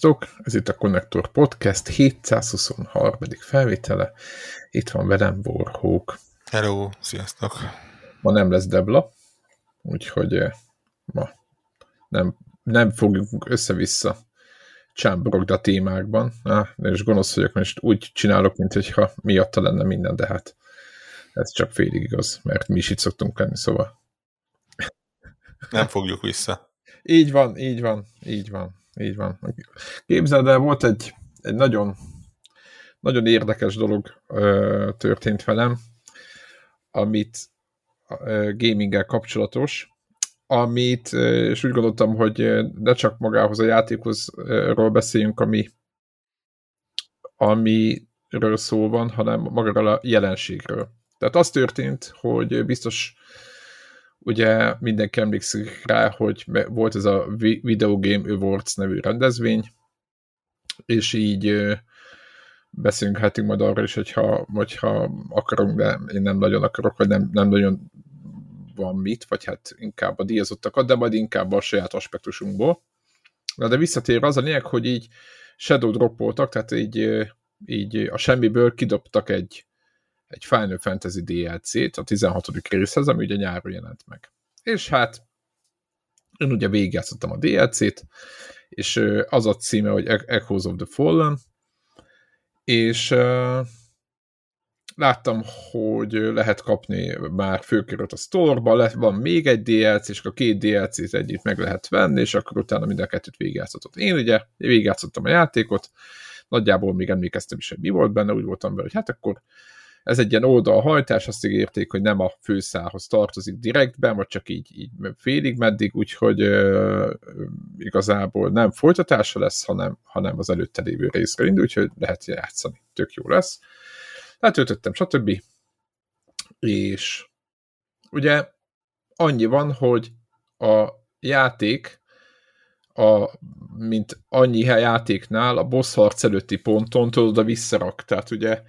Sziasztok! Ez itt a Connector Podcast 723. felvétele. Itt van velem Warhawk. Hello, sziasztok! Ma nem lesz Debla, úgyhogy eh, ma nem, nem fogjuk össze-vissza csámborogni a témákban. Ah, és gonosz vagyok, mert úgy csinálok, mintha miatta lenne minden, de hát ez csak félig igaz, mert mi is itt szoktunk lenni, szóval. Nem fogjuk vissza. Így van, így van, így van. Így van. Képzeld el, volt egy, egy nagyon, nagyon érdekes dolog ö, történt velem, amit ö, gaminggel kapcsolatos, amit, ö, és úgy gondoltam, hogy ne csak magához a játékosról beszéljünk, ami amiről szó van, hanem magáról a jelenségről. Tehát az történt, hogy biztos ugye mindenki emlékszik rá, hogy volt ez a Video Game Awards nevű rendezvény, és így beszélünk majd arra is, hogyha, hogyha akarunk, de én nem nagyon akarok, vagy nem, nem nagyon van mit, vagy hát inkább a díjazottakat, de majd inkább a saját aspektusunkból. Na de visszatér az a lényeg, hogy így shadow droppoltak, tehát így, így a semmiből kidobtak egy, egy Final Fantasy DLC-t, a 16. részhez, ami ugye nyáron jelent meg. És hát én ugye végigjátszottam a DLC-t, és az a címe, hogy e- Echoes of the Fallen, és láttam, hogy lehet kapni már főkerült a lett, van még egy DLC, és a két DLC-t együtt meg lehet venni, és akkor utána mind a kettőt végigjátszott. Én ugye végigjátszottam a játékot, nagyjából még emlékeztem is, hogy mi volt benne, úgy voltam vele, hogy hát akkor ez egy ilyen oldalhajtás, azt ígérték, hogy nem a főszához tartozik direktben, vagy csak így, így félig meddig, úgyhogy ö, igazából nem folytatása lesz, hanem, hanem az előtte lévő részre indul, úgyhogy lehet játszani. Tök jó lesz. Letöltöttem, stb. És ugye annyi van, hogy a játék a, mint annyi játéknál a boss harc előtti ponton tudod oda visszarak. Tehát ugye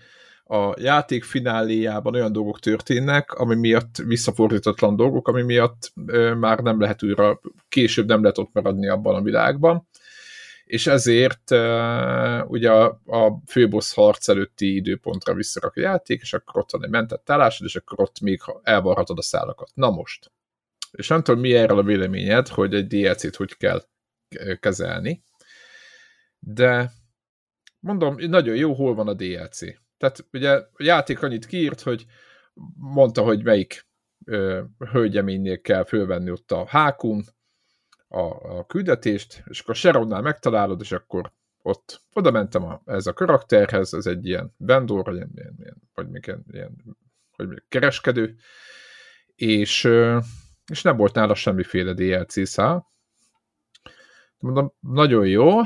a játék fináléjában olyan dolgok történnek, ami miatt visszafordítatlan dolgok, ami miatt már nem lehet újra, később nem lehet ott maradni abban a világban, és ezért ugye a, a főbossz harc előtti időpontra visszarak a játék, és akkor ott van egy mentett állásod, és akkor ott még elvarhatod a szálakat. Na most. És nem tudom, mi erről a véleményed, hogy egy DLC-t hogy kell kezelni, de mondom, nagyon jó, hol van a DLC tehát ugye a játék annyit kiírt, hogy mondta, hogy melyik ö, hölgyeménynél kell fölvenni ott a hákun a, a küldetést, és akkor Sharonnál megtalálod, és akkor ott oda mentem a, ez a karakterhez, ez egy ilyen vendor, vagy, ilyen, ilyen, vagy még ilyen vagy még kereskedő, és, és nem volt nála semmiféle DLC szál. Mondom, nagyon jó,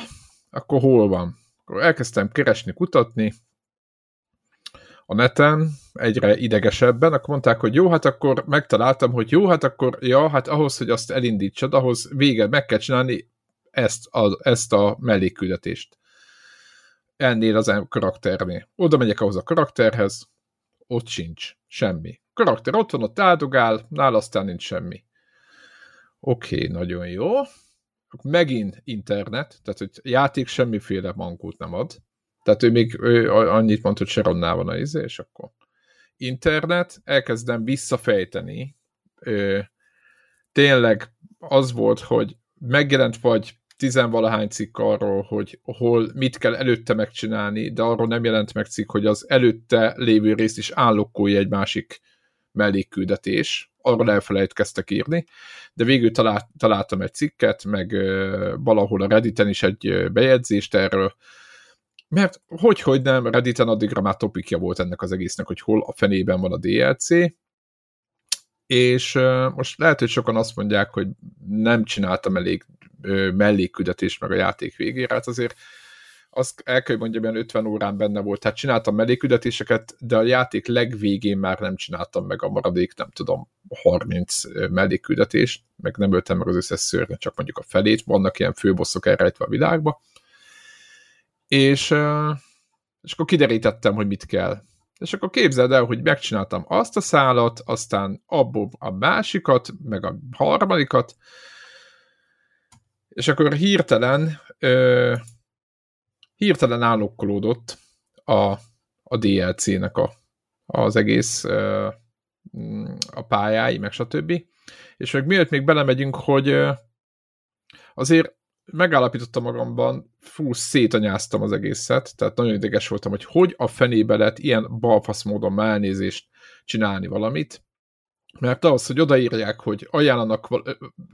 akkor hol van? Akkor elkezdtem keresni, kutatni, a neten egyre idegesebben, akkor mondták, hogy jó, hát akkor megtaláltam, hogy jó, hát akkor, ja, hát ahhoz, hogy azt elindítsad, ahhoz vége, meg kell csinálni ezt a, ezt a mellékküldetést. Ennél az karakternél. Oda megyek ahhoz a karakterhez, ott sincs semmi. Karakter ott van, ott áldogál, nála aztán nincs semmi. Oké, nagyon jó. Megint internet, tehát hogy játék semmiféle mankót nem ad tehát ő még ő annyit mondta, hogy Sharonnál van a izé, és akkor internet, elkezdem visszafejteni. Ö, tényleg az volt, hogy megjelent vagy tizenvalahány cikk arról, hogy hol mit kell előtte megcsinálni, de arról nem jelent meg cikk, hogy az előtte lévő részt is állokkolja egy másik mellékküldetés. Arról elfelejtkeztek írni, de végül talált, találtam egy cikket, meg valahol a Redditen is egy bejegyzést erről, mert hogy, hogy nem, Redditen addigra már topikja volt ennek az egésznek, hogy hol a fenében van a DLC, és most lehet, hogy sokan azt mondják, hogy nem csináltam elég mellékküldetést meg a játék végére, hát azért azt el kell mondjam, ilyen 50 órán benne volt, tehát csináltam mellékküldetéseket, de a játék legvégén már nem csináltam meg a maradék, nem tudom, 30 mellékküldetést, meg nem öltem meg az összes szörnyet, csak mondjuk a felét, vannak ilyen főbosszok elrejtve a világba, és, és akkor kiderítettem, hogy mit kell. És akkor képzeld el, hogy megcsináltam azt a szálat, aztán abból a másikat, meg a harmadikat, És akkor hirtelen ö, hirtelen állokkolódott a, a DLC-nek a, az egész ö, a pályái, meg stb. És meg miért még belemegyünk, hogy ö, azért megállapítottam magamban, fú, szétanyáztam az egészet, tehát nagyon ideges voltam, hogy hogy a fenébe lehet ilyen balfasz módon elnézést csinálni valamit, mert az, hogy odaírják, hogy ajánlanak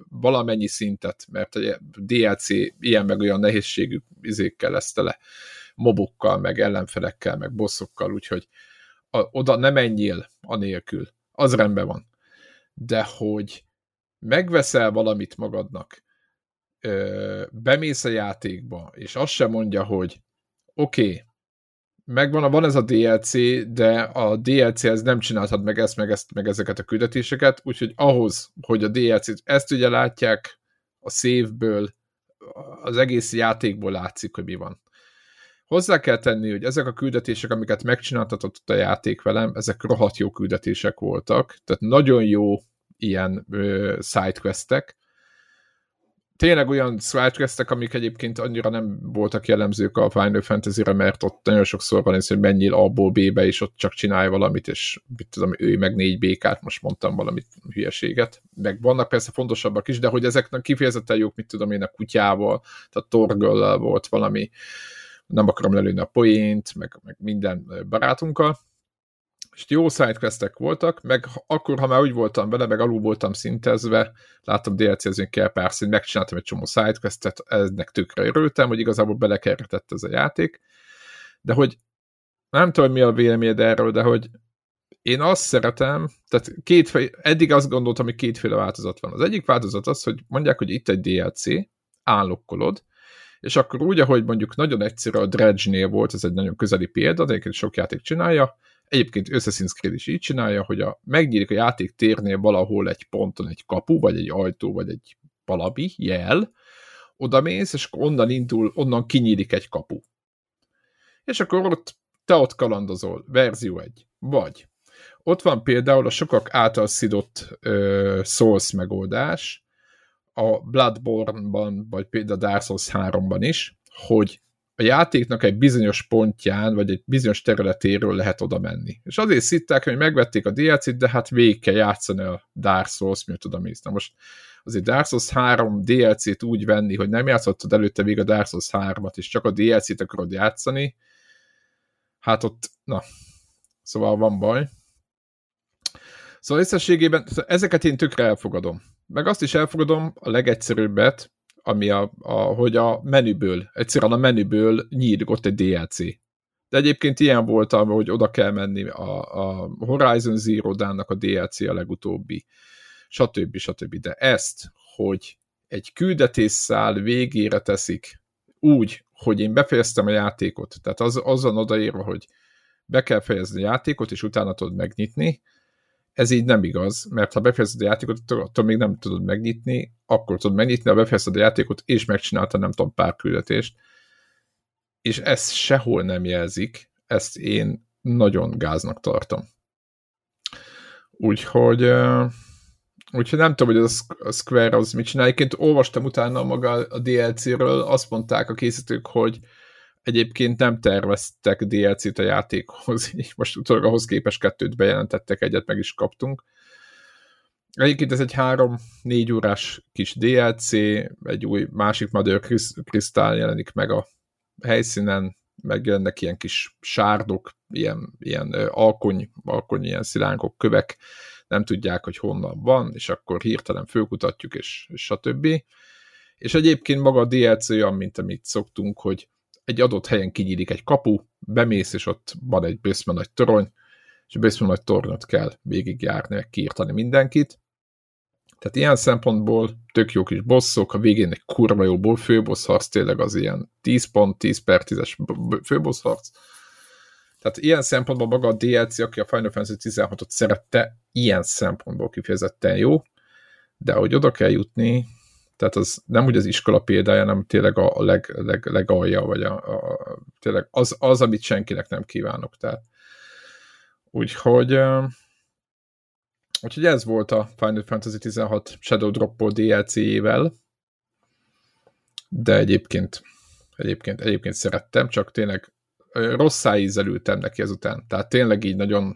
valamennyi szintet, mert a DLC ilyen meg olyan nehézségű izékkel lesz tele, mobokkal, meg ellenfelekkel, meg bosszokkal, úgyhogy a, oda nem menjél anélkül. Az rendben van. De hogy megveszel valamit magadnak, ö, bemész a játékba, és azt sem mondja, hogy oké, okay, megvan, van ez a DLC, de a DLC-hez nem csinálhat meg ezt, meg ezt, meg ezeket a küldetéseket, úgyhogy ahhoz, hogy a DLC-t, ezt ugye látják a szévből, az egész játékból látszik, hogy mi van. Hozzá kell tenni, hogy ezek a küldetések, amiket megcsináltatott a játék velem, ezek rohadt jó küldetések voltak, tehát nagyon jó ilyen sidequestek, tényleg olyan sidequestek, amik egyébként annyira nem voltak jellemzők a Final Fantasy-re, mert ott nagyon sokszor van ez, hogy menjél A-ból B-be, és ott csak csinálj valamit, és mit tudom, ő meg négy békát, most mondtam valamit hülyeséget. Meg vannak persze fontosabbak is, de hogy ezeknek kifejezetten jók, mit tudom én, a kutyával, tehát torgöllel volt valami, nem akarom lelőni a poént, meg, meg minden barátunkkal, és jó sidequestek voltak, meg akkor, ha már úgy voltam vele, meg alul voltam szintezve, láttam DLC-zni kell pár szint, megcsináltam egy csomó sidequestet, eznek tökre örültem, hogy igazából belekeretett ez a játék, de hogy nem tudom, mi a véleményed erről, de hogy én azt szeretem, tehát két, eddig azt gondoltam, hogy kétféle változat van. Az egyik változat az, hogy mondják, hogy itt egy DLC, állokkolod, és akkor úgy, ahogy mondjuk nagyon egyszerű a Dredge-nél volt, ez egy nagyon közeli példa, de egyébként sok játék csinálja, Egyébként Assassin's Creed is így csinálja, hogy a, megnyílik a játék térnél valahol egy ponton egy kapu, vagy egy ajtó, vagy egy valami jel, oda mész, és onnan indul, onnan kinyílik egy kapu. És akkor ott te ott kalandozol, verzió egy. Vagy ott van például a sokak által szidott uh, Souls megoldás, a Bloodborne-ban, vagy például Dark Souls 3-ban is, hogy a játéknak egy bizonyos pontján, vagy egy bizonyos területéről lehet oda menni. És azért szitták, hogy megvették a DLC-t, de hát végig kell játszani a Dark Souls, mi tudom én. Na most azért Dark Souls 3 DLC-t úgy venni, hogy nem játszottad előtte végig a Dark Souls 3-at, és csak a DLC-t akarod játszani, hát ott, na, szóval van baj. Szóval összességében ezeket én tökre elfogadom. Meg azt is elfogadom, a legegyszerűbbet, ami a, a, hogy a menüből, egyszerűen a menüből nyílik ott egy DLC. De egyébként ilyen volt, hogy oda kell menni a, a Horizon Zero Dawn-nak a DLC a legutóbbi, stb. stb. De ezt, hogy egy küldetésszál végére teszik úgy, hogy én befejeztem a játékot, tehát az, azon odaírva, hogy be kell fejezni a játékot, és utána tudod megnyitni, ez így nem igaz, mert ha befejezed a játékot, attól még nem tudod megnyitni, akkor tudod megnyitni, ha befejezed a játékot, és megcsinálta nem tudom pár küldetést, és ezt sehol nem jelzik, ezt én nagyon gáznak tartom. Úgyhogy, úgyhogy nem tudom, hogy a Square az mit csinál. Egyébként olvastam utána maga a DLC-ről, azt mondták a készítők, hogy Egyébként nem terveztek DLC-t a játékhoz, így most utólag ahhoz képest kettőt bejelentettek, egyet meg is kaptunk. Egyébként ez egy három-négy órás kis DLC, egy új másik Mother Crystal jelenik meg a helyszínen, megjelennek ilyen kis sárdok, ilyen, ilyen alkony, alkony, ilyen szilánkok, kövek, nem tudják, hogy honnan van, és akkor hirtelen fölkutatjuk, és, és stb. És egyébként maga a DLC olyan, mint amit szoktunk, hogy egy adott helyen kinyílik egy kapu, bemész, és ott van egy bőszme nagy torony, és a bőszme nagy tornyot kell végigjárni, meg kiírtani mindenkit. Tehát ilyen szempontból tök jó kis bosszok, a végén egy kurva jó főbossz harc, tényleg az ilyen 10 pont, 10 per 10-es főbossz harc. Tehát ilyen szempontból maga a DLC, aki a Final Fantasy 16-ot szerette, ilyen szempontból kifejezetten jó, de hogy oda kell jutni, tehát az nem úgy az iskola példája, hanem tényleg a leg, leg, legalja, vagy a, a, tényleg az, az, amit senkinek nem kívánok. Tehát úgyhogy úgyhogy ez volt a Final Fantasy 16 Shadow Drop DLC-jével. de egyébként, egyébként, egyébként szerettem, csak tényleg rossz ízzel ültem neki ezután. Tehát tényleg így nagyon,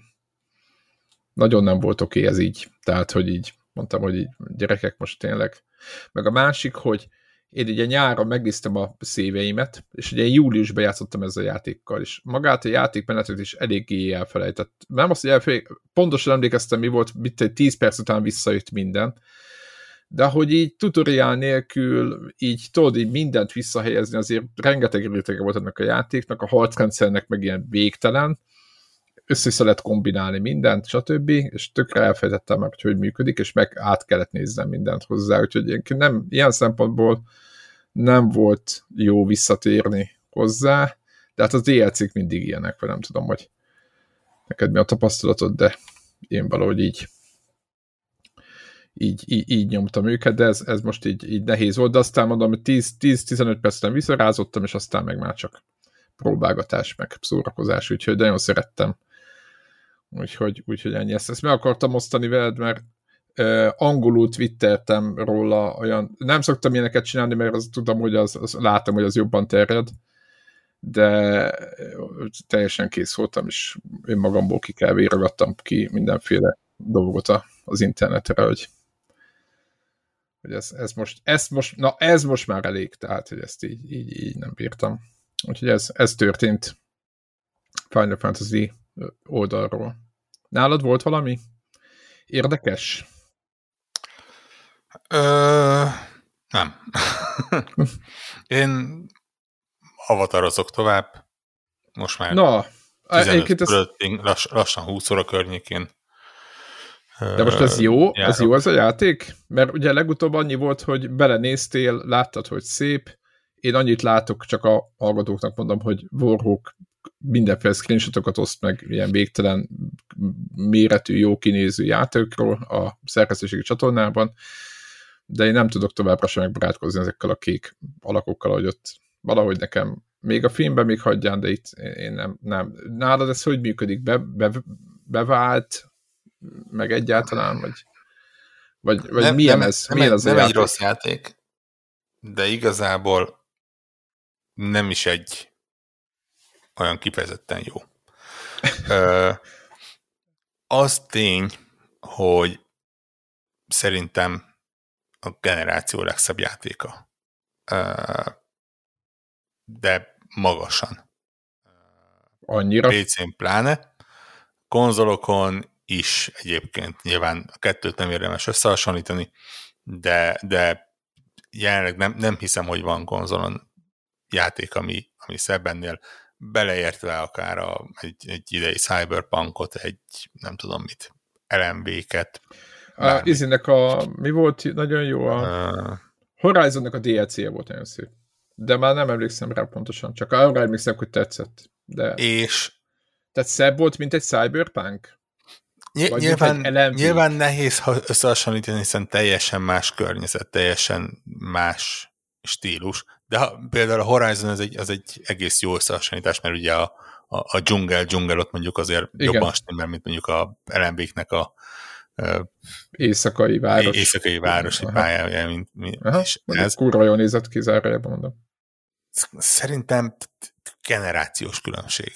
nagyon nem volt oké okay ez így. Tehát, hogy így mondtam, hogy így gyerekek most tényleg. Meg a másik, hogy én ugye nyáron megnéztem a szíveimet, és ugye júliusban játszottam ezzel a játékkal, és magát a játékmenetet is eléggé elfelejtett. Nem azt, hogy elfelejtett, pontosan emlékeztem, mi volt, mit 10 perc után visszajött minden, de hogy így tutoriál nélkül, így tudod, így mindent visszahelyezni, azért rengeteg rétege volt ennek a játéknak, a harcrendszernek meg ilyen végtelen, össze lehet kombinálni mindent, stb. És tökre elfelejtettem meg, hogy hogy működik, és meg át kellett néznem mindent hozzá, úgyhogy nem, ilyen szempontból nem volt jó visszatérni hozzá, de hát az DLC-k mindig ilyenek, vagy nem tudom, hogy neked mi a tapasztalatod, de én valahogy így így, így, így nyomtam őket, de ez, ez most így, így nehéz volt, de aztán mondom, hogy 10-15 percen visszarázottam, és aztán meg már csak próbálgatás, meg szórakozás, úgyhogy nagyon szerettem. Úgyhogy, úgyhogy ennyi. Ezt, ezt meg akartam osztani veled, mert uh, angolul twittertem róla olyan, nem szoktam ilyeneket csinálni, mert az tudom, hogy az, az látom, hogy az jobban terjed, de teljesen kész voltam, és én magamból ki kell vérogattam ki mindenféle dolgot az internetre, hogy hogy ez, ez, most, ez most, na ez most már elég, tehát, hogy ezt így, így, így nem bírtam. Úgyhogy ez, ez történt Final Fantasy oldalról. Nálad volt valami érdekes? Ö, nem. Én avatarozok tovább. Most már Na, 15 ez... lass, lassan 20 óra környékén de most ez jó? Járok. Ez jó az a játék? Mert ugye legutóbb annyi volt, hogy belenéztél, láttad, hogy szép. Én annyit látok, csak a hallgatóknak mondom, hogy Warhawk mindenféle screenshotokat oszt meg ilyen végtelen méretű, jó kinéző játékról a szerkesztőségi csatornában, de én nem tudok továbbra sem megbarátkozni ezekkel a kék alakokkal, hogy ott valahogy nekem még a filmben még hagyján, de itt én nem, nem. Nálad ez hogy működik? Be, be, bevált meg egyáltalán, vagy, vagy, vagy nem, milyen nem, ez? Nem, milyen az nem egy rossz játék, de igazából nem is egy olyan kifejezetten jó. Ö, az tény, hogy szerintem a generáció legszebb játéka. Ö, de magasan. Annyira? PC-n pláne. Konzolokon is egyébként nyilván a kettőt nem érdemes összehasonlítani, de, de jelenleg nem, nem hiszem, hogy van konzolon játék, ami, ami szebb ennél, beleértve akár a, egy, egy idei Cyberpunkot, egy nem tudom mit, LMV-ket. A, izinek a, mi volt nagyon jó? A uh, Horizonnak a DLC-je volt nagyon szép. De már nem emlékszem rá pontosan, csak arra emlékszem, hogy tetszett. De... És tehát szebb volt, mint egy Cyberpunk? Ny- nyilván, nyilván nehéz összehasonlítani, hiszen teljesen más környezet, teljesen más stílus, de ha, például a Horizon az egy, az egy egész jó összehasonlítás, mert ugye a, a, a dzsungel, dzsungel ott mondjuk azért Igen. jobban stimmel, mint mondjuk a lmb a éjszakai város. Éjszakai városi pályája, mint, mint Aha, és ez. Kurva jól nézett ki, zárójában mondom. Szerintem generációs különbség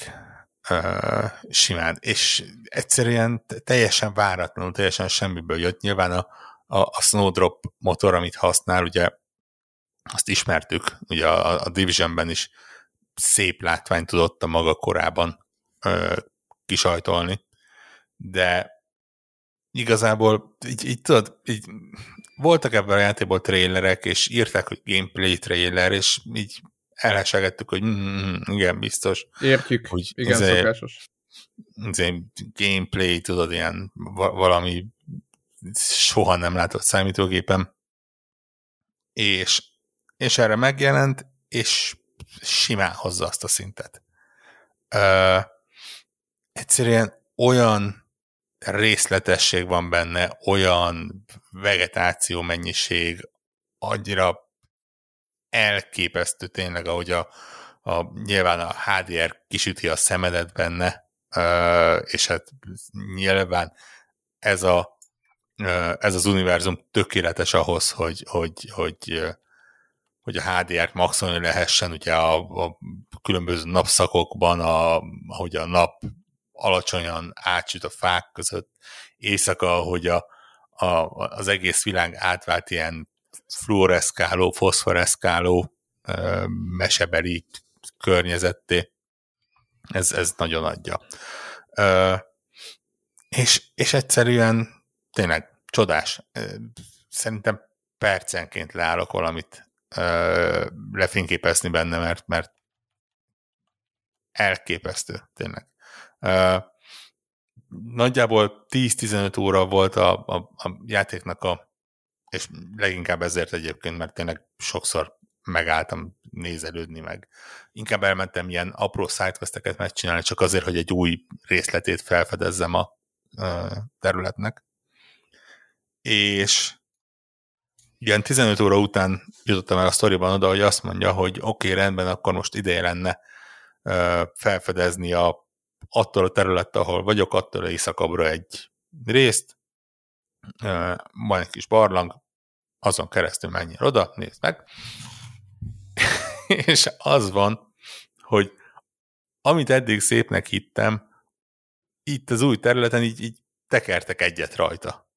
uh, simán, és egyszerűen teljesen váratlanul, teljesen semmiből jött. Nyilván a, a, a Snowdrop motor, amit használ, ugye azt ismertük, ugye a, a Divisionben is szép látvány tudott a maga korában uh, kisajtolni, de igazából így, így tudod, így voltak ebben a játékból trailerek, és írták, hogy gameplay trailer, és így elhesegettük, hogy mm, igen, biztos. Értjük, hogy igen, azért, szokásos. Azért gameplay, tudod, ilyen valami soha nem látott számítógépen. És, és erre megjelent, és simán hozza azt a szintet. Ö, egyszerűen olyan részletesség van benne, olyan vegetáció mennyiség, annyira elképesztő tényleg, ahogy a, a, nyilván a HDR kisüti a szemedet benne, és hát nyilván ez, a, ez az univerzum tökéletes ahhoz, hogy, hogy, hogy, hogy a HDR-t maxolni lehessen, ugye a, a különböző napszakokban, a, ahogy a nap alacsonyan átsüt a fák között, éjszaka, hogy a, a, az egész világ átvált ilyen fluoreszkáló, foszforeszkáló mesebeli környezetté. Ez, ez nagyon adja. Ö, és, és egyszerűen tényleg csodás. Szerintem percenként leállok valamit ö, lefényképezni benne, mert, mert elképesztő, tényleg. Ö, nagyjából 10-15 óra volt a, a, a játéknak a, és leginkább ezért egyébként, mert tényleg sokszor megálltam nézelődni, meg inkább elmentem ilyen apró sidequesteket megcsinálni, csak azért, hogy egy új részletét felfedezzem a területnek. És ilyen 15 óra után jutottam el a sztoriban oda, hogy azt mondja, hogy oké, okay, rendben, akkor most ideje lenne felfedezni a, attól a területtel, ahol vagyok, attól a éjszakabbra egy részt, van egy kis barlang, azon keresztül menjél oda, nézd meg, és az van, hogy amit eddig szépnek hittem, itt az új területen így, így tekertek egyet rajta.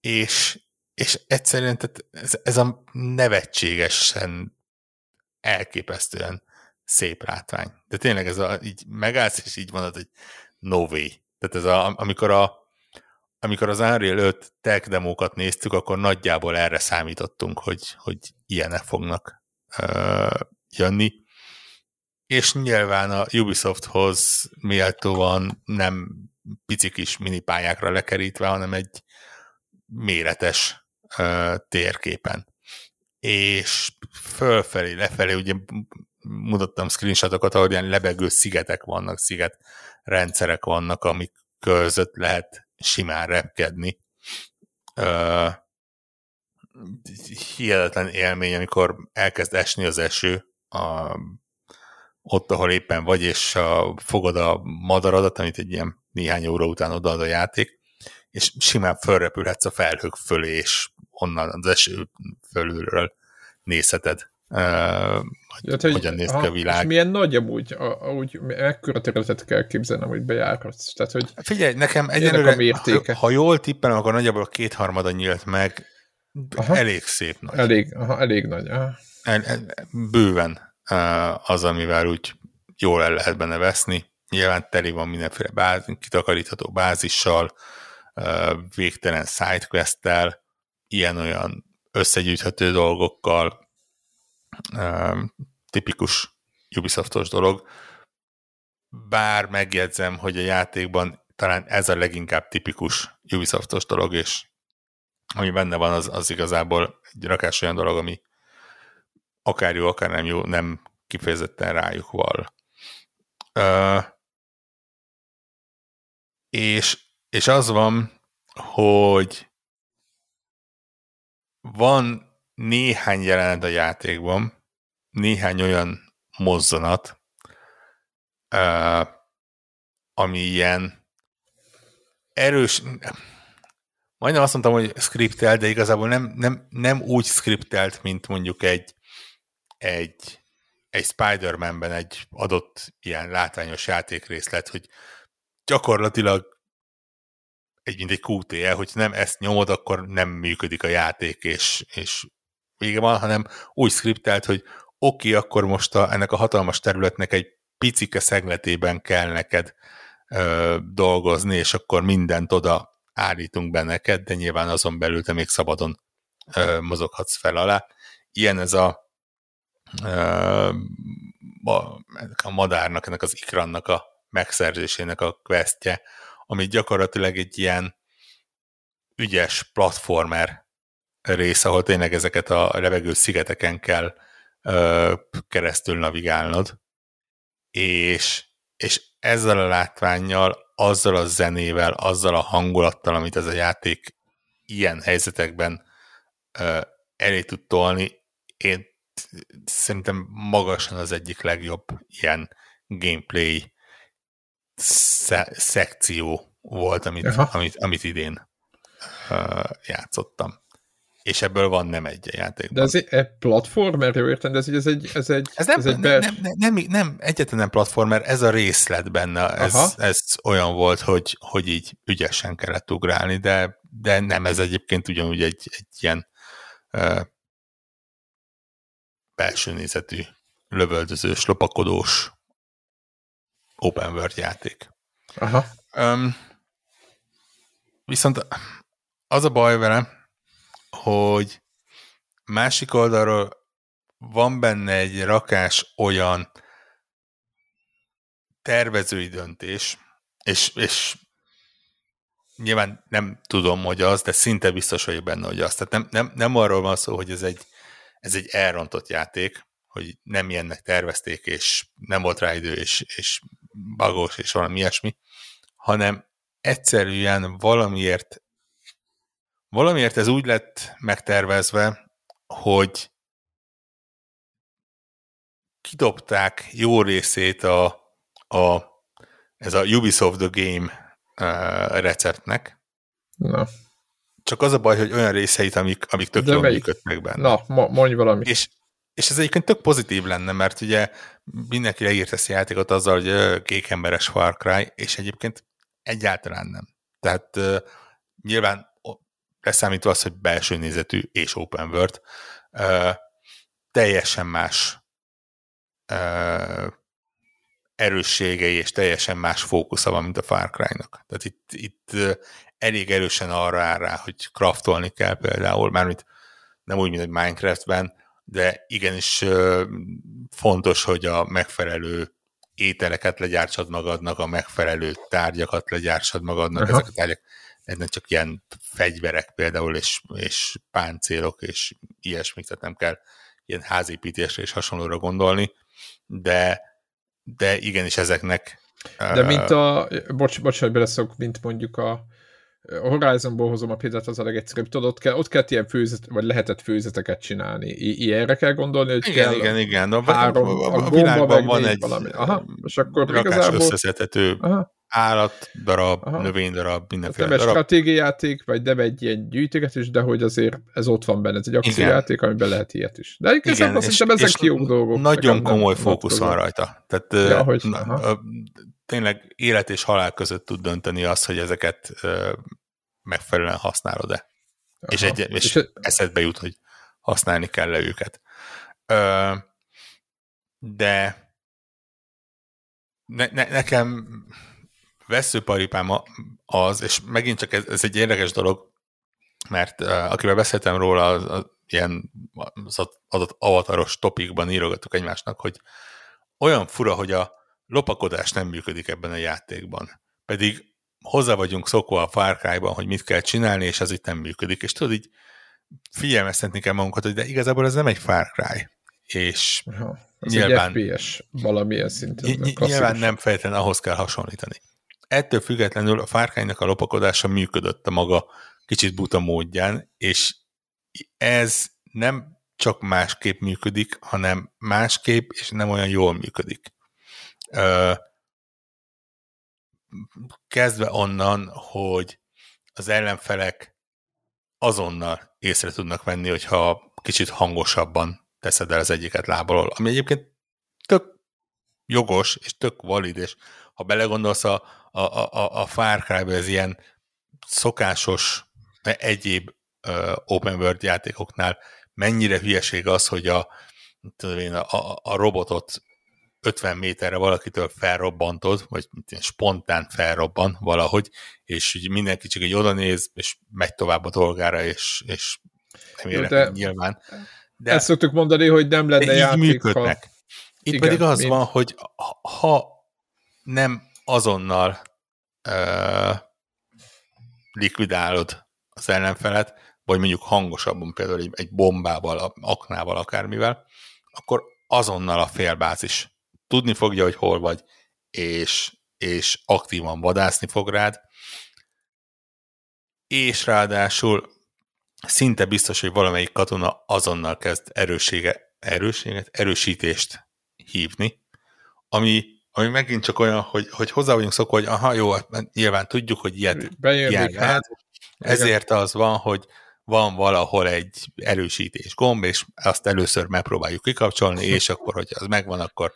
És, és egyszerűen tehát ez, ez a nevetségesen elképesztően szép látvány. De tényleg ez a, így megállsz, és így mondod, hogy no. Tehát ez a, amikor a amikor az Unreal 5 tech demókat néztük, akkor nagyjából erre számítottunk, hogy, hogy ilyenek fognak jönni. És nyilván a Ubisofthoz méltóan nem pici kis minipályákra lekerítve, hanem egy méretes uh, térképen. És fölfelé, lefelé, ugye mutattam screenshotokat, ahol ilyen lebegő szigetek vannak, sziget rendszerek vannak, amik között lehet simán repkedni. Uh, hihetetlen élmény, amikor elkezd esni az eső, a, ott, ahol éppen vagy, és a, fogod a madaradat, amit egy ilyen néhány óra után odaad a játék, és simán fölrepülhetsz a felhők fölé, és onnan az eső fölülről nézheted, uh, hát, hogy, hogyan néz ki a világ. És milyen nagy amúgy, ahogy ekkora területet kell képzelnem, hogy bejárhatsz. Tehát, hogy Figyelj, nekem egyelőre, ha, ha jól tippelem, akkor nagyjából kétharmada nyílt meg Aha. Elég szép nagy. Elég, aha, elég nagy. Aha. El, el, bőven az, amivel úgy jól el lehet benne veszni. Nyilván teli van mindenféle báz, kitakarítható bázissal, végtelen sidequest-tel, ilyen-olyan összegyűjthető dolgokkal, tipikus Ubisoftos dolog. Bár megjegyzem, hogy a játékban talán ez a leginkább tipikus Ubisoftos dolog, és ami benne van, az, az igazából egy rakás olyan dolog, ami akár jó, akár nem jó, nem kifejezetten rájuk val. Uh, és, és az van, hogy van néhány jelenet a játékban, néhány olyan mozzanat, ami ilyen erős, majdnem azt mondtam, hogy skriptelt, de igazából nem, nem, nem úgy skriptelt, mint mondjuk egy, egy, egy Spider-Man-ben egy adott ilyen látványos játékrészlet, hogy gyakorlatilag egy, mint egy QTE, hogy nem ezt nyomod, akkor nem működik a játék, és, és vége van, hanem úgy skriptelt, hogy oké, okay, akkor most a, ennek a hatalmas területnek egy picike szegletében kell neked ö, dolgozni, és akkor mindent oda állítunk be neked, de nyilván azon belül te még szabadon ö, mozoghatsz fel alá. Ilyen ez a, ö, a, a madárnak, ennek az ikrannak a megszerzésének a questje, ami gyakorlatilag egy ilyen ügyes platformer rész, ahol tényleg ezeket a levegő szigeteken kell ö, keresztül navigálnod, és, és ezzel a látványjal azzal a zenével, azzal a hangulattal, amit ez a játék ilyen helyzetekben uh, elé tud tolni, én szerintem magasan az egyik legjobb ilyen gameplay sze- szekció volt, amit, amit, amit idén uh, játszottam. és ebből van nem egy játék. De ez egy platformer, jó értem, de ez, ez egy... Ez, egy, ez, nem, ez egy nem, nem, nem, nem, nem, egyetlen nem platformer, ez a részlet benne, ez, ez olyan volt, hogy, hogy így ügyesen kellett ugrálni, de, de nem, ez egyébként ugyanúgy egy, egy ilyen uh, belső nézetű, lövöldözős, lopakodós open world játék. Aha. Um, viszont az a baj vele, hogy másik oldalról van benne egy rakás olyan tervezői döntés, és, és nyilván nem tudom, hogy az, de szinte biztos vagyok benne, hogy az. Tehát nem, nem, nem arról van szó, hogy ez egy, ez egy elrontott játék, hogy nem ilyennek tervezték, és nem volt rá idő, és, és bagos, és valami ilyesmi, hanem egyszerűen valamiért Valamiért ez úgy lett megtervezve, hogy kidobták jó részét a, a ez a Ubisoft the Game uh, receptnek. Na. Csak az a baj, hogy olyan részeit, amik, amik tök jól működnek benne. Na, mondj valamit. És, és ez egyébként tök pozitív lenne, mert ugye mindenki leírt ezt a játékot azzal, hogy kékemberes Far Cry, és egyébként egyáltalán nem. Tehát uh, nyilván leszámítva az, hogy belső nézetű és open world, teljesen más uh, erősségei és teljesen más fókusza van, mint a Far Cry-nak. Tehát itt, itt elég erősen arra áll rá, hogy craftolni kell például, mármint nem úgy, mint egy Minecraftben, de igenis fontos, hogy a megfelelő ételeket legyártsad magadnak, a megfelelő tárgyakat legyártsad magadnak, Aha. ezek a tárgyak ennek csak ilyen fegyverek például, és, és páncélok, és ilyesmik, tehát nem kell ilyen házépítésre és hasonlóra gondolni, de, de igenis ezeknek... De mint a, bocs, bocs, hogy beleszok, mint mondjuk a, a Horizonból hozom a példát, az a legegyszerűbb. Tudod, ott, kell, ott kellett ilyen főzet, vagy lehetett főzeteket csinálni. I- ilyenre kell gondolni, hogy igen, kell igen, igen. A, három, a, a, a, világban van egy valami. Aha, és akkor igazából... összeszedhető Aha állat darab, Aha. növény darab, mindenféle nem darab. Nem stratégiajáték, vagy nem egy ilyen gyűjtögetés, de hogy azért ez ott van benne, ez egy akciójáték, amiben lehet ilyet is. De egy Igen, és, szerintem ezek jó dolgok. Nagyon komoly fókusz van rajta. Tehát ja, hogy, tényleg élet és halál között tud dönteni azt, hogy ezeket megfelelően használod-e. És, egy, és, és eszedbe jut, hogy használni kell le őket. De ne, ne, nekem veszőparipám az, és megint csak ez, ez egy érdekes dolog, mert uh, akivel beszéltem róla, az, az ilyen az adott avataros topikban írogatok egymásnak, hogy olyan fura, hogy a lopakodás nem működik ebben a játékban. Pedig hozzá vagyunk szokva a Far Cry-ban, hogy mit kell csinálni, és ez itt nem működik. És tudod, így figyelmeztetni kell magunkat, hogy de igazából ez nem egy Far Cry. És Aha, ez nyilván, egy FPS valamilyen szinten. Nyilván nem feltétlenül ahhoz kell hasonlítani ettől függetlenül a fárkánynak a lopakodása működött a maga kicsit buta módján, és ez nem csak másképp működik, hanem másképp, és nem olyan jól működik. Kezdve onnan, hogy az ellenfelek azonnal észre tudnak venni, hogyha kicsit hangosabban teszed el az egyiket lábalól, ami egyébként tök jogos, és tök valid, és ha belegondolsz, a, a, a, a Far cry ez ilyen szokásos egyéb uh, open world játékoknál mennyire hülyeség az, hogy a, tudom én, a, a robotot 50 méterre valakitől felrobbantod, vagy spontán felrobban valahogy, és így mindenki csak egy oda néz, és megy tovább a dolgára, és, és nem érek de nyilván. De ezt szoktuk mondani, hogy nem lenne játék, működnek. Ha... Itt Igen, pedig az mint... van, hogy ha nem azonnal uh, likvidálod az ellenfelet, vagy mondjuk hangosabban, például egy bombával, aknával, akármivel, akkor azonnal a félbázis tudni fogja, hogy hol vagy, és, és aktívan vadászni fog rád, és ráadásul szinte biztos, hogy valamelyik katona azonnal kezd erőssége, erősséget, erősítést hívni, ami ami megint csak olyan, hogy, hogy hozzá vagyunk szokva, hogy aha, jó, hát nyilván tudjuk, hogy ilyet, ilyen lehet, ezért az van, hogy van valahol egy erősítés gomb, és azt először megpróbáljuk kikapcsolni, és akkor, hogy az megvan, akkor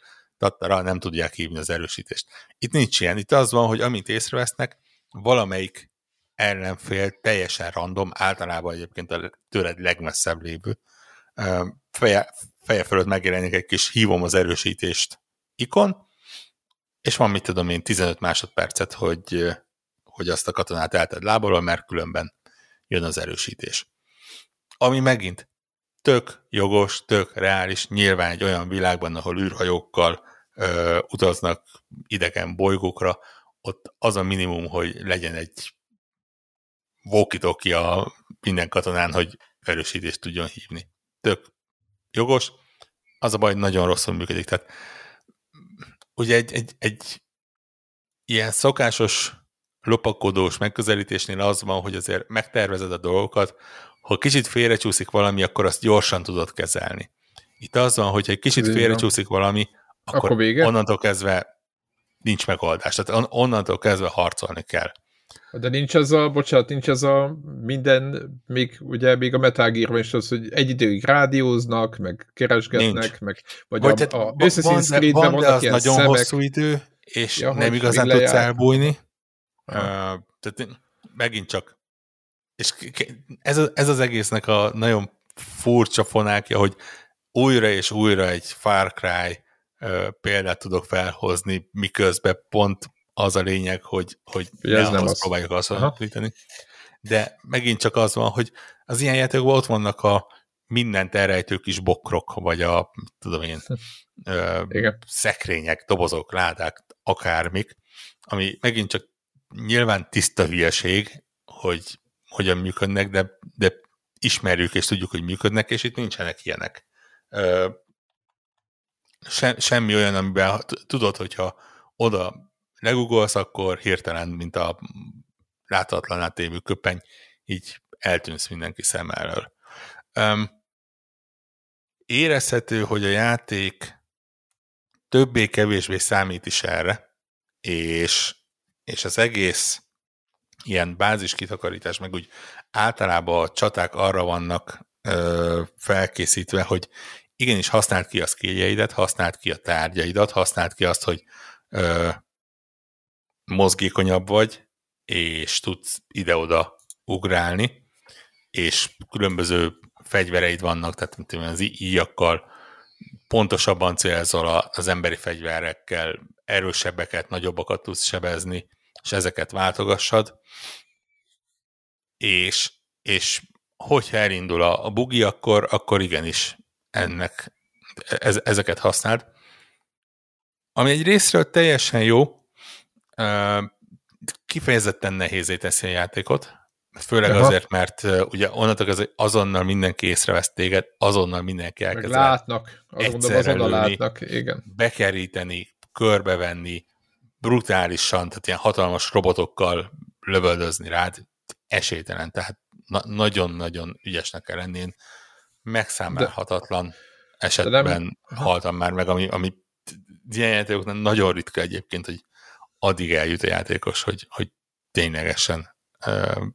tattara nem tudják hívni az erősítést. Itt nincs ilyen. Itt az van, hogy amint észrevesznek, valamelyik ellenfél teljesen random, általában egyébként a tőled legmesszebb lévő, feje, feje fölött megjelenik egy kis hívom az erősítést ikon, és van, mit tudom én, 15 másodpercet, hogy, hogy azt a katonát elted lábalól, mert különben jön az erősítés. Ami megint tök jogos, tök reális, nyilván egy olyan világban, ahol űrhajókkal ö, utaznak idegen bolygókra, ott az a minimum, hogy legyen egy walkie a minden katonán, hogy erősítést tudjon hívni. Tök jogos, az a baj, nagyon rosszul működik. Tehát ugye egy, egy, egy ilyen szokásos lopakodós megközelítésnél az van, hogy azért megtervezed a dolgokat, ha kicsit félrecsúszik valami, akkor azt gyorsan tudod kezelni. Itt az van, hogy egy kicsit félrecsúszik valami, akkor, akkor vége? onnantól kezdve nincs megoldás. Tehát on, onnantól kezdve harcolni kell. De nincs az a, bocsánat, nincs az a minden, még ugye még a Metal gear is az, hogy egy időig rádióznak, meg keresgetnek, nincs. meg vagy, vagy a, a Assassin's Creed-ben van, de az nagyon szemek. hosszú idő, és ja, nem igazán tudsz elbújni. Uh, tehát megint csak és ez, ez az egésznek a nagyon furcsa fonákja, hogy újra és újra egy Far Cry példát tudok felhozni, miközben pont az a lényeg, hogy, hogy ne ez nem azt próbáljuk hasonlítani. De megint csak az van, hogy az ilyen játékokban ott vannak a mindent elrejtő kis bokrok, vagy a, tudom én, ö, szekrények, dobozok, ládák, akármik, ami megint csak nyilván tiszta hülyeség, hogy hogyan működnek, de, de ismerjük és tudjuk, hogy működnek, és itt nincsenek ilyenek. Ö, se, semmi olyan, amiben tudod, hogyha oda legugolsz, akkor hirtelen, mint a láthatatlan átévő köpeny, így eltűnsz mindenki szem elől. Um, érezhető, hogy a játék többé-kevésbé számít is erre, és, és az egész ilyen bázis kitakarítás, meg úgy általában a csaták arra vannak ö, felkészítve, hogy igenis használd ki a skilljeidet, használd ki a tárgyaidat, használd ki azt, hogy ö, mozgékonyabb vagy, és tudsz ide-oda ugrálni, és különböző fegyvereid vannak, tehát az íjakkal pontosabban célzol az emberi fegyverekkel, erősebbeket, nagyobbakat tudsz sebezni, és ezeket váltogassad, és, és hogyha elindul a, a bugi, akkor, akkor igenis ennek ez, ezeket használd. Ami egy részről teljesen jó, kifejezetten nehézé teszi a játékot, főleg Aha. azért, mert ugye onnantól az azonnal mindenki észrevesz téged, azonnal mindenki elkezd. látnak, azonnal, azonnal látnak, igen. Bekeríteni, körbevenni, brutálisan, tehát ilyen hatalmas robotokkal lövöldözni rád, esélytelen, tehát na- nagyon-nagyon ügyesnek kell lenni. Én megszámolhatatlan de, esetben de nem, haltam már meg, ami, ami ilyen játékoknál nagyon ritka egyébként, hogy addig eljut a játékos, hogy, hogy ténylegesen uh,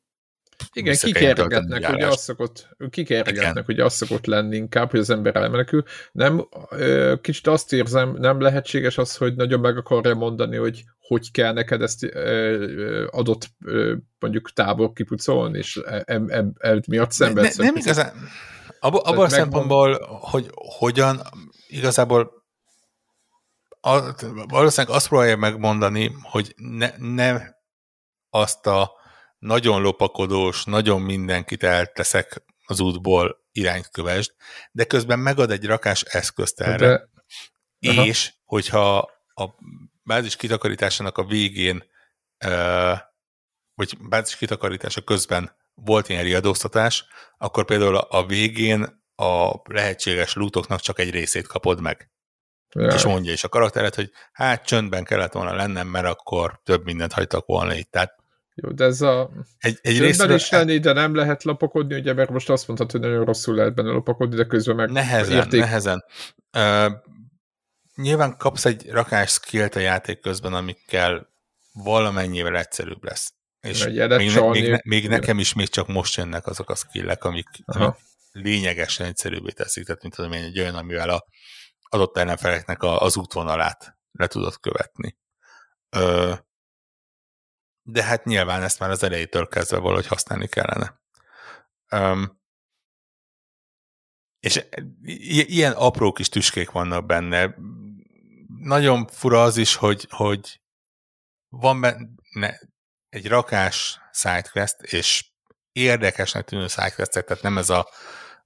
igen, kikergetnek, ugye azt szokott, kikergetnek, ugye azt szokott lenni inkább, hogy az ember elmenekül. Nem, kicsit azt érzem, nem lehetséges az, hogy nagyon meg akarja mondani, hogy hogy kell neked ezt adott mondjuk tábor kipucolni, és e, e, e, e miatt szenvedsz. Ne, nem igazán, abban abba a szempontból, hogy hogyan, igazából a, valószínűleg azt próbálja megmondani, hogy ne, ne azt a nagyon lopakodós, nagyon mindenkit elteszek az útból irányt kövesd, de közben megad egy rakás eszközt erre, de, és hogyha a bázis kitakarításának a végén, vagy bázis kitakarítása közben volt ilyen riadóztatás, akkor például a végén a lehetséges lútoknak csak egy részét kapod meg. Ja. És mondja is a karakteret, hogy hát csöndben kellett volna lennem, mert akkor több mindent hagytak volna itt. Tehát jó, de ez a... Egy, egy részről... is lenni, de nem lehet lapokodni, ugye, mert most azt mondhatod, hogy nagyon rosszul lehet benne lapokodni, de közben meg Nehezen, érték... nehezen. Uh, nyilván kapsz egy rakás skillt a játék közben, amikkel valamennyivel egyszerűbb lesz. És még, ne, még, ne, még nekem is még csak most jönnek azok a skillek, amik, amik lényegesen egyszerűbbé teszik, tehát mint tudom én, egy olyan, amivel a adott ellenfeleknek a, az útvonalát le tudod követni. Ö, de hát nyilván ezt már az elejétől kezdve valahogy használni kellene. Um, és ilyen apró kis tüskék vannak benne. Nagyon fura az is, hogy, hogy van benne egy rakás sidequest, és érdekesnek tűnő sidequestek, tehát nem ez a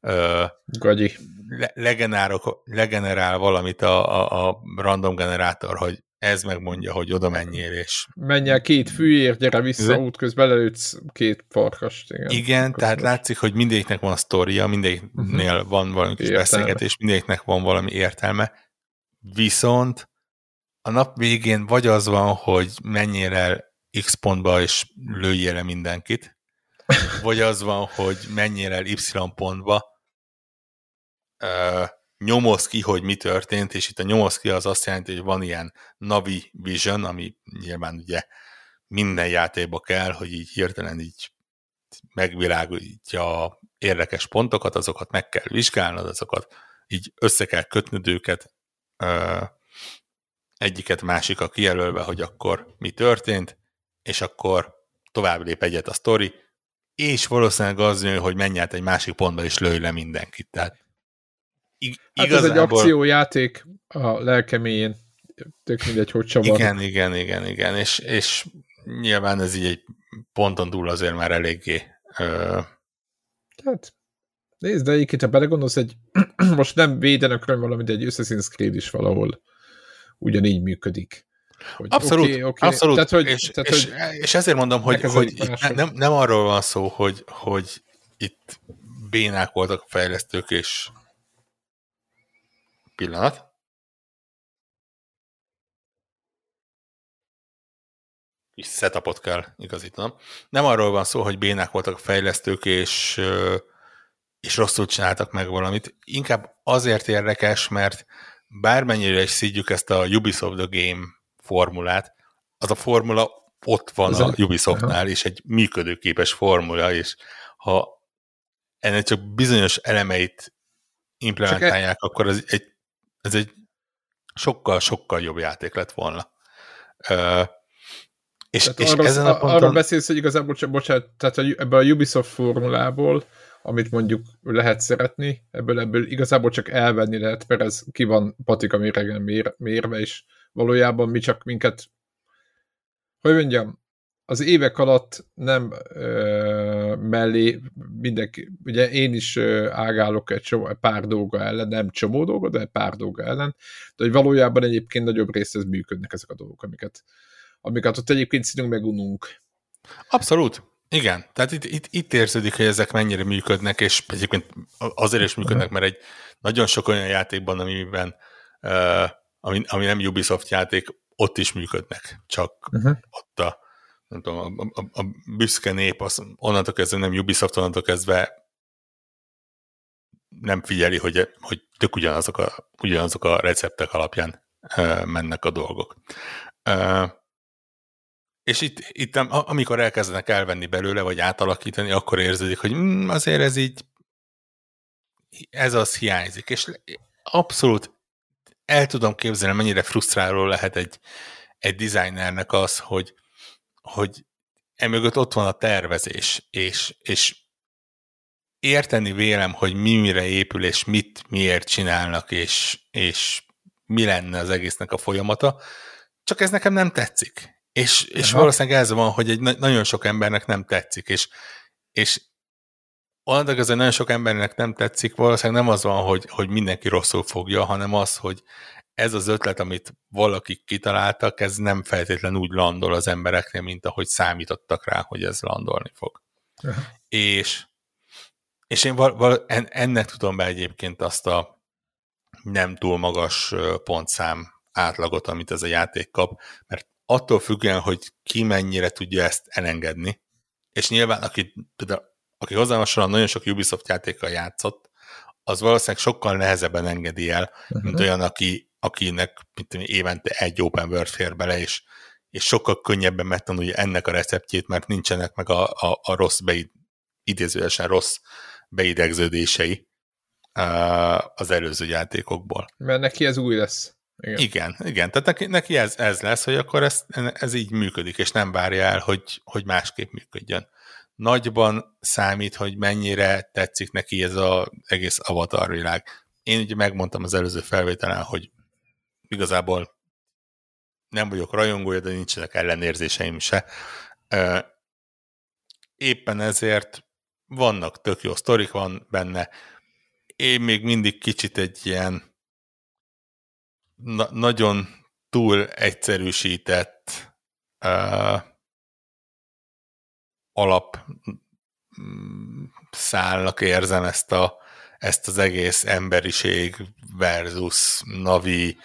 ö, Gagyi. Le, legenerálok, legenerál valamit a, a, a random generátor, hogy ez megmondja, hogy oda menjél, és... Menjél két fűért, gyere vissza, útközben lelőtsz két farkast. Igen, igen tehát látszik, hogy mindegyiknek van sztoria, mindegyiknél uh-huh. van valami kis beszélgetés, mindegyiknek van valami értelme, viszont a nap végén vagy az van, hogy el X pontba, és lőjél le mindenkit, vagy az van, hogy menjél el Y pontba, nyomoz ki, hogy mi történt, és itt a nyomoz ki az azt jelenti, hogy van ilyen Navi Vision, ami nyilván ugye minden játékba kell, hogy így hirtelen így megvilágítja a érdekes pontokat, azokat meg kell vizsgálnod, azokat így össze kell kötnöd őket, egyiket másika kijelölve, hogy akkor mi történt, és akkor tovább lép egyet a sztori, és valószínűleg az jön, hogy menj át egy másik pontba, és lőj le mindenkit. Tehát Hát igazából... ez egy akciójáték a lelkeméjén, tök mindegy, hogy csavar. Igen, igen, igen, igen, és, és nyilván ez így egy ponton túl azért már eléggé... Ö... Hát, nézd, de egyébként, ha belegondolsz, egy, most nem védenek rá valamit, de egy Assassin's Creed is valahol ugyanígy működik. Hogy abszolút, okay, okay. abszolút. Tehát, hogy, és, tehát, és, hogy és ezért mondom, hogy, hogy itt nem, nem arról van szó, hogy, hogy itt bénák voltak a fejlesztők, és Pillanat. Kis setupot kell igazítanom. Nem arról van szó, hogy bénák voltak a fejlesztők, és, és rosszul csináltak meg valamit. Inkább azért érdekes, mert bármennyire is szídjuk ezt a Ubisoft The Game formulát, az a formula ott van Ez a Ubisoftnál, és egy működőképes formula, és ha ennek csak bizonyos elemeit implementálják, csak akkor ez egy ez egy sokkal-sokkal jobb játék lett volna. Uh, és, és arra, ezen a ponton... Arra beszélsz, hogy igazából, csak, bocsánat, tehát ebbe a Ubisoft formulából, amit mondjuk lehet szeretni, ebből, ebből igazából csak elvenni lehet, mert ez ki van patika méregen mér, mérve, és valójában mi csak minket, hogy mondjam, az évek alatt nem ö, mellé mindenki, ugye én is ö, ágálok egy csomó, pár dolga ellen, nem csomó dolga, de pár dolga ellen, de hogy valójában egyébként nagyobb részt ez működnek ezek a dolgok, amiket, amiket ott egyébként színünk megununk. Abszolút. Igen, tehát itt, itt, itt érződik, hogy ezek mennyire működnek, és egyébként azért is működnek, mert egy nagyon sok olyan játékban, amiben uh, ami, ami nem Ubisoft játék, ott is működnek, csak uh-huh. ott a nem tudom, a, a, a büszke nép az onnantól kezdve nem Ubisoft, onnantól kezdve nem figyeli, hogy, hogy tök ugyanazok a, ugyanazok a receptek alapján uh, mennek a dolgok. Uh, és itt, itt, amikor elkezdenek elvenni belőle, vagy átalakítani, akkor érződik, hogy mm, azért ez így, ez az hiányzik. És abszolút el tudom képzelni, mennyire frusztráló lehet egy, egy designernek az, hogy, hogy emögött ott van a tervezés, és, és érteni vélem, hogy mi mire épül, és mit miért csinálnak, és, és mi lenne az egésznek a folyamata, csak ez nekem nem tetszik. És, és valószínűleg ez van, hogy egy nagyon sok embernek nem tetszik, és, és onnantól kezdve nagyon sok embernek nem tetszik, valószínűleg nem az van, hogy, hogy mindenki rosszul fogja, hanem az, hogy ez az ötlet, amit valakik kitaláltak, ez nem feltétlenül úgy landol az embereknél, mint ahogy számítottak rá, hogy ez landolni fog. Uh-huh. És, és én val, val, en, ennek tudom be egyébként azt a nem túl magas pontszám átlagot, amit ez a játék kap, mert attól függően, hogy ki mennyire tudja ezt elengedni, és nyilván aki, például, aki hozzám hasonlóan nagyon sok Ubisoft játékkal játszott, az valószínűleg sokkal nehezebben engedi el, uh-huh. mint olyan, aki akinek mint tudom, évente egy open world fér bele, és és sokkal könnyebben megtanulja ennek a receptjét, mert nincsenek meg a, a, a rossz beid, idézőesen rossz beidegződései az előző játékokból. Mert neki ez új lesz. Igen, igen, igen. tehát neki, neki ez, ez lesz, hogy akkor ez, ez így működik, és nem várja el, hogy, hogy másképp működjön. Nagyban számít, hogy mennyire tetszik neki ez az egész avatar világ. Én ugye megmondtam az előző felvételen, hogy igazából nem vagyok rajongója, de nincsenek ellenérzéseim se. Éppen ezért vannak tök jó sztorik van benne. Én még mindig kicsit egy ilyen na- nagyon túl egyszerűsített uh, alap mm, szálnak érzem ezt, a, ezt az egész emberiség versus navi,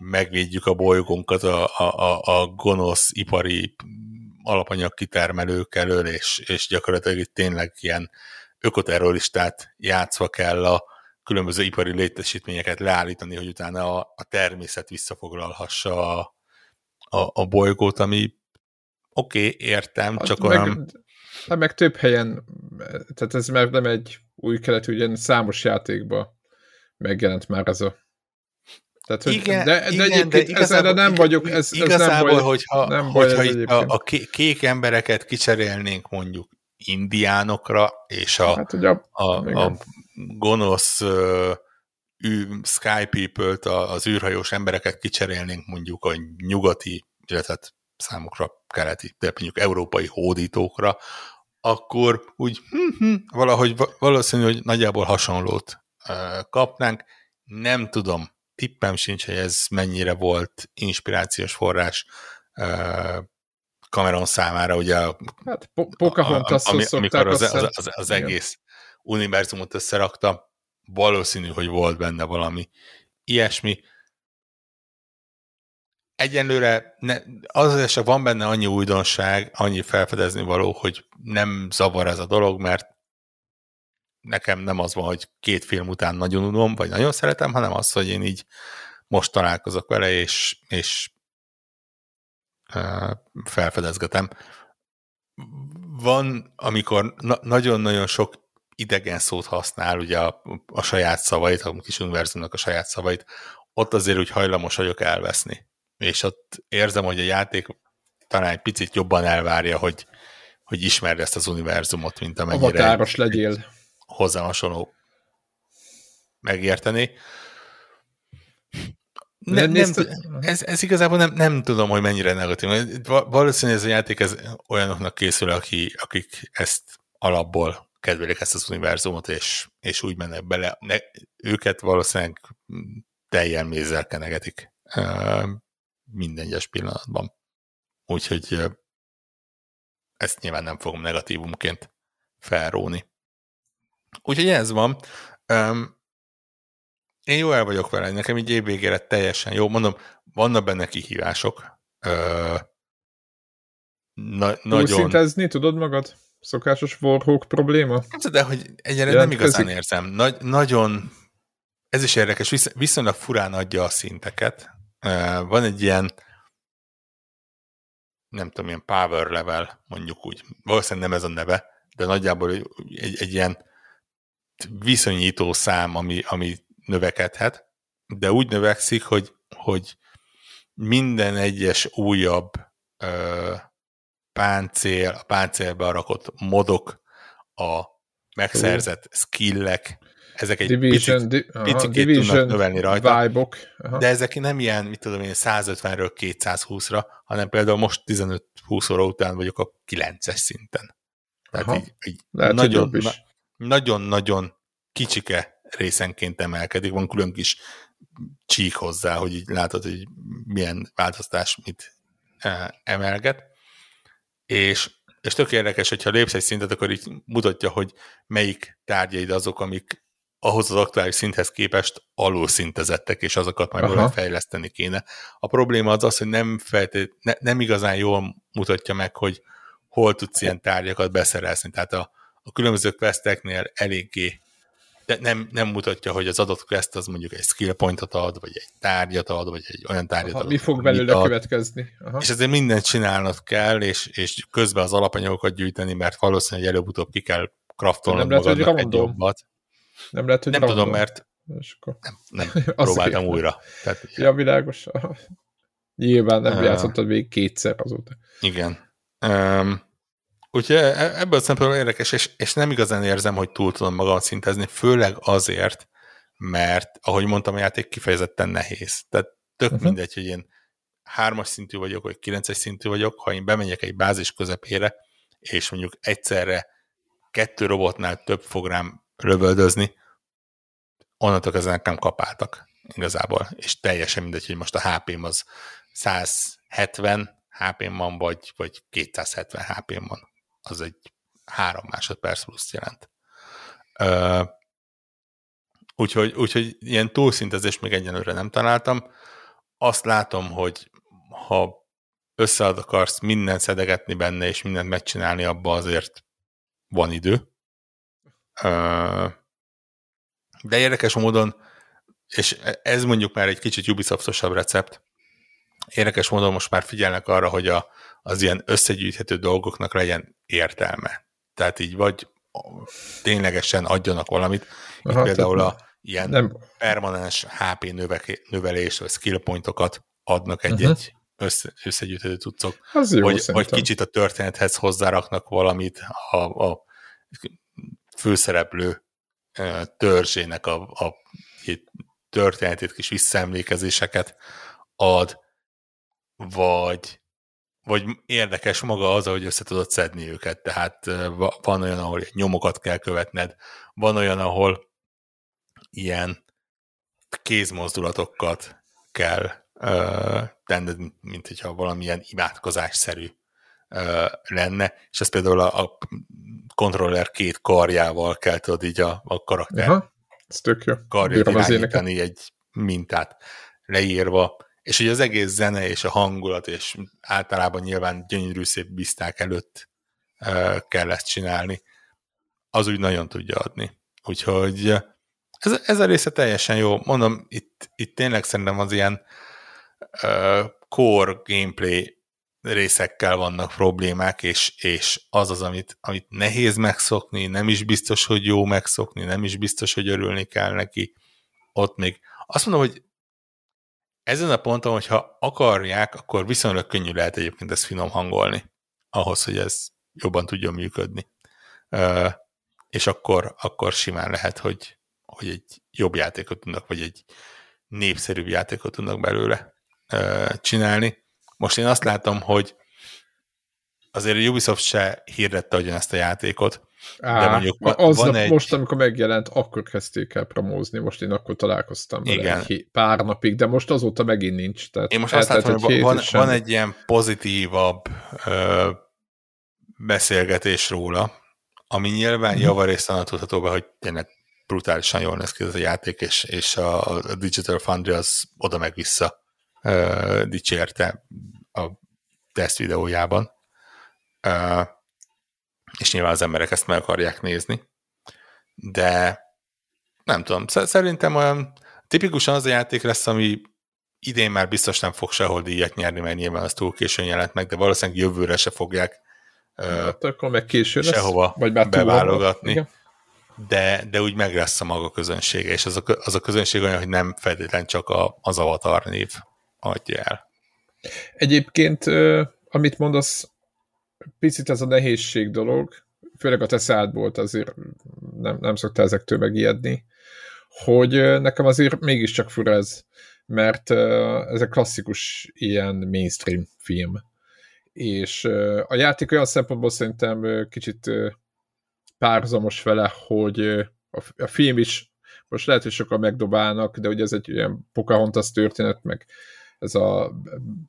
megvédjük a bolygónkat a, a, a gonosz ipari alapanyag kitermelők elől, és, és gyakorlatilag itt tényleg ilyen ökoterroristát játszva kell a, különböző ipari létesítményeket leállítani, hogy utána a, a természet visszafoglalhassa a, a, a bolygót, ami oké, okay, értem, hát csak meg, olyan... Hát meg több helyen, tehát ez már nem egy új keletű, ugye számos játékba megjelent már ez a tehát, hogy, igen, de, de igen, egyébként de igazából, ezzel nem vagyok, ez, igazából, ez nem baj, hogyha, nem baj hogyha a, a kék embereket kicserélnénk mondjuk indiánokra, és a, hát, a, a, a gonosz uh, Sky People-t, az űrhajós embereket kicserélnénk mondjuk a nyugati, illetve hát számukra keleti, de mondjuk európai hódítókra, akkor úgy hm, hm, valahogy valószínű, hogy nagyjából hasonlót kapnánk. Nem tudom, tippem sincs, hogy ez mennyire volt inspirációs forrás uh, Cameron számára, ugye a, hát, Pocahontas ami, amikor az, az, az, az egész univerzumot összerakta, valószínű, hogy volt benne valami ilyesmi. Egyenlőre ne, az esetleg van benne annyi újdonság, annyi felfedezni való, hogy nem zavar ez a dolog, mert nekem nem az van, hogy két film után nagyon unom, vagy nagyon szeretem, hanem az, hogy én így most találkozok vele, és, és felfedezgetem. Van, amikor na- nagyon-nagyon sok idegen szót használ, ugye a, a saját szavait, a kis univerzumnak a saját szavait, ott azért úgy hajlamos vagyok elveszni. És ott érzem, hogy a játék talán egy picit jobban elvárja, hogy, hogy ismerd ezt az univerzumot, mint amennyire... Avatáros legyél. Hozzá hasonló megérteni. Ne, nem, ez, ez igazából nem, nem tudom, hogy mennyire negatív. Valószínűleg ez a játék ez olyanoknak készül, aki, akik ezt alapból kedvelik ezt az univerzumot, és, és úgy mennek bele. Ne, őket valószínűleg teljel mézzel kenegetik minden egyes pillanatban. Úgyhogy ezt nyilván nem fogom negatívumként felróni. Úgyhogy ez van. Én jó el vagyok vele, nekem így évvégére teljesen jó. Mondom, vannak benne kihívások. Na, nagyon... Szintezni tudod magad? Szokásos Warhawk probléma? De hogy egyre nem igazán érzem. Nagy, nagyon, ez is érdekes, visz, viszonylag furán adja a szinteket. Van egy ilyen nem tudom, ilyen power level, mondjuk úgy. Valószínűleg nem ez a neve, de nagyjából egy, egy ilyen viszonyító szám, ami, ami növekedhet, de úgy növekszik, hogy, hogy minden egyes újabb ö, páncél, a páncélbe rakott modok, a megszerzett skillek, ezek egy Division, picit, di- picit Division tudnak növelni rajta. Vibe-ok. De ezek nem ilyen, mit tudom én, 150-ről 220-ra, hanem például most 15-20 óra után vagyok a 9-es szinten. Tehát Aha. így, így nagyon, na, nagyon-nagyon kicsike részenként emelkedik, van külön kis csík hozzá, hogy így látod, hogy milyen változtás mit e, emelget. És, és tök érdekes, hogyha lépsz egy szintet, akkor így mutatja, hogy melyik tárgyaid azok, amik ahhoz az aktuális szinthez képest alul szintezettek, és azokat majd valahogy fejleszteni kéne. A probléma az az, hogy nem, feltét, ne, nem igazán jól mutatja meg, hogy hol tudsz ilyen tárgyakat beszerezni. Tehát a, a különböző questeknél eléggé de nem, nem mutatja, hogy az adott quest az mondjuk egy skill pointot ad, vagy egy tárgyat ad, vagy egy olyan tárgyat Aha, ad. Mi fog belőle ad. következni? Aha. És ezért mindent csinálnod kell, és, és közben az alapanyagokat gyűjteni, mert valószínűleg előbb-utóbb ki kell kraftolnod magadnak egy jobbat. Nem lehet, hogy Nem random. tudom, mert nem, nem próbáltam újra. Tehát, ja, világos. Nyilván nem uh, játszottad még kétszer azóta. Igen. Um, úgyhogy e, ebből a szempontból érdekes, és, és nem igazán érzem, hogy túl tudom magam szintezni, főleg azért, mert, ahogy mondtam, a játék kifejezetten nehéz. Tehát tök uh-huh. mindegy, hogy én hármas szintű vagyok, vagy kilences szintű vagyok, ha én bemegyek egy bázis közepére, és mondjuk egyszerre kettő robotnál több fog rám lövöldözni, onnantól kezdve nekem kapáltak igazából, és teljesen mindegy, hogy most a HP-m az 170 HP-m van, vagy, vagy 270 HP-m van. Az egy három másodperc plusz jelent. Úgyhogy, úgyhogy ilyen túlszintezést még egyenlőre nem találtam. Azt látom, hogy ha összead akarsz mindent szedegetni benne, és mindent megcsinálni, abba azért van idő. De érdekes módon, és ez mondjuk már egy kicsit Ubisoftosabb recept, érdekes módon most már figyelnek arra, hogy a, az ilyen összegyűjthető dolgoknak legyen értelme. Tehát így vagy ténylegesen adjanak valamit, mint Aha, például a ilyen nem. permanens HP növek, növelés, vagy skill pointokat adnak egy-egy uh-huh. össze, összegyűjthető jó, vagy, vagy kicsit a történethez hozzáraknak valamit a, a főszereplő törzsének a, a történetét, kis visszaemlékezéseket ad, vagy, vagy érdekes maga az, hogy össze tudod szedni őket. Tehát van olyan, ahol nyomokat kell követned, van olyan, ahol ilyen kézmozdulatokat kell uh, tenned, mint hogyha valamilyen imádkozásszerű lenne, és ez például a, a kontroller két karjával kell tudod így a, a karakter Aha, ez tök jó. karját irányítani egy mintát leírva, és hogy az egész zene és a hangulat, és általában nyilván gyönyörű szép bizták előtt kell ezt csinálni, az úgy nagyon tudja adni. Úgyhogy ez, ez a része teljesen jó. Mondom, itt, itt tényleg szerintem az ilyen uh, core gameplay részekkel vannak problémák, és, és az az, amit, amit nehéz megszokni, nem is biztos, hogy jó megszokni, nem is biztos, hogy örülni kell neki, ott még. Azt mondom, hogy ezen a ponton, hogyha akarják, akkor viszonylag könnyű lehet egyébként ezt finom hangolni, ahhoz, hogy ez jobban tudjon működni. És akkor, akkor simán lehet, hogy, hogy egy jobb játékot tudnak, vagy egy népszerűbb játékot tudnak belőle csinálni. Most én azt látom, hogy azért a Ubisoft se hirdette ezt a játékot, Á, de mondjuk van, aznap, van egy... most, amikor megjelent, akkor kezdték el promózni, most én akkor találkoztam vele Igen. Egy pár napig, de most azóta megint nincs. Tehát én most azt látom, hogy van, van egy ilyen pozitívabb ö, beszélgetés róla, ami nyilván hmm. javarészt annak tudható be, hogy tényleg brutálisan jól néz ki ez a játék, és, és a, a Digital Foundry az oda meg vissza uh, dicsérte a test videójában. Uh, és nyilván az emberek ezt meg akarják nézni. De nem tudom, szerintem olyan tipikusan az a játék lesz, ami idén már biztos nem fog sehol díjat nyerni, mert nyilván az túl későn jelent meg, de valószínűleg jövőre se fogják hát, akkor meg késő lesz, sehova vagy már beválogatni. De, de úgy meg lesz a maga közönsége, és az a, az a közönség olyan, hogy nem feltétlenül csak a, az avatar név adja el. Egyébként, amit mondasz, picit ez a nehézség dolog, főleg a te szádból azért nem, nem szoktál ezektől megijedni, hogy nekem azért mégiscsak fura ez, mert ez egy klasszikus ilyen mainstream film. És a játék olyan szempontból szerintem kicsit párhuzamos vele, hogy a film is most lehet, hogy sokan megdobálnak, de ugye ez egy ilyen Pocahontas történet, meg ez a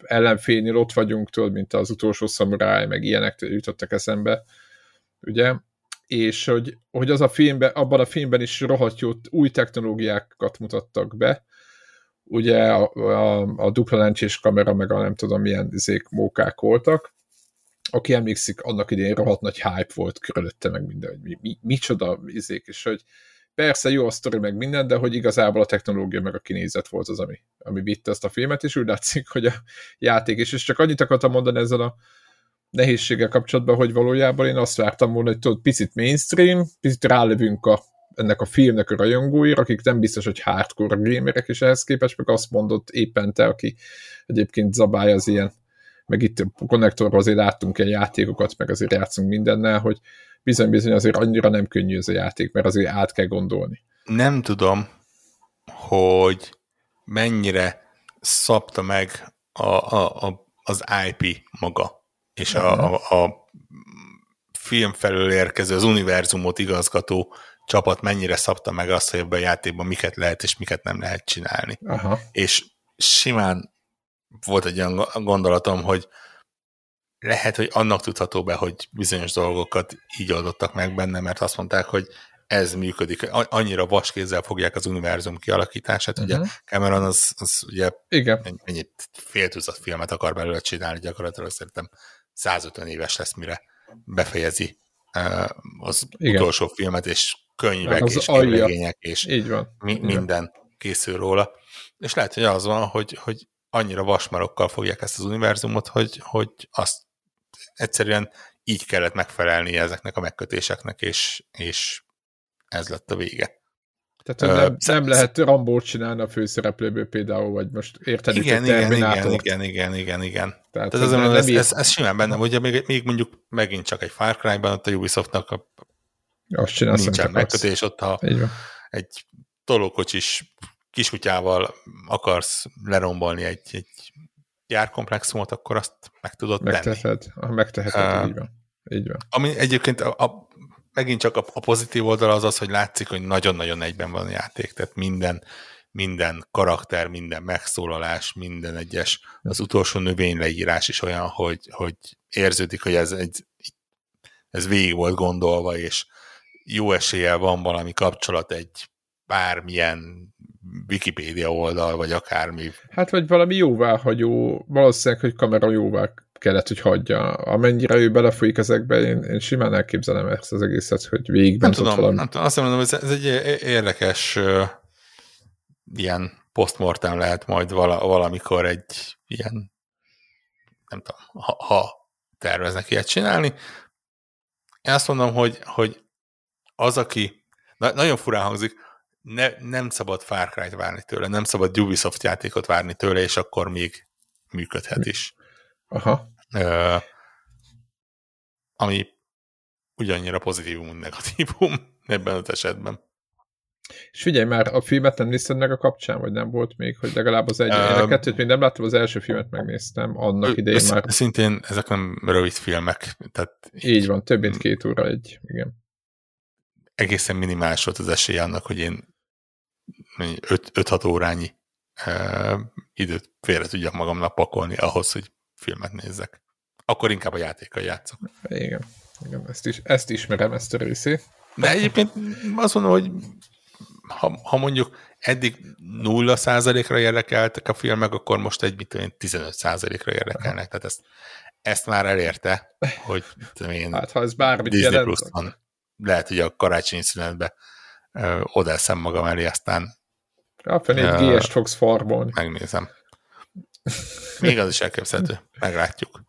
ellenfénynél ott vagyunk, tudod, mint az utolsó szamuráj, meg ilyenek jutottak eszembe, ugye, és hogy, hogy az a filmben, abban a filmben is rohadt jó új technológiákat mutattak be, ugye a, a, a dupla lencsés kamera, meg a nem tudom milyen izék, mókák voltak, aki emlékszik, annak idén rohadt nagy hype volt körülötte, meg minden, hogy mi, mi, micsoda izék, és hogy persze jó a sztori meg minden, de hogy igazából a technológia meg a kinézet volt az, ami, ami vitte ezt a filmet, és úgy látszik, hogy a játék is, és csak annyit akartam mondani ezzel a nehézséggel kapcsolatban, hogy valójában én azt vártam volna, hogy tudod, picit mainstream, picit rálövünk a, ennek a filmnek a rajongóira, akik nem biztos, hogy hardcore gamerek, és ehhez képest meg azt mondott éppen te, aki egyébként zabálja az ilyen, meg itt a konnektorban azért láttunk ilyen játékokat, meg azért játszunk mindennel, hogy bizony-bizony azért annyira nem könnyű ez a játék, mert azért át kell gondolni. Nem tudom, hogy mennyire szabta meg a, a, a, az IP maga és a, a, a film felől érkező, az univerzumot igazgató csapat mennyire szabta meg azt, hogy ebben a játékban miket lehet és miket nem lehet csinálni. Aha. És simán volt egy olyan gondolatom, hogy lehet, hogy annak tudható be, hogy bizonyos dolgokat így oldottak meg benne, mert azt mondták, hogy ez működik. Annyira vaskézzel fogják az univerzum kialakítását. Uh-huh. Ugye Cameron az, az ugye Igen. ennyit fél tucat filmet akar belőle csinálni, gyakorlatilag szerintem 150 éves lesz, mire befejezi az Igen. utolsó filmet, és könyvek, az és képregények, és Így van. Mi, minden készül róla. És lehet, hogy az van, hogy, hogy annyira vasmarokkal fogják ezt az univerzumot, hogy, hogy azt egyszerűen így kellett megfelelni ezeknek a megkötéseknek, és, és ez lett a vége. Tehát nem, uh, nem lehet Rambót csinálni a főszereplőből például, vagy most érted igen, igen, igen, igen, igen, igen, igen. Tehát, Tehát ez, nem ez, ez, ez, simán benne, ugye még, még mondjuk megint csak egy Far Cry-ban, ott a Ubisoftnak a azt csinálsz, nincsen megkötés, ott ha egy tolókocsis kiskutyával akarsz lerombolni egy, egy járkomplexumot, akkor azt meg tudod megteheted, tenni. Megteheted, uh, így van. Így van. Ami egyébként a, a megint csak a, a pozitív oldal az az, hogy látszik, hogy nagyon-nagyon egyben van a játék, tehát minden, minden karakter, minden megszólalás, minden egyes, az utolsó növényleírás is olyan, hogy, hogy érződik, hogy ez, egy, ez végig volt gondolva, és jó eséllyel van valami kapcsolat egy bármilyen Wikipédia oldal, vagy akármi. Hát, vagy valami jóváhagyó, valószínűleg, hogy kamera jóvá kellett, hogy hagyja. Amennyire ő belefolyik ezekbe, én, én simán elképzelem ezt az egészet, hogy végigben nem tudom, valami. Nem tudom, azt mondom, ez, ez egy érdekes uh, ilyen postmortem lehet majd vala, valamikor egy ilyen nem tudom, ha, ha terveznek ilyet csinálni. Én azt mondom, hogy, hogy az, aki na, nagyon furán hangzik, ne, nem szabad Far Cry-t várni tőle, nem szabad Ubisoft játékot várni tőle, és akkor még működhet is. Aha. Ö, ami ugyannyira pozitívum, mint negatívum ebben az esetben. És figyelj már, a filmet nem nézted meg a kapcsán, vagy nem volt még, hogy legalább az egy, uh, én a kettőt még nem láttam, az első filmet megnéztem, annak idején már. Szintén ezek nem rövid filmek, tehát... Így van, több mint két óra egy, igen. Egészen minimális volt az esély annak, hogy én 5-6 órányi időt félre tudjak magamnak pakolni ahhoz, hogy filmet nézzek. Akkor inkább a játékkal játszok. Igen, igen ezt, is, ezt ismerem, ezt a részét. De egyébként azt mondom, hogy ha, ha mondjuk eddig 0 százalékra érdekeltek a filmek, akkor most egy mit 15 százalékra érdekelnek. Tehát ezt, ezt már elérte, hogy én hát, ha ez bármit Disney jelent, Plus van. Lehet, hogy a karácsonyi szünetbe odeszem magam elé, aztán a fenét GS-t fogsz farmolni. Megnézem. Még az is elképzelhető. Meglátjuk.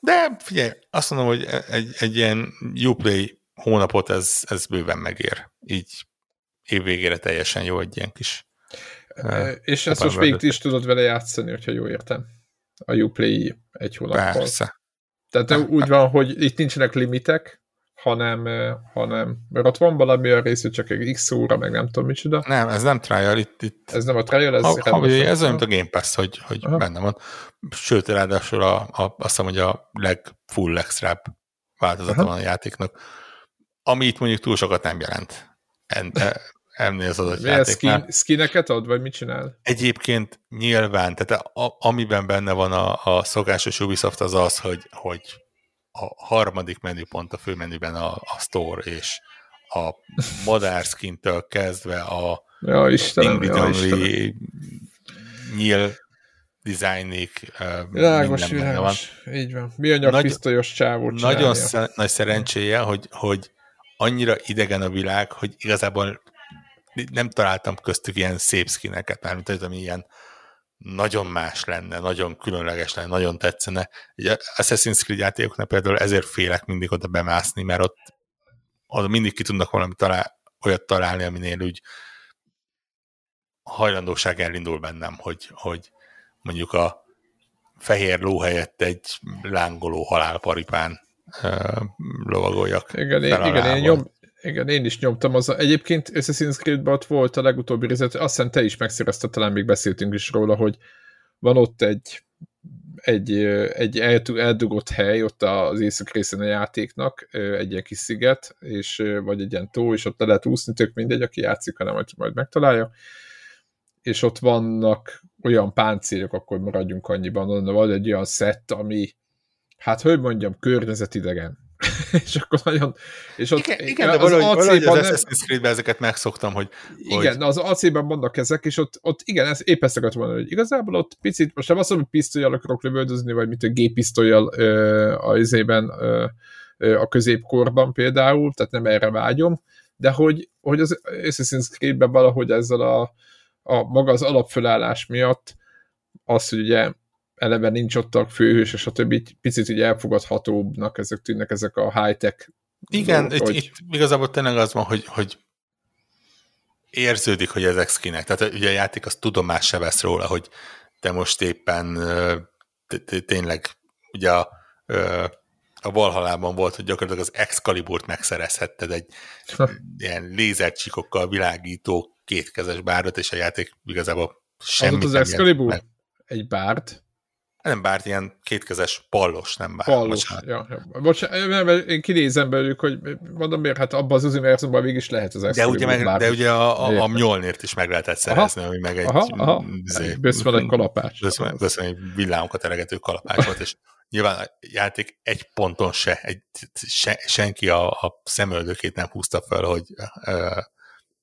De figyelj, azt mondom, hogy egy, egy ilyen Uplay hónapot ez, ez bőven megér. Így évvégére teljesen jó egy ilyen kis És ezt most még is tudod vele játszani, hogyha jó értem. A Uplay egy hónappal. Persze. Tehát úgy van, hogy itt nincsenek limitek, hanem, hanem mert ott van valami a rész, hogy csak egy x óra, meg nem tudom micsoda. Nem, ez nem trial, itt, itt ez nem a trial, ez ha, ha, ez olyan, mint a Game Pass, hogy, hogy benne van. Sőt, ráadásul a, a, azt hiszem, hogy a leg full extra változata van a játéknak, ami itt mondjuk túl sokat nem jelent. En, e, ennél az adott játéknál. Skin, skineket ad, vagy mit csinál? Egyébként nyilván, tehát a, amiben benne van a, a szokásos Ubisoft az az, hogy, hogy a harmadik menüpont a főmenüben a, a store, és a madárszkintől kezdve a ja, Istenem, ja, Istenem. nyíl dizájnik, világos, minden van. Így van. Mi anyag Nagy, pisztolyos csávó Nagyon sz- nagy szerencséje, hogy, hogy annyira idegen a világ, hogy igazából nem találtam köztük ilyen szép skineket, mármint az, ami ilyen nagyon más lenne, nagyon különleges lenne, nagyon tetszene. Egy Assassin's Creed játékoknál például ezért félek mindig oda bemászni, mert ott, ott mindig ki tudnak valami talál, olyat találni, aminél úgy hajlandóság elindul bennem, hogy, hogy mondjuk a fehér ló helyett egy lángoló halálparipán lovagoljak. Igen, én, igen én, nyom, igen, én is nyomtam. Az egyébként Assassin's creed ott volt a legutóbbi részlet, azt hiszem te is megszerezted, talán még beszéltünk is róla, hogy van ott egy egy, egy eldugott hely ott az észak részén a játéknak, egy ilyen kis sziget, és, vagy egy ilyen tó, és ott le lehet úszni, tök mindegy, aki játszik, hanem majd, majd megtalálja. És ott vannak olyan páncélok, akkor maradjunk annyiban, van egy olyan szett, ami, hát hogy mondjam, környezetidegen és akkor nagyon... És ott, igen, igen, de az valahogy, valahogy az Assassin's Creed-ben ezeket megszoktam, hogy... Igen, hogy... az AC-ben vannak ezek, és ott, ott igen, ez épp ezt akartam mondani, hogy igazából ott picit, most nem azt mondom, hogy pisztolyjal akarok lövöldözni, vagy mit a géppisztolyjal a izében a középkorban például, tehát nem erre vágyom, de hogy, hogy az Assassin's Creed-ben valahogy ezzel a, a maga az alapfölállás miatt az, hogy ugye eleve nincs ott a főhős, és a többi picit ugye elfogadhatóbbnak ezek tűnnek ezek a high-tech igen, dolgok, itt, hogy... itt igazából tényleg az van, hogy, hogy érződik, hogy ezek skinek. Tehát ugye a játék az tudomás se vesz róla, hogy te most éppen tényleg ugye a, a Valhalában volt, hogy gyakorlatilag az Excaliburt megszerezhetted egy ilyen lézercsikokkal világító kétkezes bárdot, és a játék igazából semmit az, az Excalibur? Egy bárd? Nem bárt, ilyen kétkezes pallos, nem bár. Pallos, ja, ja. Bocsánat, én kinézem belőlük, hogy mondom miért, hát abban az univerzumban végig is lehet az De ugye, meg, de ugye a, a, a Mjolnirt is meg lehetett szerezni, aha, ami meg egy... Aha, aha. Zé, egy kalapács. Böszmen egy villámokat eregető kalapács volt, és nyilván a játék egy ponton se, egy, se senki a, a szemöldökét nem húzta fel, hogy ö,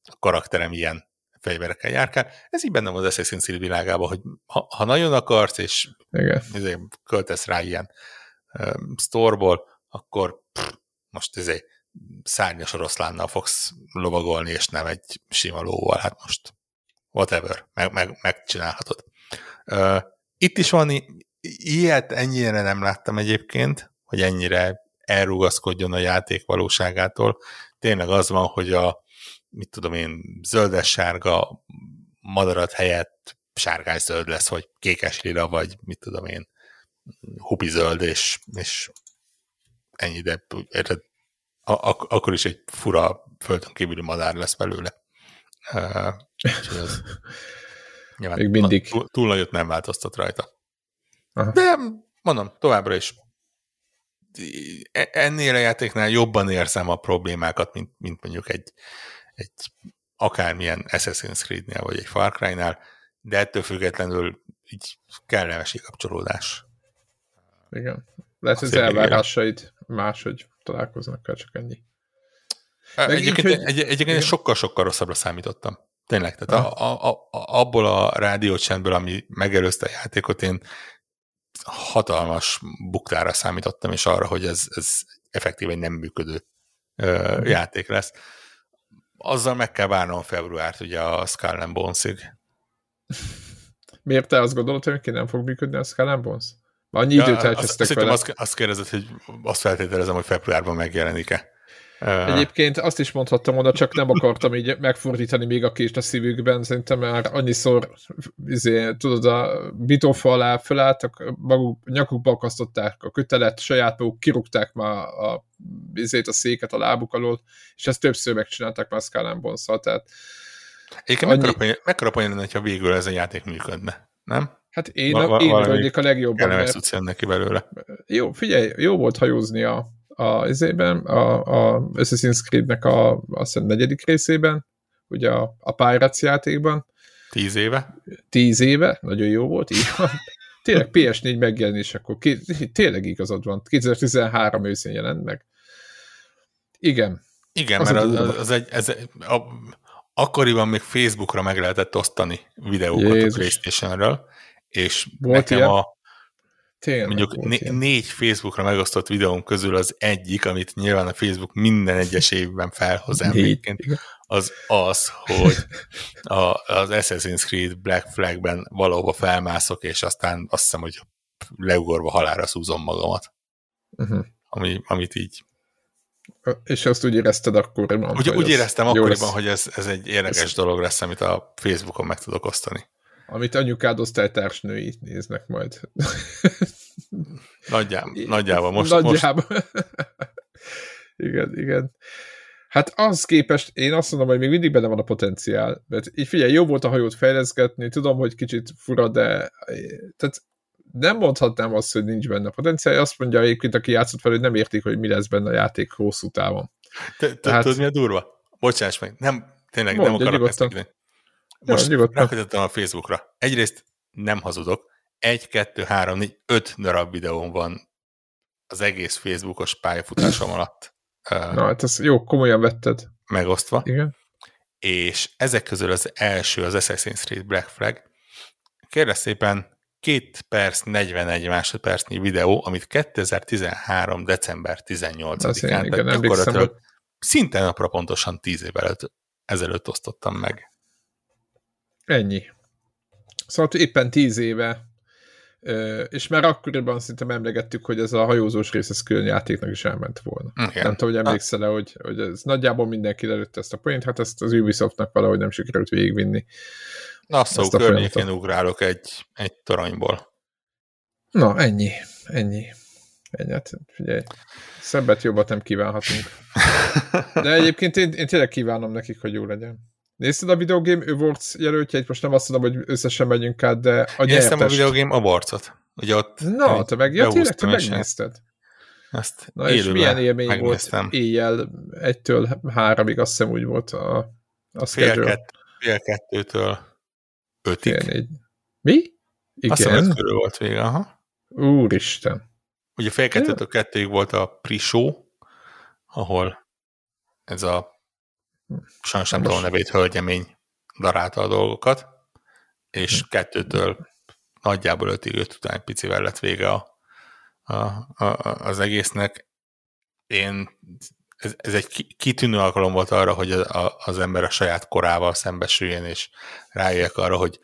a karakterem ilyen fegyverekkel járkál. Ez így benne van az Assassin's Creed világában, hogy ha, ha nagyon akarsz, és Igen. Izé, költesz rá ilyen um, storeból, akkor pff, most ezért szárnyas oroszlánnal fogsz lovagolni, és nem egy sima lóval, hát most whatever, meg, meg, megcsinálhatod. Uh, itt is van, ilyet ennyire nem láttam egyébként, hogy ennyire elrugaszkodjon a játék valóságától. Tényleg az van, hogy a, mit tudom én, zöldes-sárga madarat helyett sárgás-zöld lesz, vagy kékes-lila, vagy mit tudom én, hupi-zöld, és, és ennyi, de érted, ak- akkor is egy fura földön kívüli madár lesz belőle. Uh, az, nyilván, Még mindig. Túl, túl nagyot nem változtat rajta. Aha. De mondom, továbbra is ennél a játéknál jobban érzem a problémákat, mint, mint mondjuk egy, egy akármilyen Assassin's Creed-nél, vagy egy Far Cry-nál, de ettől függetlenül így kellemes kapcsolódás. Igen. Lehet, az elvárásaid máshogy találkoznak kell, csak ennyi. egyébként, így, hogy... egy, egyébként sokkal-sokkal rosszabbra számítottam. Tényleg, tehát a, a, a, abból a rádiócsendből, ami megelőzte a játékot, én hatalmas buktára számítottam, és arra, hogy ez, ez effektíven nem működő ö, mm. játék lesz azzal meg kell várnom februárt, ugye a Skull and Bones-ig. Miért te azt gondolod, hogy ki nem fog működni a Skull and Bones? Annyi ja, időt elcsesztek vele. Azt, azt kérdezett, hogy azt feltételezem, hogy februárban megjelenik-e. Egyébként azt is mondhattam oda, csak nem akartam így megfordítani még a kést a szívükben, szerintem már annyiszor izé, tudod, a bitófa alá fölálltak, maguk nyakukba akasztották a kötelet, saját maguk kirúgták már a, izét, a széket a lábuk alól, és ezt többször megcsinálták már Skull Bonszal, tehát Egyébként annyi... mekkora poén lenne, ha végül ez a játék működne, nem? Hát én, Val- én vagyok a legjobban. Mert... neki belőle. Jó, figyelj, jó volt hajózni a a, izében, a, a Assassin's Creed-nek a, azt hiszem, negyedik részében, ugye a, a Pirates játékban. Tíz éve? Tíz éve, nagyon jó volt, így van. Tényleg PS4 megjelenés, akkor ki, tényleg igazad van, 2013 őszén jelent meg. Igen. Igen, az mert az, az, az egy, ez, a, akkoriban még Facebookra meg lehetett osztani videókat Jézus. a Playstation-ről, és Volt nekem ilyen? a Tényleg mondjuk né- négy Facebookra megosztott videón közül az egyik, amit nyilván a Facebook minden egyes évben felhoz igen. az az, hogy a, az Assassin's Creed Black Flagben valahova felmászok, és aztán azt hiszem, hogy leugorva halára szúzom magamat, Uh-huh. ami, amit így És azt úgy érezted akkoriban? Úgy, úgy éreztem akkoriban, hogy ez, ez egy érdekes Ez- dolog lesz, amit a Facebookon meg tudok osztani. Amit anyukád osztálytársnői néznek majd. Nagyjá, nagyjából. Most, most Nagyjából. igen, igen. Hát az képest én azt mondom, hogy még mindig benne van a potenciál. Mert így figyelj, jó volt a hajót fejleszgetni, tudom, hogy kicsit fura, de tehát nem mondhatnám azt, hogy nincs benne potenciál. Azt mondja egyébként, aki játszott fel, hogy nem értik, hogy mi lesz benne a játék hosszú távon. te, te, Tehát- tudod, mi a durva? Bocsáss meg, nem, tényleg Mondja, nem akarok ezt Ja, Most nyugodtan. rákötöttem a Facebookra. Egyrészt nem hazudok. Egy, kettő, három, négy, öt darab videón van az egész Facebookos pályafutásom alatt Na, hát ezt jó, komolyan vetted. megosztva. Igen. és ezek közül az első az Assassin's Creed Black Flag. Kérlek szépen 2 perc 41 másodpercnyi videó, amit 2013. december Az én, 18-án, igen, tehát gyakorlatilag szinte napra pontosan 10 évvel ezelőtt osztottam meg. Ennyi. Szóval éppen tíz éve, és már akkoriban szerintem emlegettük, hogy ez a hajózós rész ez külön játéknak is elment volna. Igen. Nem tudom, hogy emlékszel-e, hogy, hogy ez nagyjából mindenki előtt ezt a point, hát ezt az Ubisoftnak valahogy nem sikerült végigvinni. Nassau Ezt a környékén folyamatot. ugrálok egy, egy toronyból. Na, ennyi, ennyi. Ennyi, hát figyelj, szebbet, jobbat nem kívánhatunk. De egyébként én, én tényleg kívánom nekik, hogy jó legyen. Nézted a Video Game Awards jelöltjeit? Most nem azt mondom, hogy összesen megyünk át, de a Néztem a nyertest. videogame aborcot. Ugye ott Na, te meg, ja, tényleg, te megnézted. Ezt Na és milyen élmény megnéztem. volt éjjel egytől háromig, azt hiszem úgy volt a, a Fél, schedule. kett, fél kettőtől ötig. Fél négy. Mi? Azt hiszem, Igen? körül volt vége, aha. Úristen. Ugye fél kettőtől kettőig volt a pre-show, ahol ez a sajnos nem tudom a nevét, hölgyemény darálta a dolgokat, és kettőtől nagyjából ötig, öt után egy picivel lett vége a, a, a, az egésznek. Én, ez, ez egy ki- kitűnő alkalom volt arra, hogy a, a, az ember a saját korával szembesüljön, és rájöjjek arra, hogy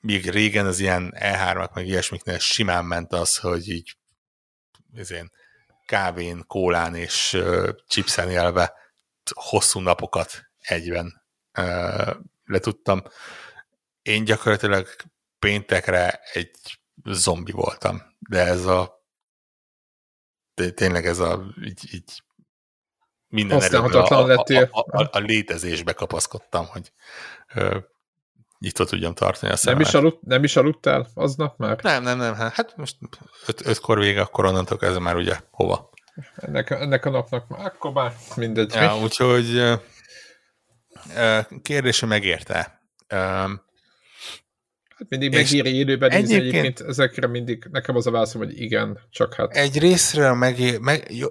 míg régen az ilyen E3-ak, meg ilyesmiknél simán ment az, hogy így ezén, kávén, kólán és uh, chipsen élve hosszú napokat egyben uh, letudtam. Én gyakorlatilag péntekre egy zombi voltam, de ez a tényleg ez a így, így minden Használhatatlan a, a, a, a, a létezésbe kapaszkodtam, hogy uh, nyitva tudjam tartani a Nem szememet. is, aludt, nem is aludtál aznap már? Nem, nem, nem. Hát most öt, ötkor vége, akkor onnantól kezdve már ugye hova. Ennek, ennek a napnak már, akkor már mindegy. Ja, mi? úgyhogy kérdése megérte. Hát mindig megéri élőben nézni egyébként- egyébként ezekre mindig, nekem az a válaszom, hogy igen, csak hát Egy részről megér, meg, jó,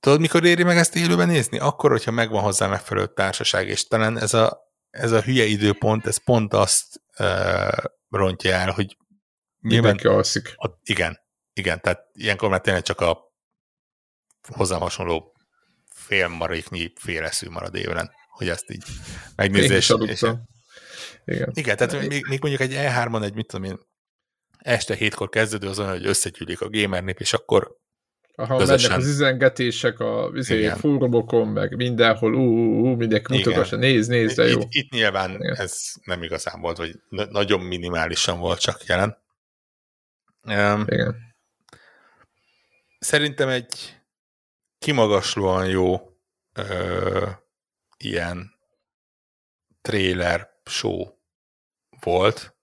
tudod, mikor éri meg ezt élőben nézni? Akkor, hogyha megvan hozzá megfelelő társaság, és talán ez a, ez a hülye időpont, ez pont azt ö, rontja el, hogy nyilván mindenki alszik. A, igen, igen, tehát ilyenkor már tényleg csak a hozzám hasonló fél maréknyi féleszű marad évren, hogy ezt így megnézni. Én És, és. Igen. igen, tehát még, még mondjuk egy E3-on egy, mit tudom én, este hétkor kezdődő az olyan, hogy összegyűlik a gamernép, és akkor Aha, Közösen. mennek az üzengetések a izé, fórumokon, meg mindenhol, ú, ú, ú mindenki mutatassa, nézd, nézd, de jó. itt, itt nyilván Igen. ez nem igazán volt, vagy na- nagyon minimálisan volt csak jelen. Um, Igen. Szerintem egy kimagaslóan jó ö, ilyen trailer show volt.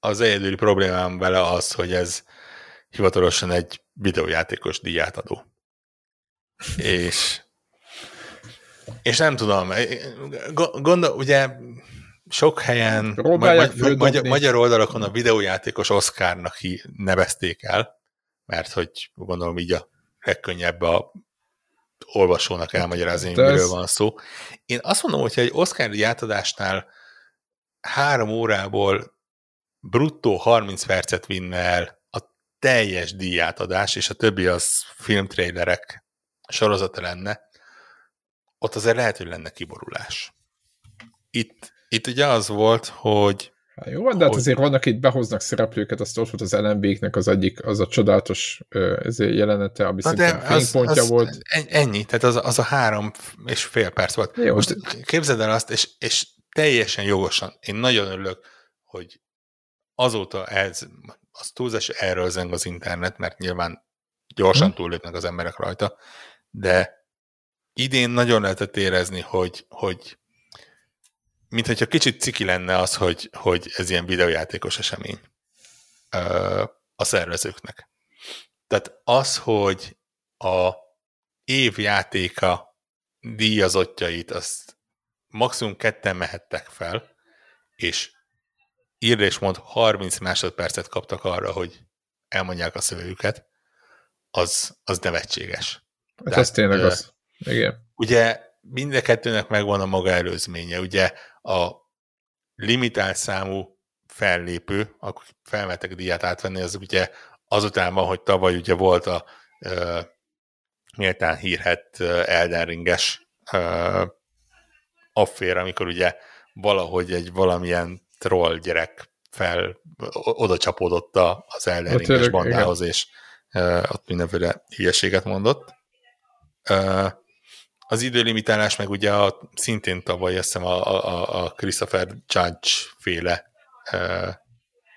Az egyedüli problémám vele az, hogy ez hivatalosan egy videójátékos díját adó. És és nem tudom, go- gondol, ugye sok helyen, Próbálják ma- ma- magyar, oldalakon a videójátékos Oscarnak hi- nevezték el, mert hogy gondolom így a legkönnyebb a olvasónak elmagyarázni, De ez- miről van szó. Én azt mondom, hogyha egy Oscar átadásnál három órából bruttó 30 percet vinne el teljes díjátadás, és a többi az filmtrélerek sorozata lenne, ott azért lehet, hogy lenne kiborulás. Itt, itt ugye az volt, hogy Hát jó van, de hát azért vannak itt, behoznak szereplőket, azt ott volt az LMB-nek az egyik, az a csodálatos jelenete, ami Na szintén fénypontja az, volt. Ennyi, tehát az, az a három és fél perc volt. Jó, Most képzeld el azt, és, és teljesen jogosan, én nagyon örülök, hogy azóta ez, az túlzás, erről zeng az internet, mert nyilván gyorsan hm. túllépnek az emberek rajta, de idén nagyon lehetett érezni, hogy, hogy mint hogyha kicsit ciki lenne az, hogy, hogy ez ilyen videójátékos esemény a szervezőknek. Tehát az, hogy a évjátéka díjazottjait, azt maximum ketten mehettek fel, és írd és mond 30 másodpercet kaptak arra, hogy elmondják a szövőjüket, az, az nevetséges. Hát Tehát, ez tényleg az. Igen. Ugye mind kettőnek megvan a maga előzménye. Ugye a limitált számú fellépő, akkor felmettek díját átvenni, az ugye azután van, hogy tavaly ugye volt a uh, méltán hírhet Elden Ringes uh, affér, amikor ugye valahogy egy valamilyen troll gyerek fel oda csapódott az Elden Ringes bandához, és uh, ott mindenféle hülyeséget mondott. Uh, az időlimitálás meg ugye a, szintén tavaly azt hiszem a, a, a Christopher Judge féle e,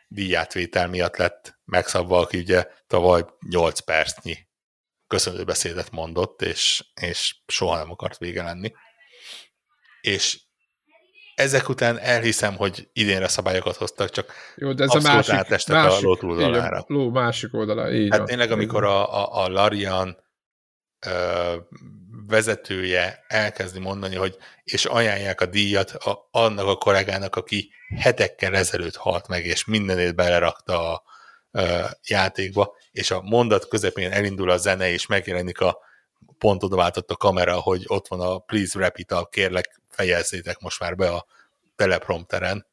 díjátvétel miatt lett megszabva, aki ugye tavaly 8 percnyi köszönő beszédet mondott, és, és soha nem akart vége lenni. És ezek után elhiszem, hogy idénre szabályokat hoztak, csak Jó, de ez a másik, másik, a ló túloldalára. A ló másik oldala, így Hát van, tényleg, amikor a, a, a Larian ö, vezetője elkezdi mondani, hogy és ajánlják a díjat a, annak a kollégának, aki hetekkel ezelőtt halt meg, és mindenét belerakta a, a játékba, és a mondat közepén elindul a zene, és megjelenik a pont oda váltott a kamera, hogy ott van a please wrap it up, kérlek fejezzétek most már be a teleprompteren.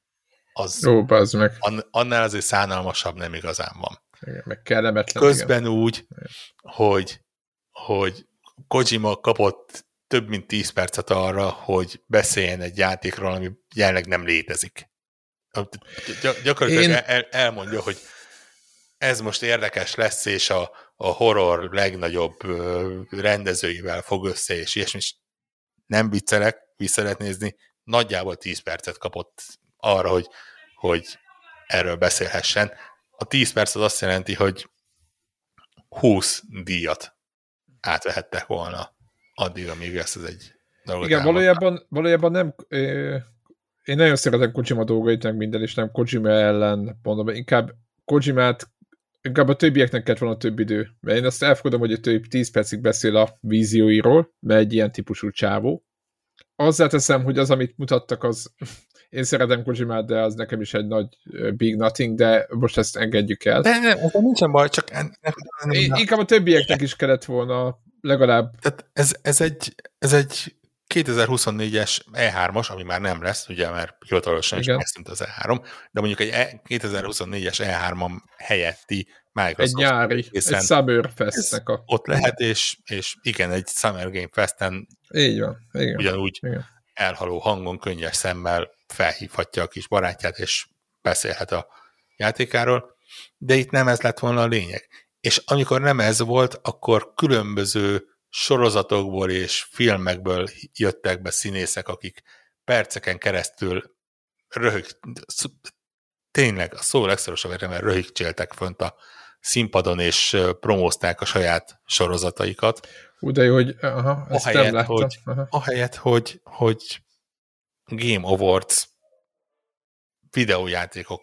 Az, Ó, meg. annál azért szánalmasabb nem igazán van. Igen, meg kellemetlen. Közben igen. úgy, igen. hogy hogy Kojima kapott több mint 10 percet arra, hogy beszéljen egy játékról, ami jelenleg nem létezik. Gyakorlatilag Én... el, elmondja, hogy ez most érdekes lesz, és a, a horror legnagyobb rendezőivel fog össze, és ilyesmi. Nem viccelek, vissza lehet nézni, nagyjából 10 percet kapott arra, hogy, hogy erről beszélhessen. A 10 perc az azt jelenti, hogy 20 díjat átvehettek volna addig, amíg ezt az egy dolgot Igen, valójában, valójában nem én nagyon szeretem Kojima dolgait, meg minden, és nem Kojima ellen mondom, inkább Kojimát inkább a többieknek kellett volna több idő. Mert én azt elfogadom, hogy a több 10 percig beszél a vízióiról, mert egy ilyen típusú csávó. Azzal teszem, hogy az, amit mutattak, az én szeretem Kojimát, de az nekem is egy nagy big nothing, de most ezt engedjük el. De nem, ez nincsen baj, csak en, én, inkább a többieknek is kellett volna legalább. Tehát ez, ez egy, ez egy 2024-es E3-as, ami már nem lesz, ugye, mert hivatalosan is megszűnt az E3, de mondjuk egy 2024-es e, E3-am helyetti Microsoft. Egy nyári, egy Summer Festnek a... Ott lehet, és, és igen, egy Summer Game Festen így van, igen. ugyanúgy igen. elhaló hangon, könnyes szemmel felhívhatja a kis barátját, és beszélhet a játékáról, de itt nem ez lett volna a lényeg. És amikor nem ez volt, akkor különböző sorozatokból és filmekből jöttek be színészek, akik perceken keresztül röhög, tényleg a szó legszorosabb értelme röhigcséltek fönt a színpadon, és promózták a saját sorozataikat. Úgy, de jó, hogy aha, ezt ahelyett, nem láttam. Hogy, aha. ahelyett, hogy, hogy Game Awards videójátékok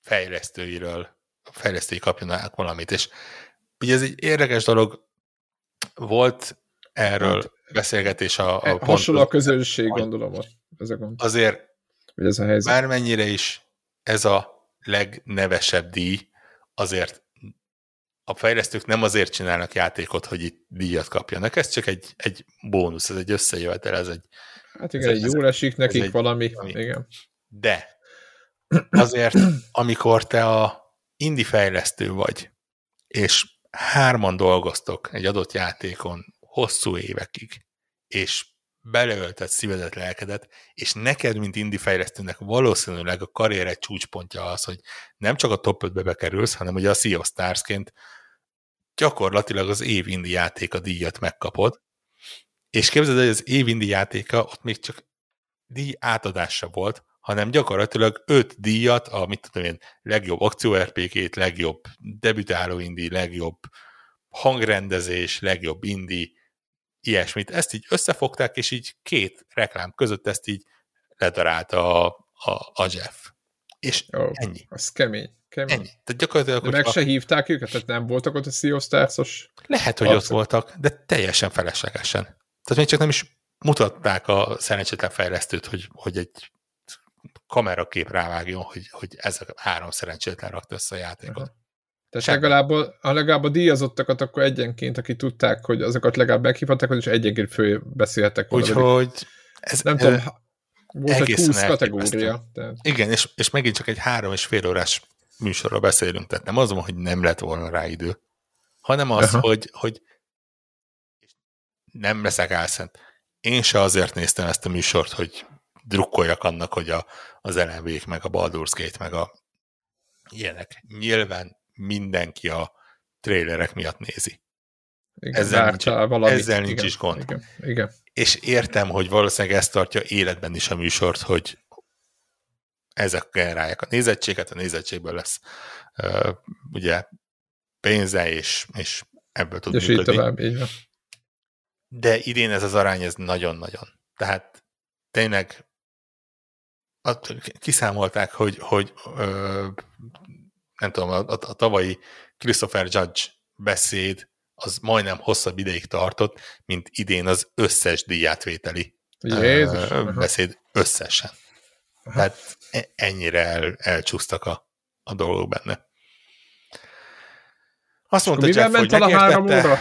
fejlesztőiről, fejlesztői kapjanak valamit, és ugye ez egy érdekes dolog, volt erről hát, beszélgetés a, a e, Hasonló a közönség, gondolom, ez a gond. Azért hogy ez a helyzet. bármennyire is ez a legnevesebb díj, azért a fejlesztők nem azért csinálnak játékot, hogy itt díjat kapjanak, ez csak egy, egy bónusz, ez egy összejövetel, ez egy Hát igen, ez, egy jól esik nekik egy, valami, valami. Igen. De azért, amikor te a indie fejlesztő vagy, és hárman dolgoztok egy adott játékon hosszú évekig, és beleölted szívedet, lelkedet, és neked, mint indie fejlesztőnek valószínűleg a karrier egy csúcspontja az, hogy nem csak a top 5-be bekerülsz, hanem ugye a of Stars-ként gyakorlatilag az év indie játéka díjat megkapod, és képzeld, hogy az év indie játéka ott még csak díj átadása volt, hanem gyakorlatilag öt díjat, a mit tudom én, legjobb akció rpg legjobb debütáló indi, legjobb hangrendezés, legjobb indi, ilyesmit. Ezt így összefogták, és így két reklám között ezt így ledarálta a, a, a Jeff. És oh, ennyi. Az kemény. kemény. Ennyi. Tehát gyakorlatilag, de meg se hívták őket, tehát nem voltak ott a Stars-os Lehet, hogy ott voltak, de teljesen feleslegesen. Tehát még csak nem is mutatták a szerencsétlen fejlesztőt, hogy, hogy egy kamerakép rávágjon, hogy, hogy ez a három szerencsétlen rakta össze a játékot. Uh-huh. Tehát legalább, a, legalább a díjazottakat akkor egyenként, akik tudták, hogy azokat legalább meghívhatták, és egyenként fölbeszéltek. Úgyhogy ez nem tudom, volt egy 20 kategória. Tehát. Igen, és, és megint csak egy három és fél órás műsorról beszélünk, tehát nem az, hogy nem lett volna rá idő, hanem az, Aha. hogy, hogy nem leszek álszent. Én se azért néztem ezt a műsort, hogy drukkoljak annak, hogy a, az lmv meg a Baldur's Gate, meg a ilyenek. Nyilván mindenki a trélerek miatt nézi. Igen, ezzel nincs, valami. ezzel nincs igen, is gond. Igen, igen. És értem, hogy valószínűleg ezt tartja életben is a műsort, hogy ezek generálják a nézettséget, a nézettségből lesz uh, ugye pénze, és, és ebből tud és működni. Így tovább, így van. De idén ez az arány, ez nagyon-nagyon. Tehát tényleg kiszámolták, hogy, hogy ö, nem tudom, a, a, a tavalyi Christopher Judge beszéd az majdnem hosszabb ideig tartott, mint idén az összes díjátvételi Jézus, ö, beszéd összesen. Aha. Tehát e, ennyire el, elcsúsztak a, a dolgok benne. Azt mondta Jeff, ment hogy a három óra?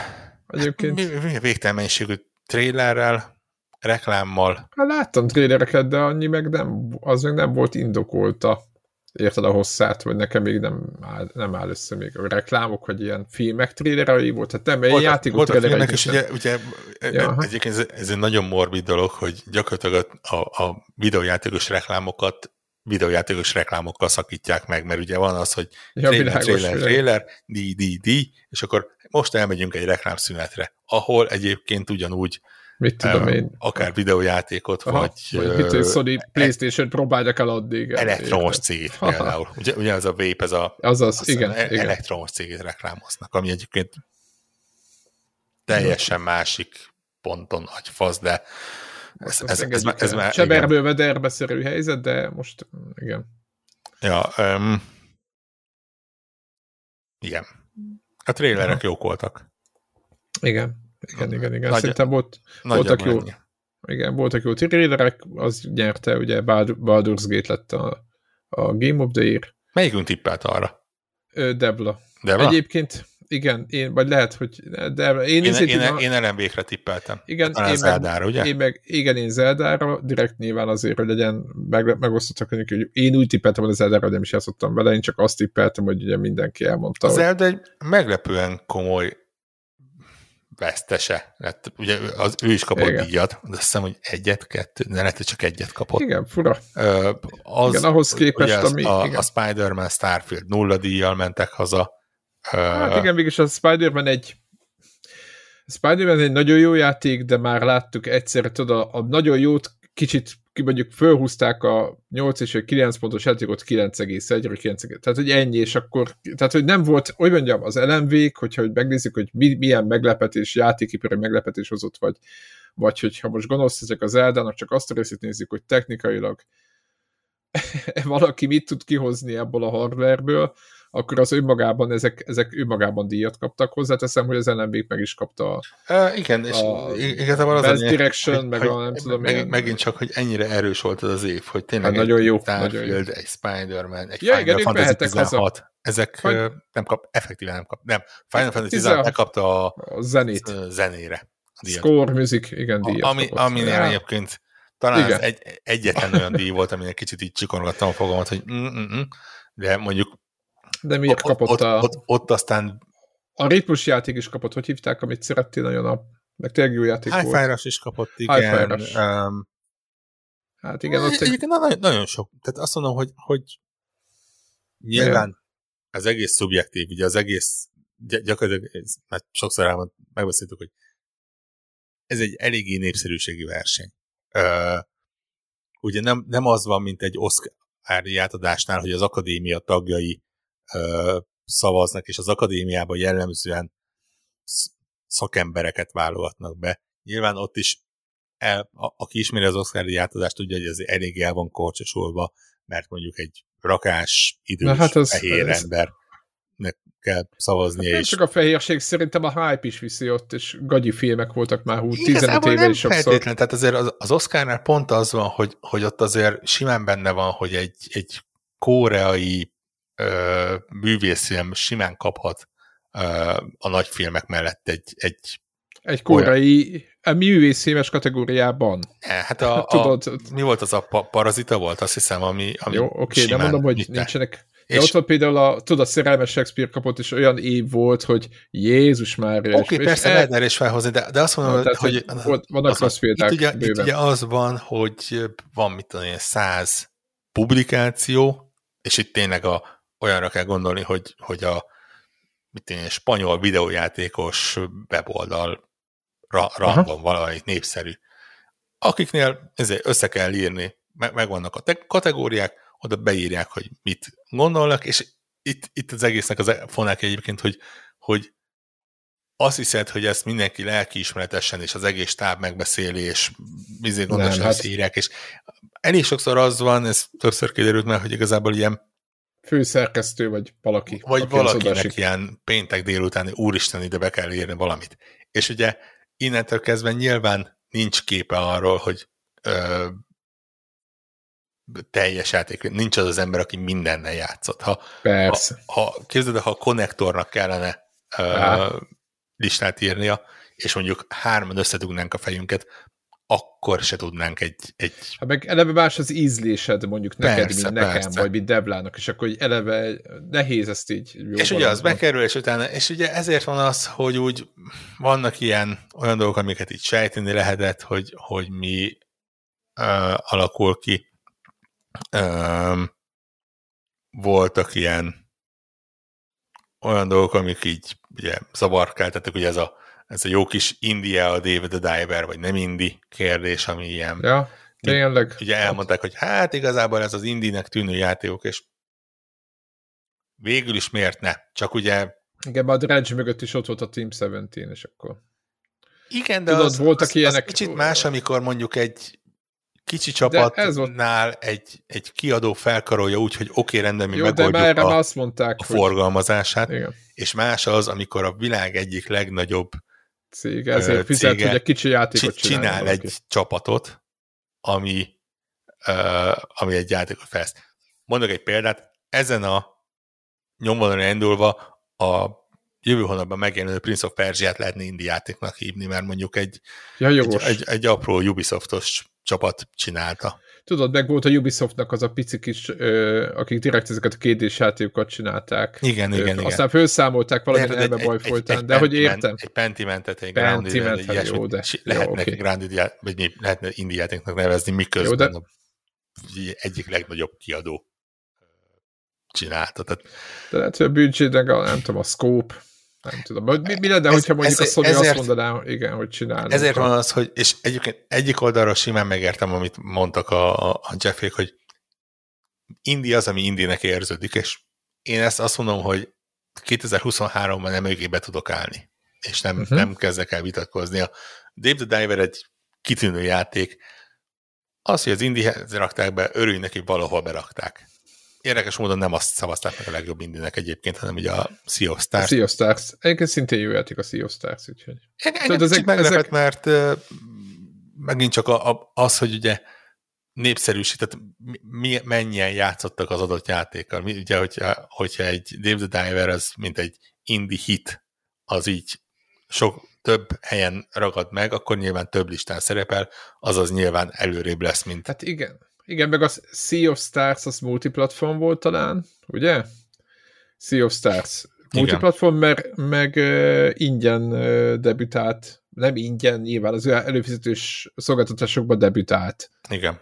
Egyébként. Hát, végtelen mennyiségű trélerrel, reklámmal. Hát láttam trélereket, de annyi meg nem, az meg nem volt indokolta. Érted a hosszát, vagy nekem még nem áll, nem áll össze még a reklámok, hogy ilyen filmek trélerei volt, tehát nem, egy játékok volt trélerei. és ugye, ugye ja, egyébként ez, ez, egy nagyon morbid dolog, hogy gyakorlatilag a, a videójátékos reklámokat videójátékos reklámokkal szakítják meg, mert ugye van az, hogy ja, trailer, trailer, trailer, di, di, di, és akkor most elmegyünk egy reklámszünetre, ahol egyébként ugyanúgy Mit tudom én. Akár videójátékot, Aha, vagy... vagy mit uh, Sony e- Playstation próbálják eladni. Igen, elektromos cégét például. Ugye, ugye ez a vape, ez a... Azaz, igen, e- igen. Elektromos cégét reklámoznak, ami egyébként teljesen másik ponton nagy fasz, de ez, ez, ez, ez, ez már... Cseberből vederbeszerű helyzet, de most igen. Ja, um, igen. A trélerek jók voltak. Igen. Igen, igen, igen. Nagy, Szerintem volt, voltak jó, igen, voltak jó trélerek, az nyerte, ugye Baldur's Gate lett a, a Game of the Year. Melyikünk tippelt arra? Debla. Debla? Egyébként igen, én, vagy lehet, hogy de én, én, én, a, én LMB-kre tippeltem. Igen, én Zeldára, ugye? Én meg, igen, én Zeldára, direkt nyilván azért, hogy legyen meg, megosztottak, hogy én úgy tippeltem, hogy a Zeldára nem is játszottam vele, én csak azt tippeltem, hogy ugye mindenki elmondta. A Zelda egy meglepően komoly vesztese lett. Ugye az, ő is kapott Igen. díjat, de azt hiszem, hogy egyet, kettő, de lehet, hogy csak egyet kapott. Igen, fura. Ö, az, igen, ahhoz képest, az, ami... A, igen. a Spider-Man Starfield nulla díjjal mentek haza. Hát igen, mégis a Spider-Man egy Spider-Man egy nagyon jó játék, de már láttuk egyszer, tudod, a, a nagyon jót kicsit mondjuk fölhúzták a 8 és 9 pontos játékot 9,1 9 tehát hogy ennyi, és akkor, tehát hogy nem volt, hogy mondjam, az lmv hogyha hogy megnézzük, hogy mi, milyen meglepetés, játékipari meglepetés hozott, vagy, vagy hogyha most gonosz ezek az Eldának, csak azt a részét nézzük, hogy technikailag valaki mit tud kihozni ebből a hardwareből, akkor az önmagában, ezek, ezek önmagában díjat kaptak hozzá. Teszem, hogy az lmv meg is kapta uh, igen, és a igazából az Best Direction, hogy, meg hogy, a nem tudom meg, Megint csak, hogy ennyire erős volt az az év, hogy tényleg hát nagyon jó, Starfield, nagyon jó. egy Spider-Man, egy ja, Final igen, Fantasy 16, haza. ezek Faj... nem kap, effektíven nem kap, nem, Final Fantasy 16 megkapta a, a zenét. zenére. A Score music, igen, díjat ami, kapott. Aminél ja. egyébként talán Igen. ez egy, egyetlen olyan díj volt, aminek kicsit így csikorgattam a fogamat, hogy mm, mm, mm, de mondjuk de miért kapott ott, a... Ott, ott, ott aztán a ritmus játék is kapott, hogy hívták, amit szerettél nagyon a meg tényleg jó játék High volt. Fire-as is kapott, igen. Um, hát igen, ott egyébként nagyon, nagyon sok. Tehát azt mondom, hogy, hogy nyilván igen. az egész szubjektív, ugye az egész gyakorlatilag, mert sokszor elmond, megbeszéltük, hogy ez egy eléggé népszerűségi verseny. Uh, ugye nem, nem az van, mint egy Oscar átadásnál, hogy az akadémia tagjai uh, szavaznak, és az akadémiában jellemzően szakembereket válogatnak be. Nyilván ott is, el, a, aki ismeri az Oscar átadást, tudja, hogy ez elég el van korcsosulva, mert mondjuk egy rakás, idős, hát az, fehér ez... ember kell szavazni. Hát és... csak a fehérség, szerintem a hype is viszi ott, és gagyi filmek voltak már hú, 15 éve is sokszor. tehát azért az, az Oscarnál pont az van, hogy, hogy ott azért simán benne van, hogy egy, egy koreai művészfilm simán kaphat a nagy filmek mellett egy, egy egy korai a művészfilmes kategóriában. Ne, hát a, Tudod, a, mi volt az a pa, parazita volt, azt hiszem, ami, ami Jó, oké, okay, de mondom, hogy nincsenek de és... ott van például a, tudod, a szerelmes Shakespeare kapott, és olyan év volt, hogy Jézus már. Oké, okay, persze el... lehetne is felhozni, de, de azt mondom, tehát, hogy, volt, vannak rossz példák. Itt ugye, itt ugye az van, hogy van, mit tudom én, száz publikáció, és itt tényleg a, olyanra kell gondolni, hogy, hogy a mit én, spanyol videójátékos weboldal ra, rangban valami népszerű. Akiknél ezért össze kell írni, meg, megvannak a kategóriák, oda beírják, hogy mit gondolnak, és itt, itt az egésznek az fonák egyébként, hogy, hogy azt hiszed, hogy ezt mindenki lelkiismeretesen, és az egész táb megbeszéli, és bizony gondosan hát... írják, és elég sokszor az van, ez többször kiderült már, hogy igazából ilyen főszerkesztő, vagy valaki. Vagy valakinek ilyen péntek délután, úristen, ide be kell írni valamit. És ugye innentől kezdve nyilván nincs képe arról, hogy ö, teljes játék, nincs az az ember, aki mindennel játszott. Ha, Persze. Ha, ha képzeld, ha a konnektornak kellene ö, listát írnia, és mondjuk hárman összedugnánk a fejünket, akkor se tudnánk egy... egy... Hát meg eleve más az ízlésed mondjuk neked, persze, mint nekem, persze. vagy mint Devlának, és akkor eleve nehéz ezt így jó És ugye az bekerül, és utána, és ugye ezért van az, hogy úgy vannak ilyen olyan dolgok, amiket itt sejteni lehetett, hogy, hogy mi uh, alakul ki. Uh, voltak ilyen olyan dolgok, amik így ugye zavarkáltattak, ugye ez a ez a jó kis India a David the Diver, vagy nem indi kérdés, ami ilyen... Ja, tényleg. Ugye elmondták, hogy hát igazából ez az indinek tűnő játékok, és végül is miért ne? Csak ugye... Igen, a Dredge mögött is ott volt a Team 17, és akkor... Igen, de Tudod, az, voltak az, ilyenek... az kicsit más, amikor mondjuk egy kicsi csapatnál egy, egy kiadó felkarolja úgy, hogy oké, okay, rendben, mi Jó, megoldjuk a, azt mondták, a forgalmazását, igen. és más az, amikor a világ egyik legnagyobb cég, ezért fizet, hogy egy kicsi játékot csinál. Csinál egy valaki. csapatot, ami, uh, ami egy játékot fejleszt. Mondok egy példát, ezen a nyomvonalon indulva a jövő hónapban megjelenő Prince of Persia-t lehetne indie játéknak hívni, mert mondjuk egy, ja, egy, egy, egy apró Ubisoftos csapat csinálta. Tudod, meg volt a Ubisoftnak az a pici kis, ö, akik direkt ezeket a kétdés játékokat csinálták. Igen, igen, igen. Aztán felszámolták valamit elme baj egy, folytán, egy, de hogy értem. Egy Pentimentet, egy Pentiment, egy jó, de... Lehetne jó, okay. vagy mi, lehetne indie játéknak nevezni, miközben jó, de... a egyik legnagyobb kiadó csinálta. Tehát... De lehet, hogy a büdzsének nem tudom, a scope, nem tudom. Mi, mi lenne, ez, hogyha mondjuk ez, a Sony ezért, azt mondaná, igen, hogy csinálunk. Ezért van az, hogy, és egyébként egyik oldalról simán megértem, amit mondtak a, a, a Jeffék, hogy Indi az, ami Indinek érződik, és én ezt azt mondom, hogy 2023-ban nem mögébe tudok állni, és nem, uh-huh. nem kezdek el vitatkozni. A Dave the Diver egy kitűnő játék, az, hogy az Indihez rakták be, örülj neki, valahol berakták. Érdekes módon nem azt szavazták meg a legjobb indinek egyébként, hanem ugye a Sea of Stars. A sea of Stars. Egyébként szintén jó játék a Sea of Stars, úgyhogy. Engem ezek, meglepett, ezek... mert uh, megint csak a, a, az, hogy ugye népszerűsített, mi, mennyien játszottak az adott játékkal. Mi, ugye, hogyha, hogyha egy Dave the Diver az, mint egy indie hit, az így sok több helyen ragad meg, akkor nyilván több listán szerepel, azaz nyilván előrébb lesz, mint... Hát igen, igen, meg a Sea of Stars az multiplatform volt talán, ugye? Sea of Stars multiplatform, meg, meg uh, ingyen uh, debütált, nem ingyen, nyilván az előfizetős szolgáltatásokban debütált. Igen.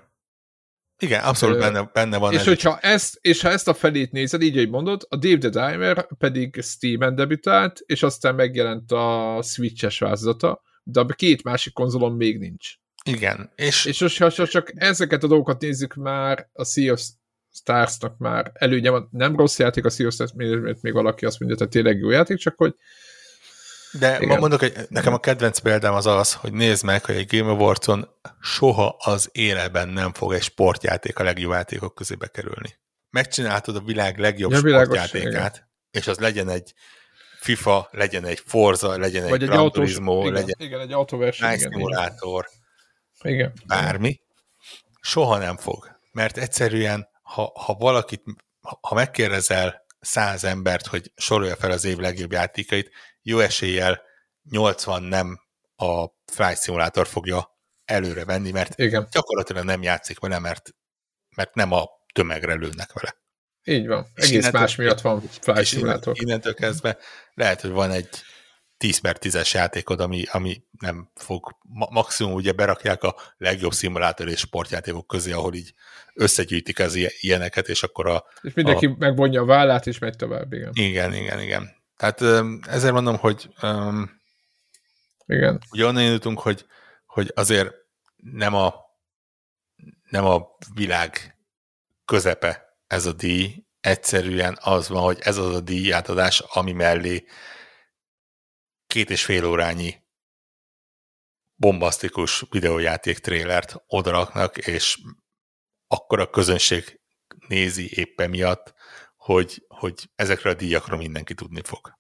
Igen, abszolút uh, benne, benne van. És, hogyha ezt, és ha ezt a felét nézed, így, hogy mondod, a Dave the Dimer pedig Steam-en debütált, és aztán megjelent a Switch-es változata, de a két másik konzolon még nincs. Igen. És, és most, ha csak ezeket a dolgokat nézzük már, a Sea of Starsnak már előnye van, nem rossz játék a Sea of Stars, mert még valaki azt mondja, hogy tényleg jó játék, csak hogy de Igen. mondok, hogy nekem a kedvenc példám az az, hogy nézd meg, hogy egy Game Awards-on soha az életben nem fog egy sportjáték a legjobb játékok közébe kerülni. Megcsináltad a világ legjobb ja, sportjátékát, igen. és az legyen egy FIFA, legyen egy Forza, legyen egy, egy Gran Turismo, igen, legyen igen, egy autóverseny, egy szimulátor, igen. bármi, soha nem fog. Mert egyszerűen, ha, ha valakit, ha megkérdezel száz embert, hogy sorolja fel az év legjobb játékait, jó eséllyel 80 nem a Flight Simulator fogja előre venni, mert Igen. gyakorlatilag nem játszik vele, mert, mert nem a tömegre lőnek vele. Így van. Egész más miatt van Flight Simulator. Innentől kezdve lehet, hogy van egy 10 per 10-es játékod, ami, ami nem fog, maximum ugye berakják a legjobb szimulátor és sportjátékok közé, ahol így összegyűjtik az ilyeneket, és akkor a... És mindenki a, megvonja a vállát, és megy tovább, igen. Igen, igen, igen. Tehát ezért mondom, hogy um, igen. ugye onnan jutunk, hogy, hogy azért nem a, nem a világ közepe ez a díj, egyszerűen az van, hogy ez az a díj átadás, ami mellé két és fél órányi bombasztikus videójáték trélert odaraknak, és akkor a közönség nézi éppen miatt, hogy, hogy ezekre a díjakra mindenki tudni fog.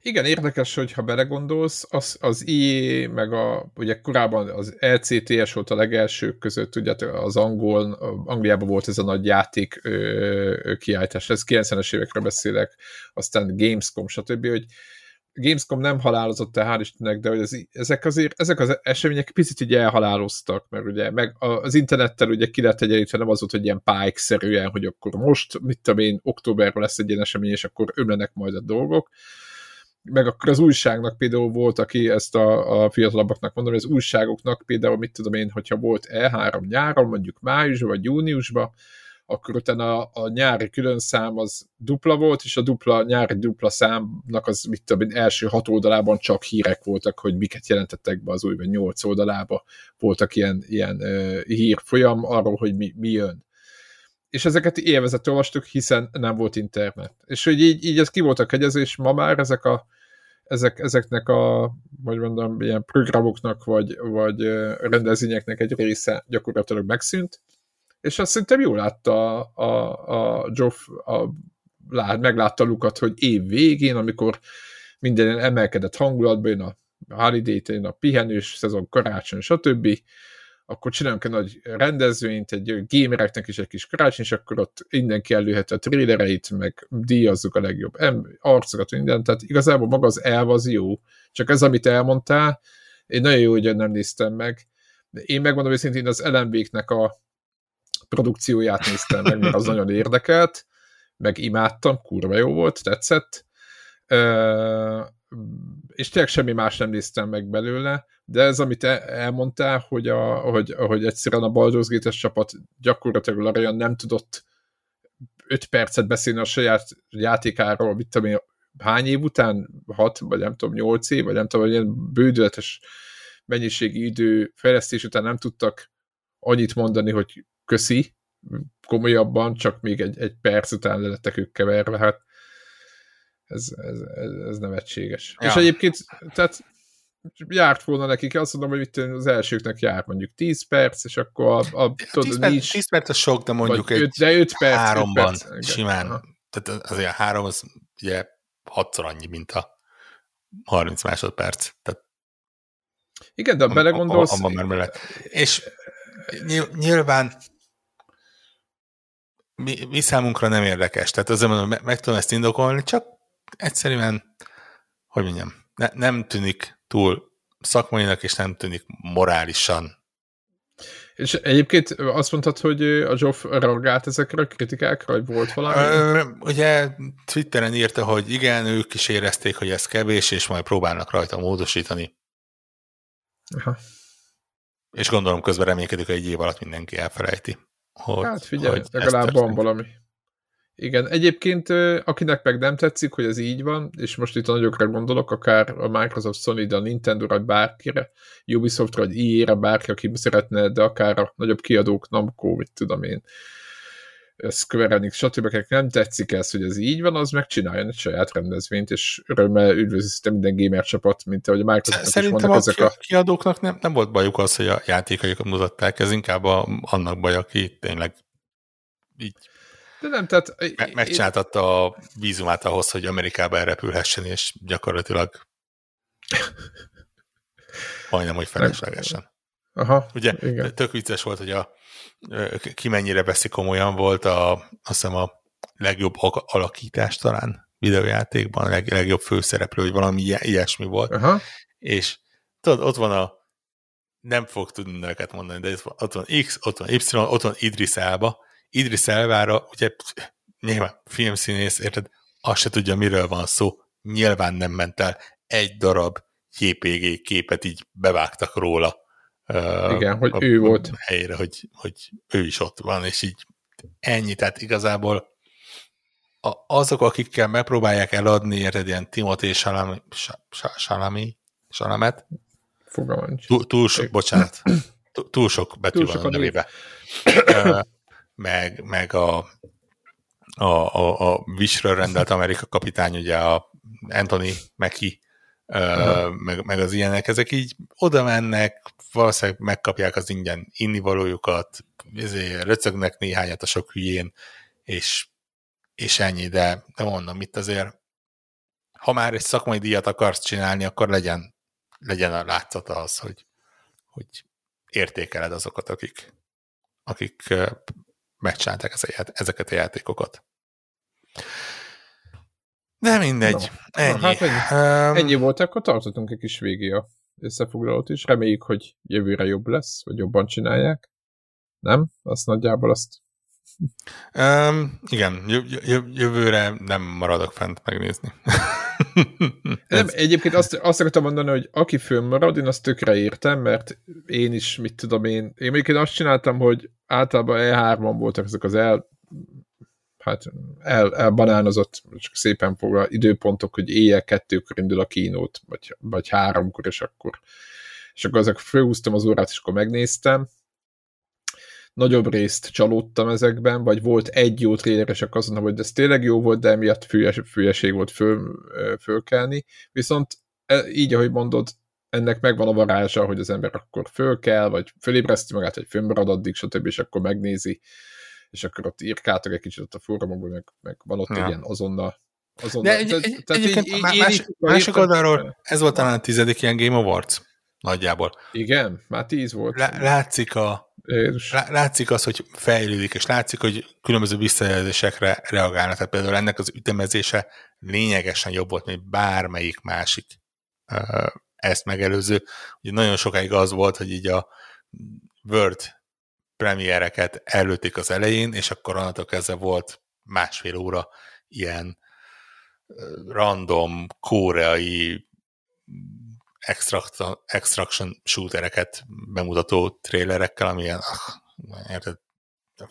Igen, érdekes, hogy ha belegondolsz, az, az IE, meg a, ugye korábban az LCTS volt a legelsők között, ugye az angol, Angliában volt ez a nagy játék ö, kiállítás, ez 90-es évekre beszélek, aztán Gamescom, stb., hogy Gamescom nem halálozott el, hál' Istennek, de hogy ez, ezek, azért, ezek az események picit így elhaláloztak, mert ugye meg az internettel ugye ki lett egyenlítve, nem az volt, hogy ilyen pályk-szerűen, hogy akkor most, mit tudom én, októberben lesz egy ilyen esemény, és akkor ömlenek majd a dolgok. Meg akkor az újságnak például volt, aki ezt a, a fiatalabbaknak mondom, hogy az újságoknak például, mit tudom én, hogyha volt E3 nyáron, mondjuk májusban vagy júniusban, akkor utána a, a nyári külön szám az dupla volt, és a dupla, nyári dupla számnak az mit tudom, első hat oldalában csak hírek voltak, hogy miket jelentettek be az új, vagy nyolc oldalába voltak ilyen, ilyen uh, hírfolyam arról, hogy mi, mi jön. És ezeket élvezett olvastuk, hiszen nem volt internet. És hogy így, így ez ki volt a kegyezés, és ma már ezek a ezek, ezeknek a, vagy mondom, ilyen programoknak, vagy, vagy rendezvényeknek egy része gyakorlatilag megszűnt, és azt szerintem jól látta a, a, a Geoff, a, lát, meglátta Lukat, hogy év végén, amikor minden emelkedett hangulatban, jön a holiday jön a pihenős szezon, karácsony, stb., akkor csinálunk egy nagy rendezvényt, egy gamereknek is egy kis karácsony, és akkor ott mindenki előhet a trélereit, meg díjazzuk a legjobb arcokat, minden, tehát igazából maga az elv az jó, csak ez, amit elmondtál, én nagyon jó, hogy nem néztem meg, én megmondom őszintén, az LMB-knek a produkcióját néztem meg, mert az nagyon érdekelt, meg imádtam, kurva jó volt, tetszett, és tényleg semmi más nem néztem meg belőle, de ez, amit elmondtál, hogy, a, hogy, hogy egyszerűen a Baldur's gate csapat gyakorlatilag Larian nem tudott 5 percet beszélni a saját játékáról, mit tudom én, hány év után, 6, vagy nem tudom, 8 év, vagy nem tudom, hogy ilyen bődületes mennyiségi idő fejlesztés után nem tudtak annyit mondani, hogy köszi, komolyabban, csak még egy, egy perc után lettek ők keverve, hát ez, ez, ez, ez nevetséges. Ja. És egyébként, tehát járt volna nekik, azt mondom, hogy itt az elsőknek jár mondjuk 10 perc, és akkor a, a tudod, 10, perc, nincs, 10 perc a sok, de mondjuk egy öt, de 5 perc, háromban 5 perc, simán. Aha. Tehát azért a három az ugye hatszor annyi, mint a 30 másodperc. Tehát igen, de belegondolsz... Abban már mellett. És nyilván mi, mi számunkra nem érdekes. Tehát azért mondom, meg, meg tudom ezt indokolni, csak egyszerűen, hogy mondjam, ne, nem tűnik túl szakmainak, és nem tűnik morálisan És egyébként azt mondtad, hogy a Zsoff reagált ezekre a kritikákra, hogy volt valami? Ö, ugye Twitteren írta, hogy igen, ők is érezték, hogy ez kevés, és majd próbálnak rajta módosítani. Aha. És gondolom közben reménykedik, hogy egy év alatt mindenki elfelejti. Hogy, hát figyelj, hogy legalább van valami. Igen, egyébként akinek meg nem tetszik, hogy ez így van, és most itt nagyokra gondolok, akár a Microsoft, Sony, de a Nintendo, vagy bárkire, Ubisoftra, vagy EA-re, bárki, aki szeretne, de akár a nagyobb kiadók, Namco, mit tudom én, Square Enix, stb. nem tetszik ez, hogy ez így van, az megcsináljon egy saját rendezvényt, és örömmel üdvözli minden gamer csapat, mint ahogy a Microsoft Szerintem a ezek a kiadóknak nem, nem volt bajuk az, hogy a játékaikat mutatták, ez inkább a, annak baj, aki tényleg így de nem, tehát... Me- megcsináltatta a vízumát ahhoz, hogy Amerikába elrepülhessen, és gyakorlatilag majdnem, hogy feleslegesen. Aha, Ugye igen. tök vicces volt, hogy a, ki mennyire veszi komolyan volt a, azt hiszem a legjobb alakítás talán videójátékban, a leg, legjobb főszereplő, vagy valami ilyesmi volt. Aha. És tudod, ott van a nem fog tudni neveket mondani, de ott van X, ott van Y, ott van Idris Elba, Idris Elvára, ugye nyilván filmszínész, érted, azt se tudja, miről van szó, nyilván nem ment el egy darab JPG képet így bevágtak róla. Igen, hogy a, ő volt. Helyre, hogy, hogy ő is ott van, és így ennyi, tehát igazából a, azok, akikkel megpróbálják eladni, érted, ilyen Timothy Salami, Salami, Salamet, túl, túl sok, bocsánat, túl sok betű túl van a nevébe meg, meg a, a, a, a Visről rendelt Amerika kapitány, ugye a Anthony Mackie, uh-huh. meg, meg az ilyenek, ezek így oda mennek, valószínűleg megkapják az ingyen innivalójukat, röcögnek néhányat a sok hülyén, és, és ennyi, de, de mondom, itt azért ha már egy szakmai díjat akarsz csinálni, akkor legyen, legyen a látszata az, hogy, hogy értékeled azokat, akik, akik megcsinálták ezeket a játékokat. De mindegy, no. ennyi. Na, hát ennyi. Um, ennyi volt, akkor tartottunk egy kis végé a összefoglalót is. Reméljük, hogy jövőre jobb lesz, vagy jobban csinálják. Nem? Azt nagyjából azt... Um, igen, jövőre nem maradok fent megnézni. nem, egyébként azt, azt akartam mondani, hogy aki fönnmarad, én azt tökre értem, mert én is, mit tudom én, én mondjuk én azt csináltam, hogy általában E3-ban voltak ezek az el hát el, elbanánozott, csak szépen foglal időpontok, hogy éjjel kettőkor indul a kínót, vagy, vagy háromkor, és akkor és akkor ezek fölhúztam az órát, és akkor megnéztem, nagyobb részt csalódtam ezekben, vagy volt egy jó trailer, és akkor azt mondom, hogy ez tényleg jó volt, de emiatt fülyes, fülyeség volt föl, fölkelni. Viszont e, így, ahogy mondod, ennek megvan a varázsa, hogy az ember akkor föl kell, vagy fölébreszti magát, vagy fönnmarad addig, stb., és akkor megnézi, és akkor ott írkáltak egy kicsit ott a fórumokban, meg, meg van ott ja. egy ilyen azonnal azonnal. De egy, egy, tehát egyébként így, más, másik oldalról ez volt talán a tizedik ilyen Game Awards nagyjából. Igen, már tíz volt. Lá, látszik, a, lá, látszik az, hogy fejlődik, és látszik, hogy különböző visszajelzésekre reagálnak. Tehát például ennek az ütemezése lényegesen jobb volt, mint bármelyik másik ezt megelőző. Ugye nagyon sokáig az volt, hogy így a Word premiereket előtték az elején, és akkor onnantól kezdve volt másfél óra ilyen random koreai extraction shootereket bemutató trélerekkel, amilyen, ah, érted,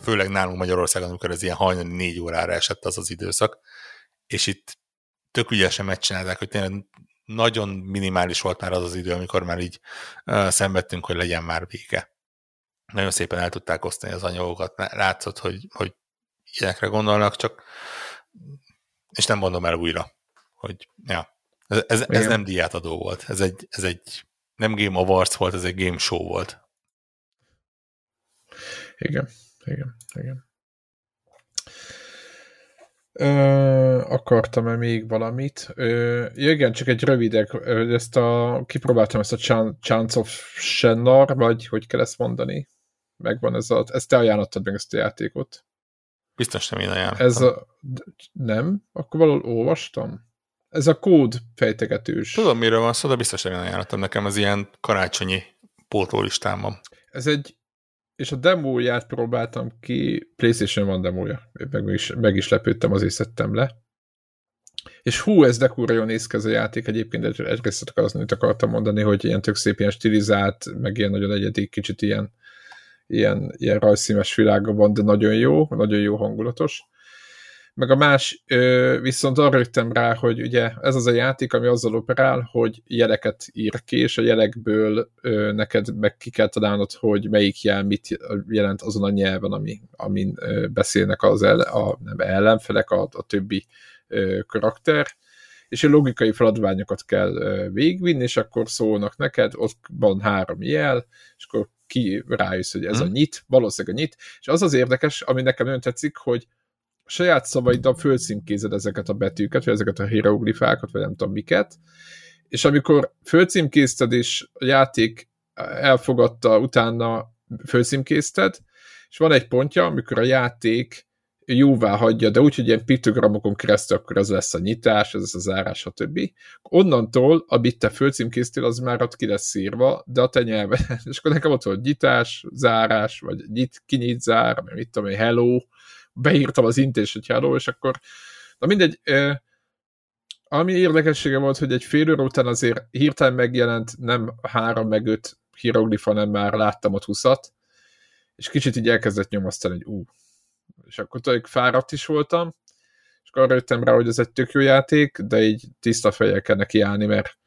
főleg nálunk Magyarországon, amikor ez ilyen hajnali négy órára esett az az időszak, és itt tök ügyesen megcsinálták, hogy tényleg nagyon minimális volt már az az idő, amikor már így uh, szenvedtünk, hogy legyen már vége. Nagyon szépen el tudták osztani az anyagokat, látszott, hogy, hogy ilyenekre gondolnak, csak és nem mondom el újra, hogy ja, ez, ez, ez nem diátadó volt. Ez egy, ez egy nem Game Awards volt, ez egy Game Show volt. Igen, igen, igen. Ö, akartam-e még valamit? Ö, igen, csak egy rövidek, ezt a, kipróbáltam ezt a Chance of Shennar, vagy hogy kell ezt mondani? Megvan ez a, ezt te ajánlottad meg ezt a játékot. Biztos nem én ajánlottam. Ez a, nem? Akkor valahol olvastam? Ez a kód fejtegetős. Tudom, miről van szó, de biztos nem ajánlottam nekem, az ilyen karácsonyi pótlólistám van. Ez egy és a demóját próbáltam ki, PlayStation van demója, meg is, meg is lepődtem, azért szedtem le. És hú, ez de kurva jól néz ki ez a játék, egyébként egy, egyrészt akartam mondani, hogy ilyen tök szép ilyen stilizált, meg ilyen nagyon egyedi, kicsit ilyen, ilyen, ilyen rajszínes világa van, de nagyon jó, nagyon jó hangulatos. Meg a más, viszont arra jöttem rá, hogy ugye ez az a játék, ami azzal operál, hogy jeleket ír ki, és a jelekből neked meg ki kell találnod, hogy melyik jel mit jelent azon a nyelven, ami, amin beszélnek az el, a, nem, ellenfelek, a, a többi karakter, és a logikai feladványokat kell végvinni, és akkor szólnak neked, ott van három jel, és akkor ki rájössz, hogy ez a mhm. nyit, valószínűleg a nyit, és az az érdekes, ami nekem nagyon tetszik, hogy a saját szavaiddal fölcímkézed ezeket a betűket, vagy ezeket a hieroglifákat, vagy nem tudom miket, és amikor fölcímkézted, és a játék elfogadta, utána fölcímkézted, és van egy pontja, amikor a játék jóvá hagyja, de úgy, hogy ilyen piktogramokon keresztül, akkor az lesz a nyitás, ez lesz a zárás, stb. Onnantól, amit te fölcímkéztél, az már ott ki lesz írva, de a te nyelven, és akkor nekem ott volt nyitás, zárás, vagy nyit, kinyit, zár, vagy mit tudom én, hello, beírtam az intés, hogy hello, és akkor, na mindegy, ami érdekessége volt, hogy egy fél óra után azért hirtelen megjelent nem három meg öt hieroglifa, hanem már láttam ott huszat, és kicsit így elkezdett nyomasztani, hogy ú, és akkor tényleg fáradt is voltam, és akkor arra rá, hogy ez egy tök jó játék, de így tiszta fejjel kell neki állni, mert,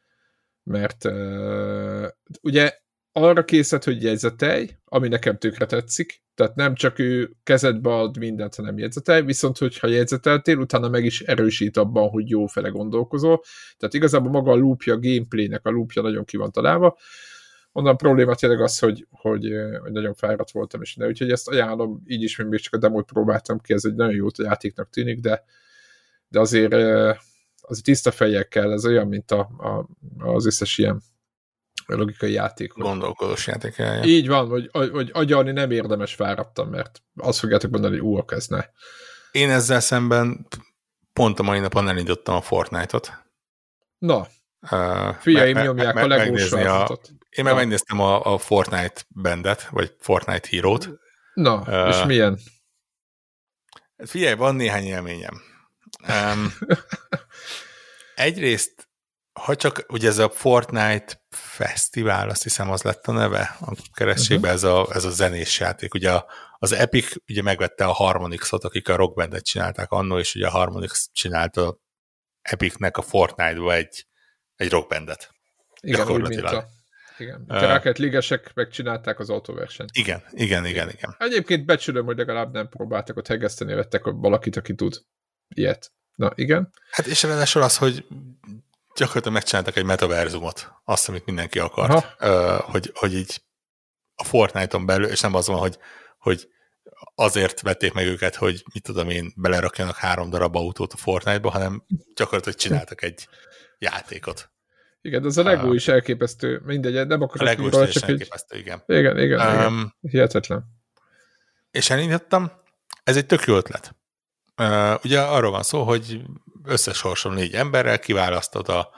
mert uh, ugye arra készít, hogy jegyzetelj, ami nekem tökre tetszik, tehát nem csak ő kezedbe ad mindent, hanem jegyzetelj, viszont hogyha jegyzeteltél, utána meg is erősít abban, hogy jó fele gondolkozol, tehát igazából maga a loopja, a gameplaynek a loopja nagyon ki van találva, onnan a probléma tényleg az, hogy, hogy, hogy nagyon fáradt voltam, és de úgyhogy ezt ajánlom, így is, még csak a demót próbáltam ki, ez egy nagyon jó játéknak tűnik, de, de azért az tiszta fejek kell, ez olyan, mint a, a, az összes ilyen logikai játék. Gondolkodós játék. Ja. Így van, hogy, hogy agyalni nem érdemes fáradtam, mert azt fogjátok mondani, hogy ú, ez ne. Én ezzel szemben pont a mai napon elindítottam a Fortnite-ot. Na, uh, Fiaim me, nyomják me, a legós a, Én meg megnéztem a, a Fortnite bandet, vagy Fortnite hírót. Na, uh, és milyen? Figyelj, van néhány élményem. Um, egyrészt, ha csak ugye ez a Fortnite Fesztivál, azt hiszem az lett a neve a kerességben, uh-huh. ez, a, ez a zenés játék. Ugye az Epic ugye megvette a Harmonix-ot, akik a rockbandet csinálták annól, és ugye a Harmonix csinálta Epicnek a Fortnite-ba egy egy rockbandet. Igen, úgy, mint a, igen. Uh, a Rocket Ligesek megcsinálták az autóversenyt. Igen, igen, igen, igen. Egyébként becsülöm, hogy legalább nem próbáltak ott hegeszteni, vettek valakit, aki tud ilyet. Na, igen. Hát és ráadásul az, hogy gyakorlatilag megcsináltak egy metaverzumot, azt, amit mindenki akart, uh, hogy, hogy így a Fortnite-on belül, és nem az van, hogy, hogy azért vették meg őket, hogy mit tudom én, belerakjanak három darab autót a Fortnite-ba, hanem gyakorlatilag csináltak egy játékot. Igen, de az a Lego uh, is elképesztő. Mindegy, nem akarok A Lego is csak elképesztő, igen. Igen, igen, um, igen. Hihetetlen. És elindítottam, ez egy tök jó ötlet. Uh, ugye arról van szó, hogy összesorsol négy emberrel, kiválasztod a,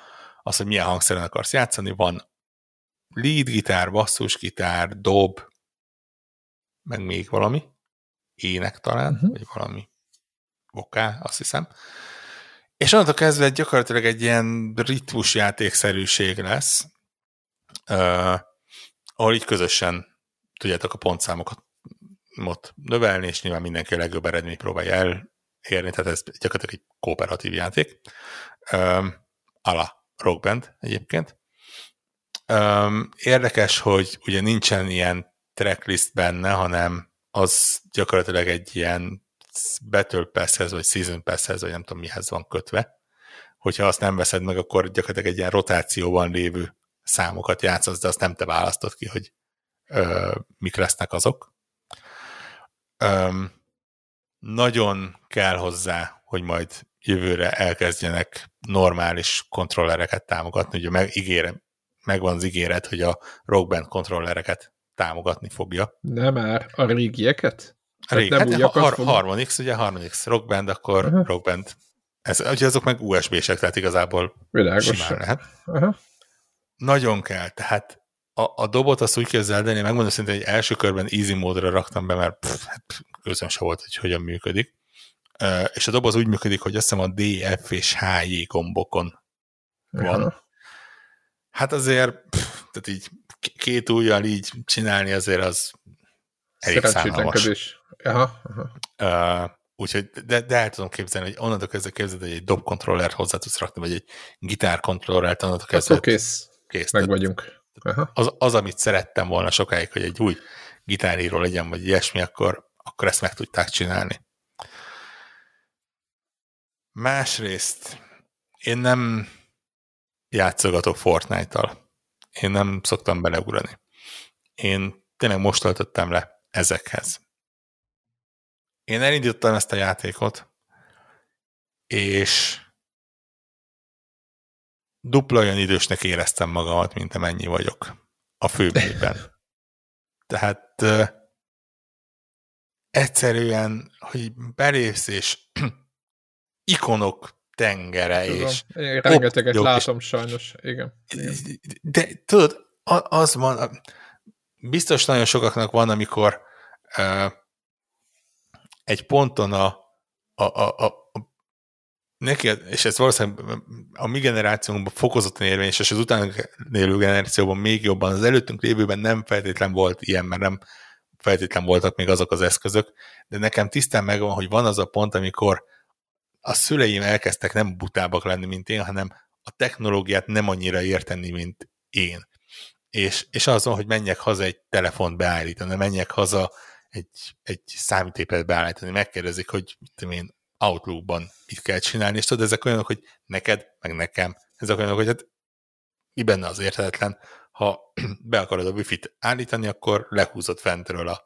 azt, hogy milyen hangszeren akarsz játszani. Van lead gitár, basszusgitár, dob, meg még valami. Ének talán, uh-huh. vagy valami vokál, azt hiszem. És onnantól kezdve gyakorlatilag egy ilyen ritmusjátékszerűség lesz, uh, ahol így közösen tudjátok a pontszámokat mot növelni, és nyilván mindenki a legjobb eredményt próbálja elérni, tehát ez gyakorlatilag egy kooperatív játék. Um, ala Rockband egyébként. Um, érdekes, hogy ugye nincsen ilyen tracklist benne, hanem az gyakorlatilag egy ilyen Battle Passhez, vagy Season Passhez, vagy nem tudom mihez van kötve. Hogyha azt nem veszed meg, akkor gyakorlatilag egy ilyen rotációban lévő számokat játszasz, de azt nem te választod ki, hogy ö, mik lesznek azok. Ö, nagyon kell hozzá, hogy majd jövőre elkezdjenek normális kontrollereket támogatni. Ugye meg, ígére, megvan az ígéret, hogy a Rock Band kontrollereket támogatni fogja. Nem már, a régieket? Rég, nem hát har- fog... Harmonix, ugye Harmonix rockband, akkor uh-huh. rockband. Ez, ugye azok meg USB-sek, tehát igazából Világos. simán lehet. Uh-huh. Nagyon kell, tehát a, a dobot azt úgy képzeld el, én megmondom szintén, hogy első körben easy módra raktam be, mert pff, hát közön se volt, hogy hogyan működik. Uh, és a doboz úgy működik, hogy azt hiszem a D, F és H, J gombokon van. Uh-huh. Hát azért, pff, tehát így két ujjal így csinálni azért az elég szánalmas. Aha, aha. Uh, úgyhogy, de, de el tudom képzelni, hogy onnantól kezdve képzeld, hogy egy dobkontrollert hozzá tudsz rakni, vagy egy gitárkontrollert, onnantól kezdve. Akkor kész. kész. Meg vagyunk. Aha. Az, az, amit szerettem volna sokáig, hogy egy új gitáríró legyen, vagy ilyesmi, akkor, akkor ezt meg tudták csinálni. Másrészt én nem játszogatok Fortnite-tal. Én nem szoktam beleugrani. Én tényleg most töltöttem le ezekhez. Én elindítottam ezt a játékot, és dupla olyan idősnek éreztem magamat, mint amennyi vagyok a főbében. Tehát uh, egyszerűen, hogy belépsz, és ikonok tengere, Tudom. és... Én rengeteget látom és, sajnos, igen. De tudod, az van, biztos nagyon sokaknak van, amikor uh, egy ponton a, a, a, a, neki, és ez valószínűleg a mi generációnkban fokozottan érvényes, és az utána élő generációban még jobban, az előttünk lévőben nem feltétlen volt ilyen, mert nem feltétlen voltak még azok az eszközök, de nekem tisztán megvan, hogy van az a pont, amikor a szüleim elkezdtek nem butábbak lenni, mint én, hanem a technológiát nem annyira érteni, mint én. És, és azon, hogy menjek haza egy telefont beállítani, menjek haza egy, egy számítépet beállítani, megkérdezik, hogy mit én, Outlookban mit kell csinálni, és tudod, ezek olyanok, hogy neked, meg nekem, ezek olyanok, hogy hát mi benne az érthetetlen, ha be akarod a wifi-t állítani, akkor lehúzod fentről a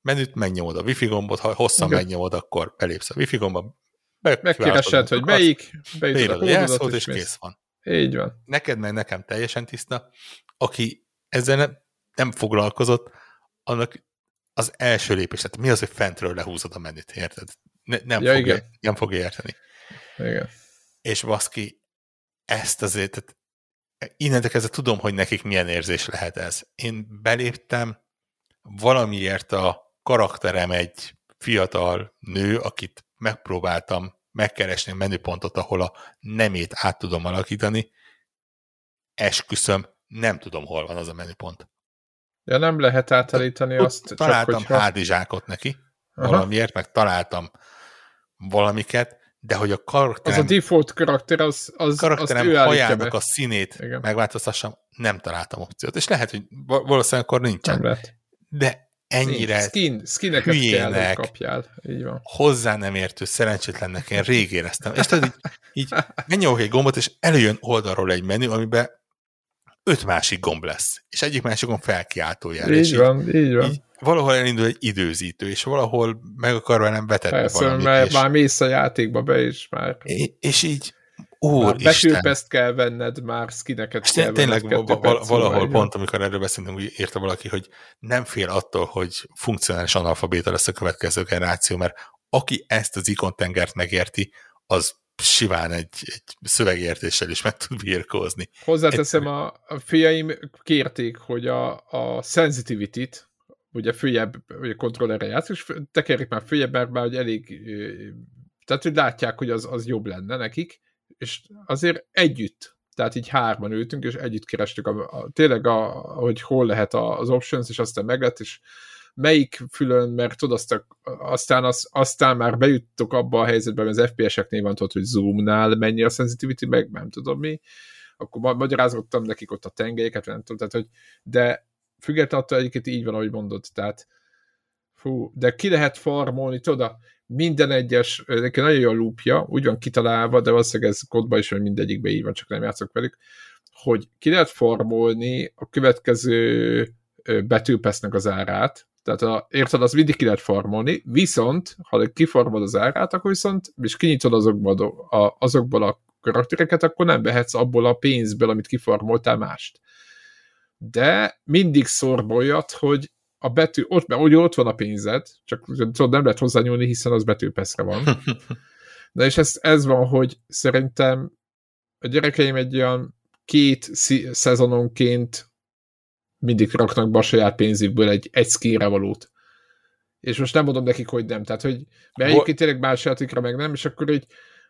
menüt, megnyomod a wifi gombot, ha hosszan Igen. megnyomod, akkor belépsz a wifi gombba, Megkeresed, hogy melyik, beütöd a jelszót, és, és kész van. Így van. Neked meg nekem teljesen tiszta, aki ezzel nem, nem foglalkozott, annak az első lépés, tehát mi az, hogy fentről lehúzod a menüt, érted? Ne, nem, ja, fogja, igen. nem fogja érteni. Igen. És baszki, ezt azért, tehát innentől kezdve tudom, hogy nekik milyen érzés lehet ez. Én beléptem, valamiért a karakterem egy fiatal nő, akit megpróbáltam megkeresni a menüpontot, ahol a nemét át tudom alakítani, esküszöm, nem tudom, hol van az a menüpont. Ja, nem lehet átállítani azt. Találtam csak, hogyha... hádizsákot neki, Aha. valamiért, meg találtam valamiket, de hogy a karakterem... Az a default karakter, az, az karakterem azt hajának a színét Igen. megváltoztassam, nem találtam opciót. És lehet, hogy valószínűleg akkor nincsen. Nem lehet. De ennyire Skin, skineket hülyének, kell, kapjál. Így van. hozzá nem értő, szerencsétlennek én rég éreztem. És tudod, így, így egy gombot, és előjön oldalról egy menü, amiben öt másik gomb lesz, és egyik másik gomb felkiáltójel. Így és van, így, így van. Így valahol elindul egy időzítő, és valahol meg akar velem vetetni Persze, valamit. mert és... már mész a játékba be is már. És, és így, Úristen. Betűpeszt kell venned, már skineket kell tényleg venned. Tényleg valahol pont, amikor erről beszéltünk, úgy írta valaki, hogy nem fél attól, hogy funkcionális analfabéta lesz a következő generáció, mert aki ezt az ikontengert megérti, az siván egy, egy szövegértéssel is meg tud birkózni. Hozzáteszem, a, a fiaim kérték, hogy a, a sensitivity-t, ugye följebb, ugye kontrollerre játsz, és tekerik már följebb, mert már hogy elég, tehát hogy látják, hogy az, az jobb lenne nekik, és azért együtt, tehát így hárman ültünk, és együtt kerestük a, a, tényleg, a, hogy hol lehet az options, és aztán meglett, és melyik fülön, mert tudod, aztán, az, aztán már bejuttok abba a helyzetbe, hogy az FPS-eknél van tudod, hogy zoomnál mennyi a sensitivity, meg nem tudom mi, akkor magyarázottam nekik ott a tengelyeket, nem tudom, tehát, hogy, de függetlenül attól egyébként így van, ahogy mondod, tehát fú, de ki lehet farmolni, tudod, minden egyes, neki nagyon jó a lúpja, úgy van kitalálva, de valószínűleg ez kodban is, hogy mindegyikben így van, csak nem játszok velük, hogy ki lehet formolni a következő betűpesznek az árát, tehát a, érted, az mindig ki lehet formolni, viszont, ha kiformod az árát, akkor viszont, és kinyitod azokból a, azokból a karaktereket, akkor nem vehetsz abból a pénzből, amit kiformoltál mást. De mindig szorboljat, hogy a betű, ott, mert ott van a pénzed, csak tudod, nem lehet hozzányúlni, hiszen az betűpeszre van. Na és ez, ez van, hogy szerintem a gyerekeim egy olyan két szezononként mindig raknak be a saját pénzükből egy, egy skinre valót. És most nem mondom nekik, hogy nem. Tehát, hogy mert egyébként tényleg más játékra meg nem, és akkor így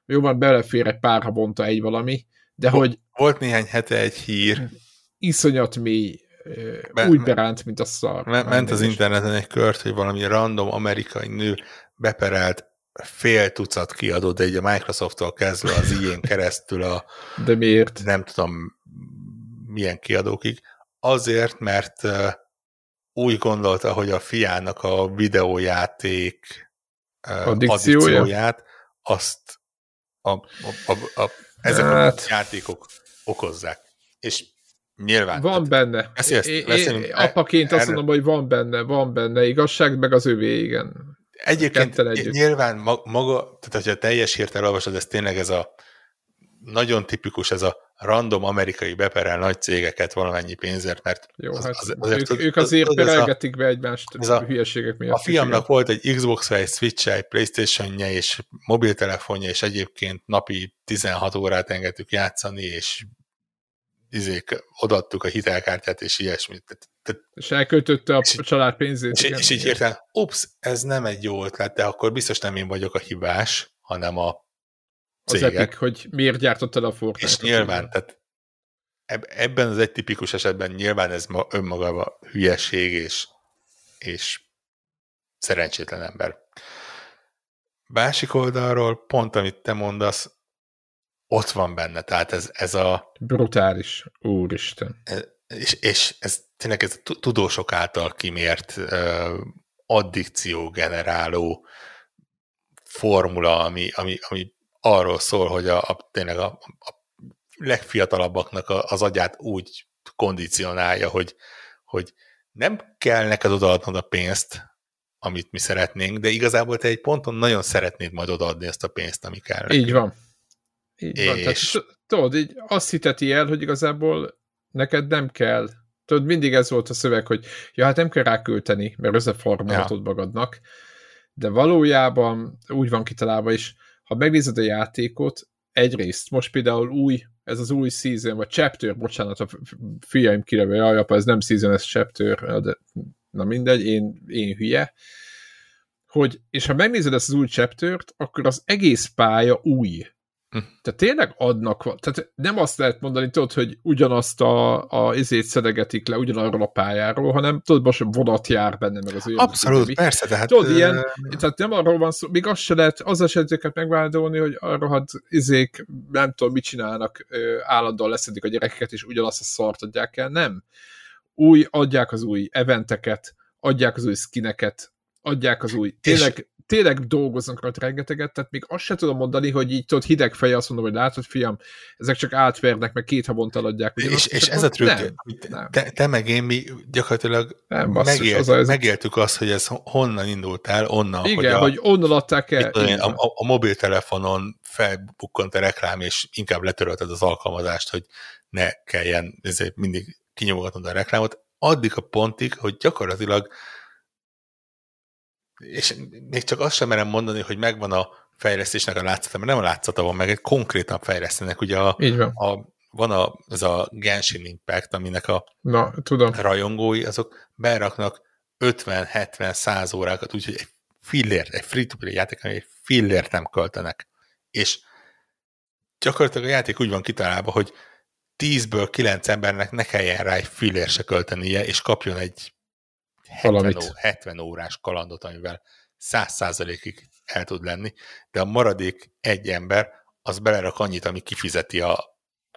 jó van, belefér egy pár havonta egy valami, de volt, hogy... Volt néhány hete egy hír. Iszonyat mély, be, úgy beránt, mint a szar. Me, ment az interneten egy kört, hogy valami random amerikai nő beperelt fél tucat kiadót, de egy a Microsoft-tól kezdve az ilyen keresztül a... De miért? Nem tudom milyen kiadókig. Azért, mert úgy gondolta, hogy a fiának a videójáték addikciója? addikcióját azt a, a, a, a, ezek hát. a játékok okozzák. És nyilván. Van tehát, benne. Beszélsz, é, é, apaként azt mondom, hogy van benne, van benne. Igazság, meg az övé, igen. Egyébként nyilván maga, tehát hogyha teljes hírt elolvasod, ez tényleg ez a nagyon tipikus, ez a random amerikai beperel nagy cégeket valamennyi pénzért, mert Jó, az, hát az, azért, ők, ők azért az, perelgetik be egymást ez a, hülyeségek miatt. A fiamnak volt egy xbox egy switch egy Playstation-je, és mobiltelefonja, és egyébként napi 16 órát engedtük játszani, és izék, odaadtuk a hitelkártyát, és ilyesmit. Tehát, és elköltötte a és, család pénzét. És, igen, és így hirtelen, ups, ez nem egy jó ötlet, de akkor biztos nem én vagyok a hibás, hanem a cégek. Az Epic, hogy miért gyártott el a Fortnite. És nyilván, tehát ebben az egy tipikus esetben nyilván ez ma önmagában hülyeség és, és szerencsétlen ember. Másik oldalról, pont amit te mondasz, ott van benne, tehát ez, ez a... Brutális, úristen. Ez, és, és ez tényleg ez a tudósok által kimért uh, addikció generáló formula, ami, ami, ami arról szól, hogy a, a tényleg a, a legfiatalabbaknak a, az agyát úgy kondicionálja, hogy, hogy nem kell neked odaadnod a pénzt, amit mi szeretnénk, de igazából te egy ponton nagyon szeretnéd majd odaadni ezt a pénzt, ami kell. Így van. Így és... van. Tehát, tudod, így azt hiteti el, hogy igazából neked nem kell. Tudod, mindig ez volt a szöveg, hogy ja, hát nem kell rákölteni, mert összeformálhatod ja. magadnak. De valójában úgy van kitalálva is, ha megnézed a játékot, egyrészt, most például új, ez az új season, vagy chapter, bocsánat, a fiaim kireve, jaj, apa, ez nem season, ez chapter, de na mindegy, én, én hülye, hogy, és ha megnézed ezt az új chaptert, akkor az egész pálya új. Hm. Tehát tényleg adnak, tehát nem azt lehet mondani, tudod, hogy ugyanazt a, a izét szedegetik le ugyanarról a pályáról, hanem tudod, most vonat jár benne, meg az olyan. Abszolút, az persze, tehát... Tudod, ilyen, tehát nem arról van szó, még azt se lehet, azzal se ezeket megvádolni, hogy a rohadt izék, nem tudom, mit csinálnak, állandóan leszedik a gyerekeket, és ugyanazt a szart adják el, nem. Új, adják az új eventeket, adják az új skineket, adják az új, tényleg tényleg dolgoznak rajta rengeteget, tehát még azt sem tudom mondani, hogy így tudod hideg feje azt mondom, hogy látod, fiam, ezek csak átvernek, meg két havonta adják. És, és ez a trükk, nem, nem. Te, te meg én, mi gyakorlatilag nem, basszus, megélt, az az... megéltük azt, hogy ez honnan indult el, onnan, Igen, hogy, a, hogy onnan adták el. Én, a, a, a mobiltelefonon felbukkant a reklám, és inkább letörölted az alkalmazást, hogy ne kelljen ezért mindig kinyomogatnod a reklámot, addig a pontig, hogy gyakorlatilag és még csak azt sem merem mondani, hogy megvan a fejlesztésnek a látszata, mert nem a látszata van, meg egy konkrétan fejlesztenek. Ugye a, Így van. a van a, ez a Genshin Impact, aminek a Na, tudom. rajongói, azok beraknak 50-70-100 órákat, úgyhogy egy fillért, egy free-to-play játék, egy fillért nem költenek. És gyakorlatilag a játék úgy van kitalálva, hogy 10-ből 9 embernek ne kelljen rá egy fillér se költenie, és kapjon egy 70, ó, 70 órás kalandot, amivel 100%-ig el tud lenni, de a maradék egy ember az belerak annyit, ami kifizeti a,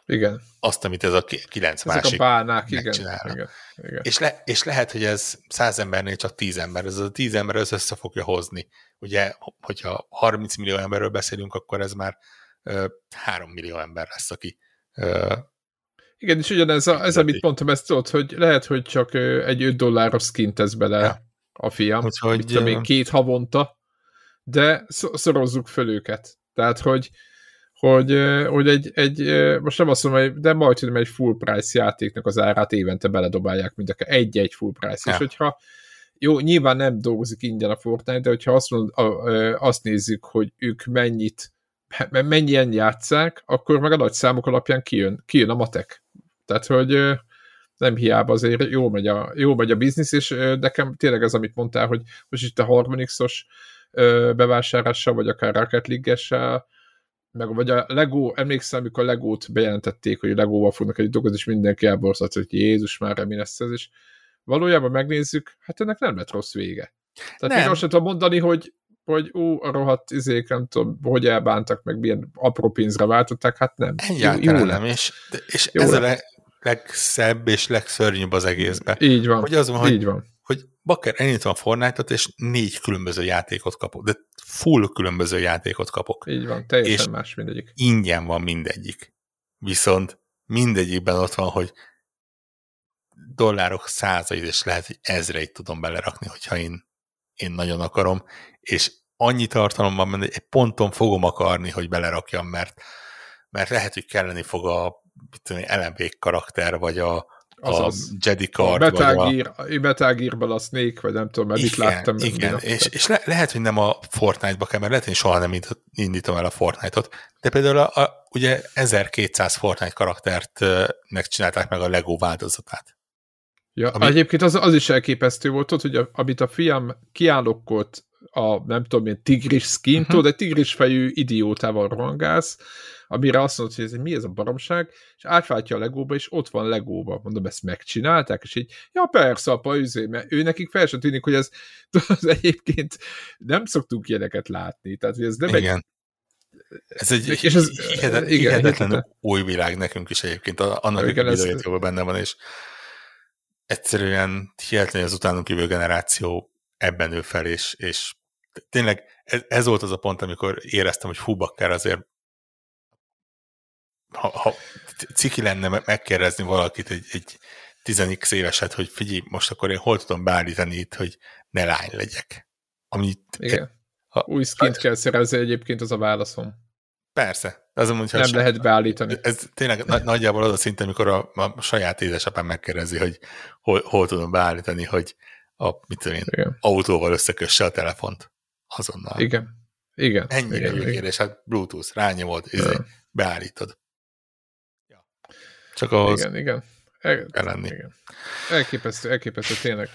igen. azt, amit ez a kilenc Ezek másik a bálnák, igen, igen, igen. És, le, és lehet, hogy ez száz embernél csak tíz ember, ez a tíz ember az össze fogja hozni. Ugye, hogyha 30 millió emberről beszélünk, akkor ez már ö, 3 millió ember lesz, aki ö, igen, és ugyanez, a, ez, amit mondtam, ezt tudod, hogy lehet, hogy csak egy 5 dolláros skin tesz bele ja. a fiam, Úgyhogy, még két havonta, de szorozzuk föl őket. Tehát, hogy, hogy, hogy egy, egy, most nem azt mondom, de majd tudom, egy full price játéknak az árát évente beledobálják mind egy-egy full price, ja. és hogyha jó, nyilván nem dolgozik ingyen a Fortnite, de hogyha azt, mond, azt nézzük, hogy ők mennyit mennyien játszák, akkor meg a nagy számok alapján kijön, kijön a matek. Tehát, hogy nem hiába azért jó megy a, jó megy a biznisz, és nekem tényleg ez, amit mondtál, hogy most itt a Harmonixos bevásárlással, vagy akár Rocket League-essel, meg vagy a Lego, emlékszem, amikor a Legót bejelentették, hogy Legóval fognak egy dolgozni, és mindenki elborzat, hogy Jézus már mi lesz ez, és valójában megnézzük, hát ennek nem lett rossz vége. Tehát nem. még azt sem tudom mondani, hogy, hogy ú, a rohadt izék, nem tudom, hogy elbántak, meg milyen apró pénzre váltották, hát nem. Egyáltalán jó, jó nem, és, és jó ez lett. Legszebb és legszörnyűbb az egészben. Így van, hogy az van, hogy, így van. hogy bakker, elnyitom a Fortnite-ot, és négy különböző játékot kapok, de full különböző játékot kapok. Így van, teljesen és más mindegyik. ingyen van mindegyik. Viszont mindegyikben ott van, hogy dollárok százait, és lehet, hogy ezreit tudom belerakni, hogyha én, én nagyon akarom, és annyi tartalom van benne, egy ponton fogom akarni, hogy belerakjam, mert, mert lehet, hogy kelleni fog a tudom, LMP karakter, vagy a, a Jedi card, a Gear, a... Gear-ből a Snake, vagy nem tudom, mert igen, mit láttam. Igen, és, és le, lehet, hogy nem a Fortnite-ba kell, mert lehet, hogy soha nem indítom el a Fortnite-ot, de például a, a, ugye 1200 Fortnite karaktert csinálták meg a Lego változatát. Ja, ami... Egyébként az, az is elképesztő volt, ott, hogy a, amit a fiam kiállokkolt a, nem tudom, milyen tigris skin, uh-huh. tudod, egy tigris fejű idiótával rohangálsz, amire azt mondod, hogy ez, mi ez a baromság, és átváltja a legóba, és ott van legóba. Mondom, ezt megcsinálták, és így, ja persze, apa, üzé, mert ő nekik fel sem tűnik, hogy ez az egyébként nem szoktunk ilyeneket látni. Tehát, hogy ez nem Igen. egy ez egy és ez, hihetetlen, igen, hihetetlen új világ nekünk is egyébként, annak igen, ez... benne van, és egyszerűen hihetetlen az utánunk jövő generáció ebben nő fel, és, és tényleg ez, ez volt az a pont, amikor éreztem, hogy hú, bakker azért ha, ha ciki lenne megkérdezni valakit, egy, egy 10 éveset, hogy figyelj, most akkor én hol tudom beállítani itt, hogy ne lány legyek. Amit, Igen. Ha, Új skint ha, kell szerezni egyébként, az a válaszom. Persze. Az amúgy, Nem lehet sem, beállítani. Ez tényleg na, nagyjából az a szint, amikor a, a saját édesapám megkérdezi, hogy hol, hol tudom beállítani, hogy a, mit tudom én, Igen. autóval összekösse a telefont. Azonnal. Igen. Igen. Ennyire jó kérdés. Hát Bluetooth, rányomod, izé, beállítod. Csak ahhoz igen, igen. El, kell lenni. Igen. Elképesztő, elképesztő tényleg.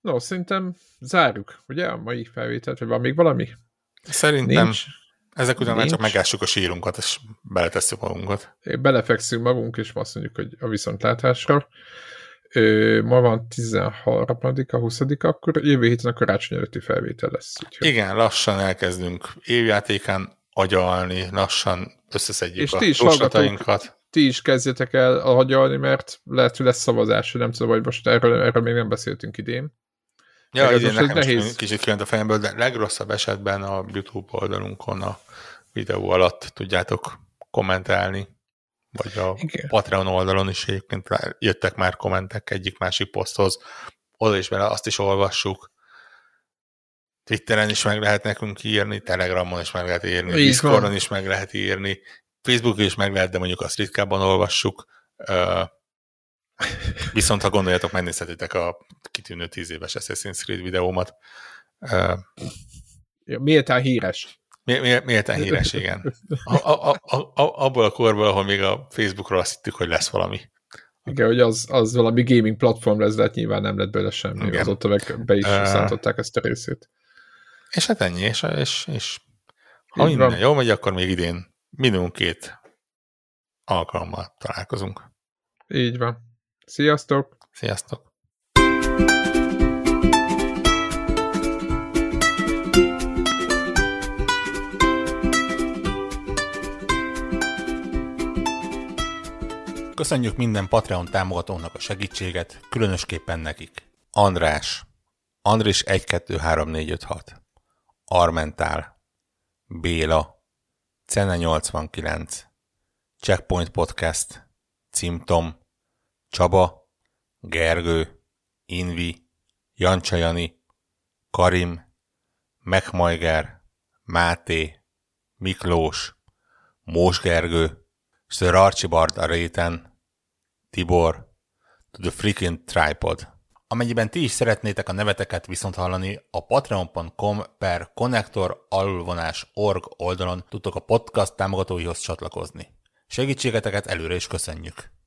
No, szerintem zárjuk, ugye, a mai felvételt, vagy van még valami? Szerintem Nincs. ezek után már csak megássuk a sírunkat, és beletesszük magunkat. Belefekszünk magunk, és azt mondjuk, hogy a viszontlátásra. Ö, ma van 13 a 20 akkor jövő héten a karácsony előtti felvétel lesz. Úgyhogy... Igen, lassan elkezdünk évjátékán agyalni, lassan összeszedjük és a ti is ti is kezdjetek el hagyalni, mert lehet, hogy lesz szavazás, nem tudom, hogy most erről, erről még nem beszéltünk idén. Ja, idén nekem nehéz. kicsit kiment a fejemből, de legrosszabb esetben a YouTube oldalunkon a videó alatt tudjátok kommentálni, vagy a Igen. Patreon oldalon is egyébként jöttek már kommentek egyik-másik poszthoz, oda is bele azt is olvassuk. Twitteren is meg lehet nekünk írni, Telegramon is meg lehet írni, Discordon is meg lehet írni, Facebook is meg lehet, de mondjuk azt ritkábban olvassuk. Viszont ha gondoljatok, megnézhetitek a kitűnő 10 éves Assassin's Creed videómat. Méltán híres. Méltán híres, igen. A, a, a, a, abból a korból, ahol még a Facebookról azt hittük, hogy lesz valami. Igen, hogy az, az valami gaming platform lesz, de hát nyilván nem lett belőle semmi. Igen. Azóta meg be is uh, szántották ezt a részét. És hát ennyi, és, és, és ha Így minden van. jól megy, akkor még idén minimum két alkalommal találkozunk. Így van. Sziasztok! Sziasztok! Köszönjük minden Patreon támogatónak a segítséget, különösképpen nekik. András, Andris 123456, Armentál, Béla, Cene 89, Checkpoint Podcast, Cimtom, Csaba, Gergő, Invi, Jancsajani, Karim, Megmajger, Máté, Miklós, Mós Gergő, Sir Archibald a réten, Tibor, To the Freaking Tripod. Amennyiben ti is szeretnétek a neveteket viszont hallani, a patreon.com per connector alulvonás org oldalon tudtok a podcast támogatóihoz csatlakozni. Segítségeteket előre is köszönjük!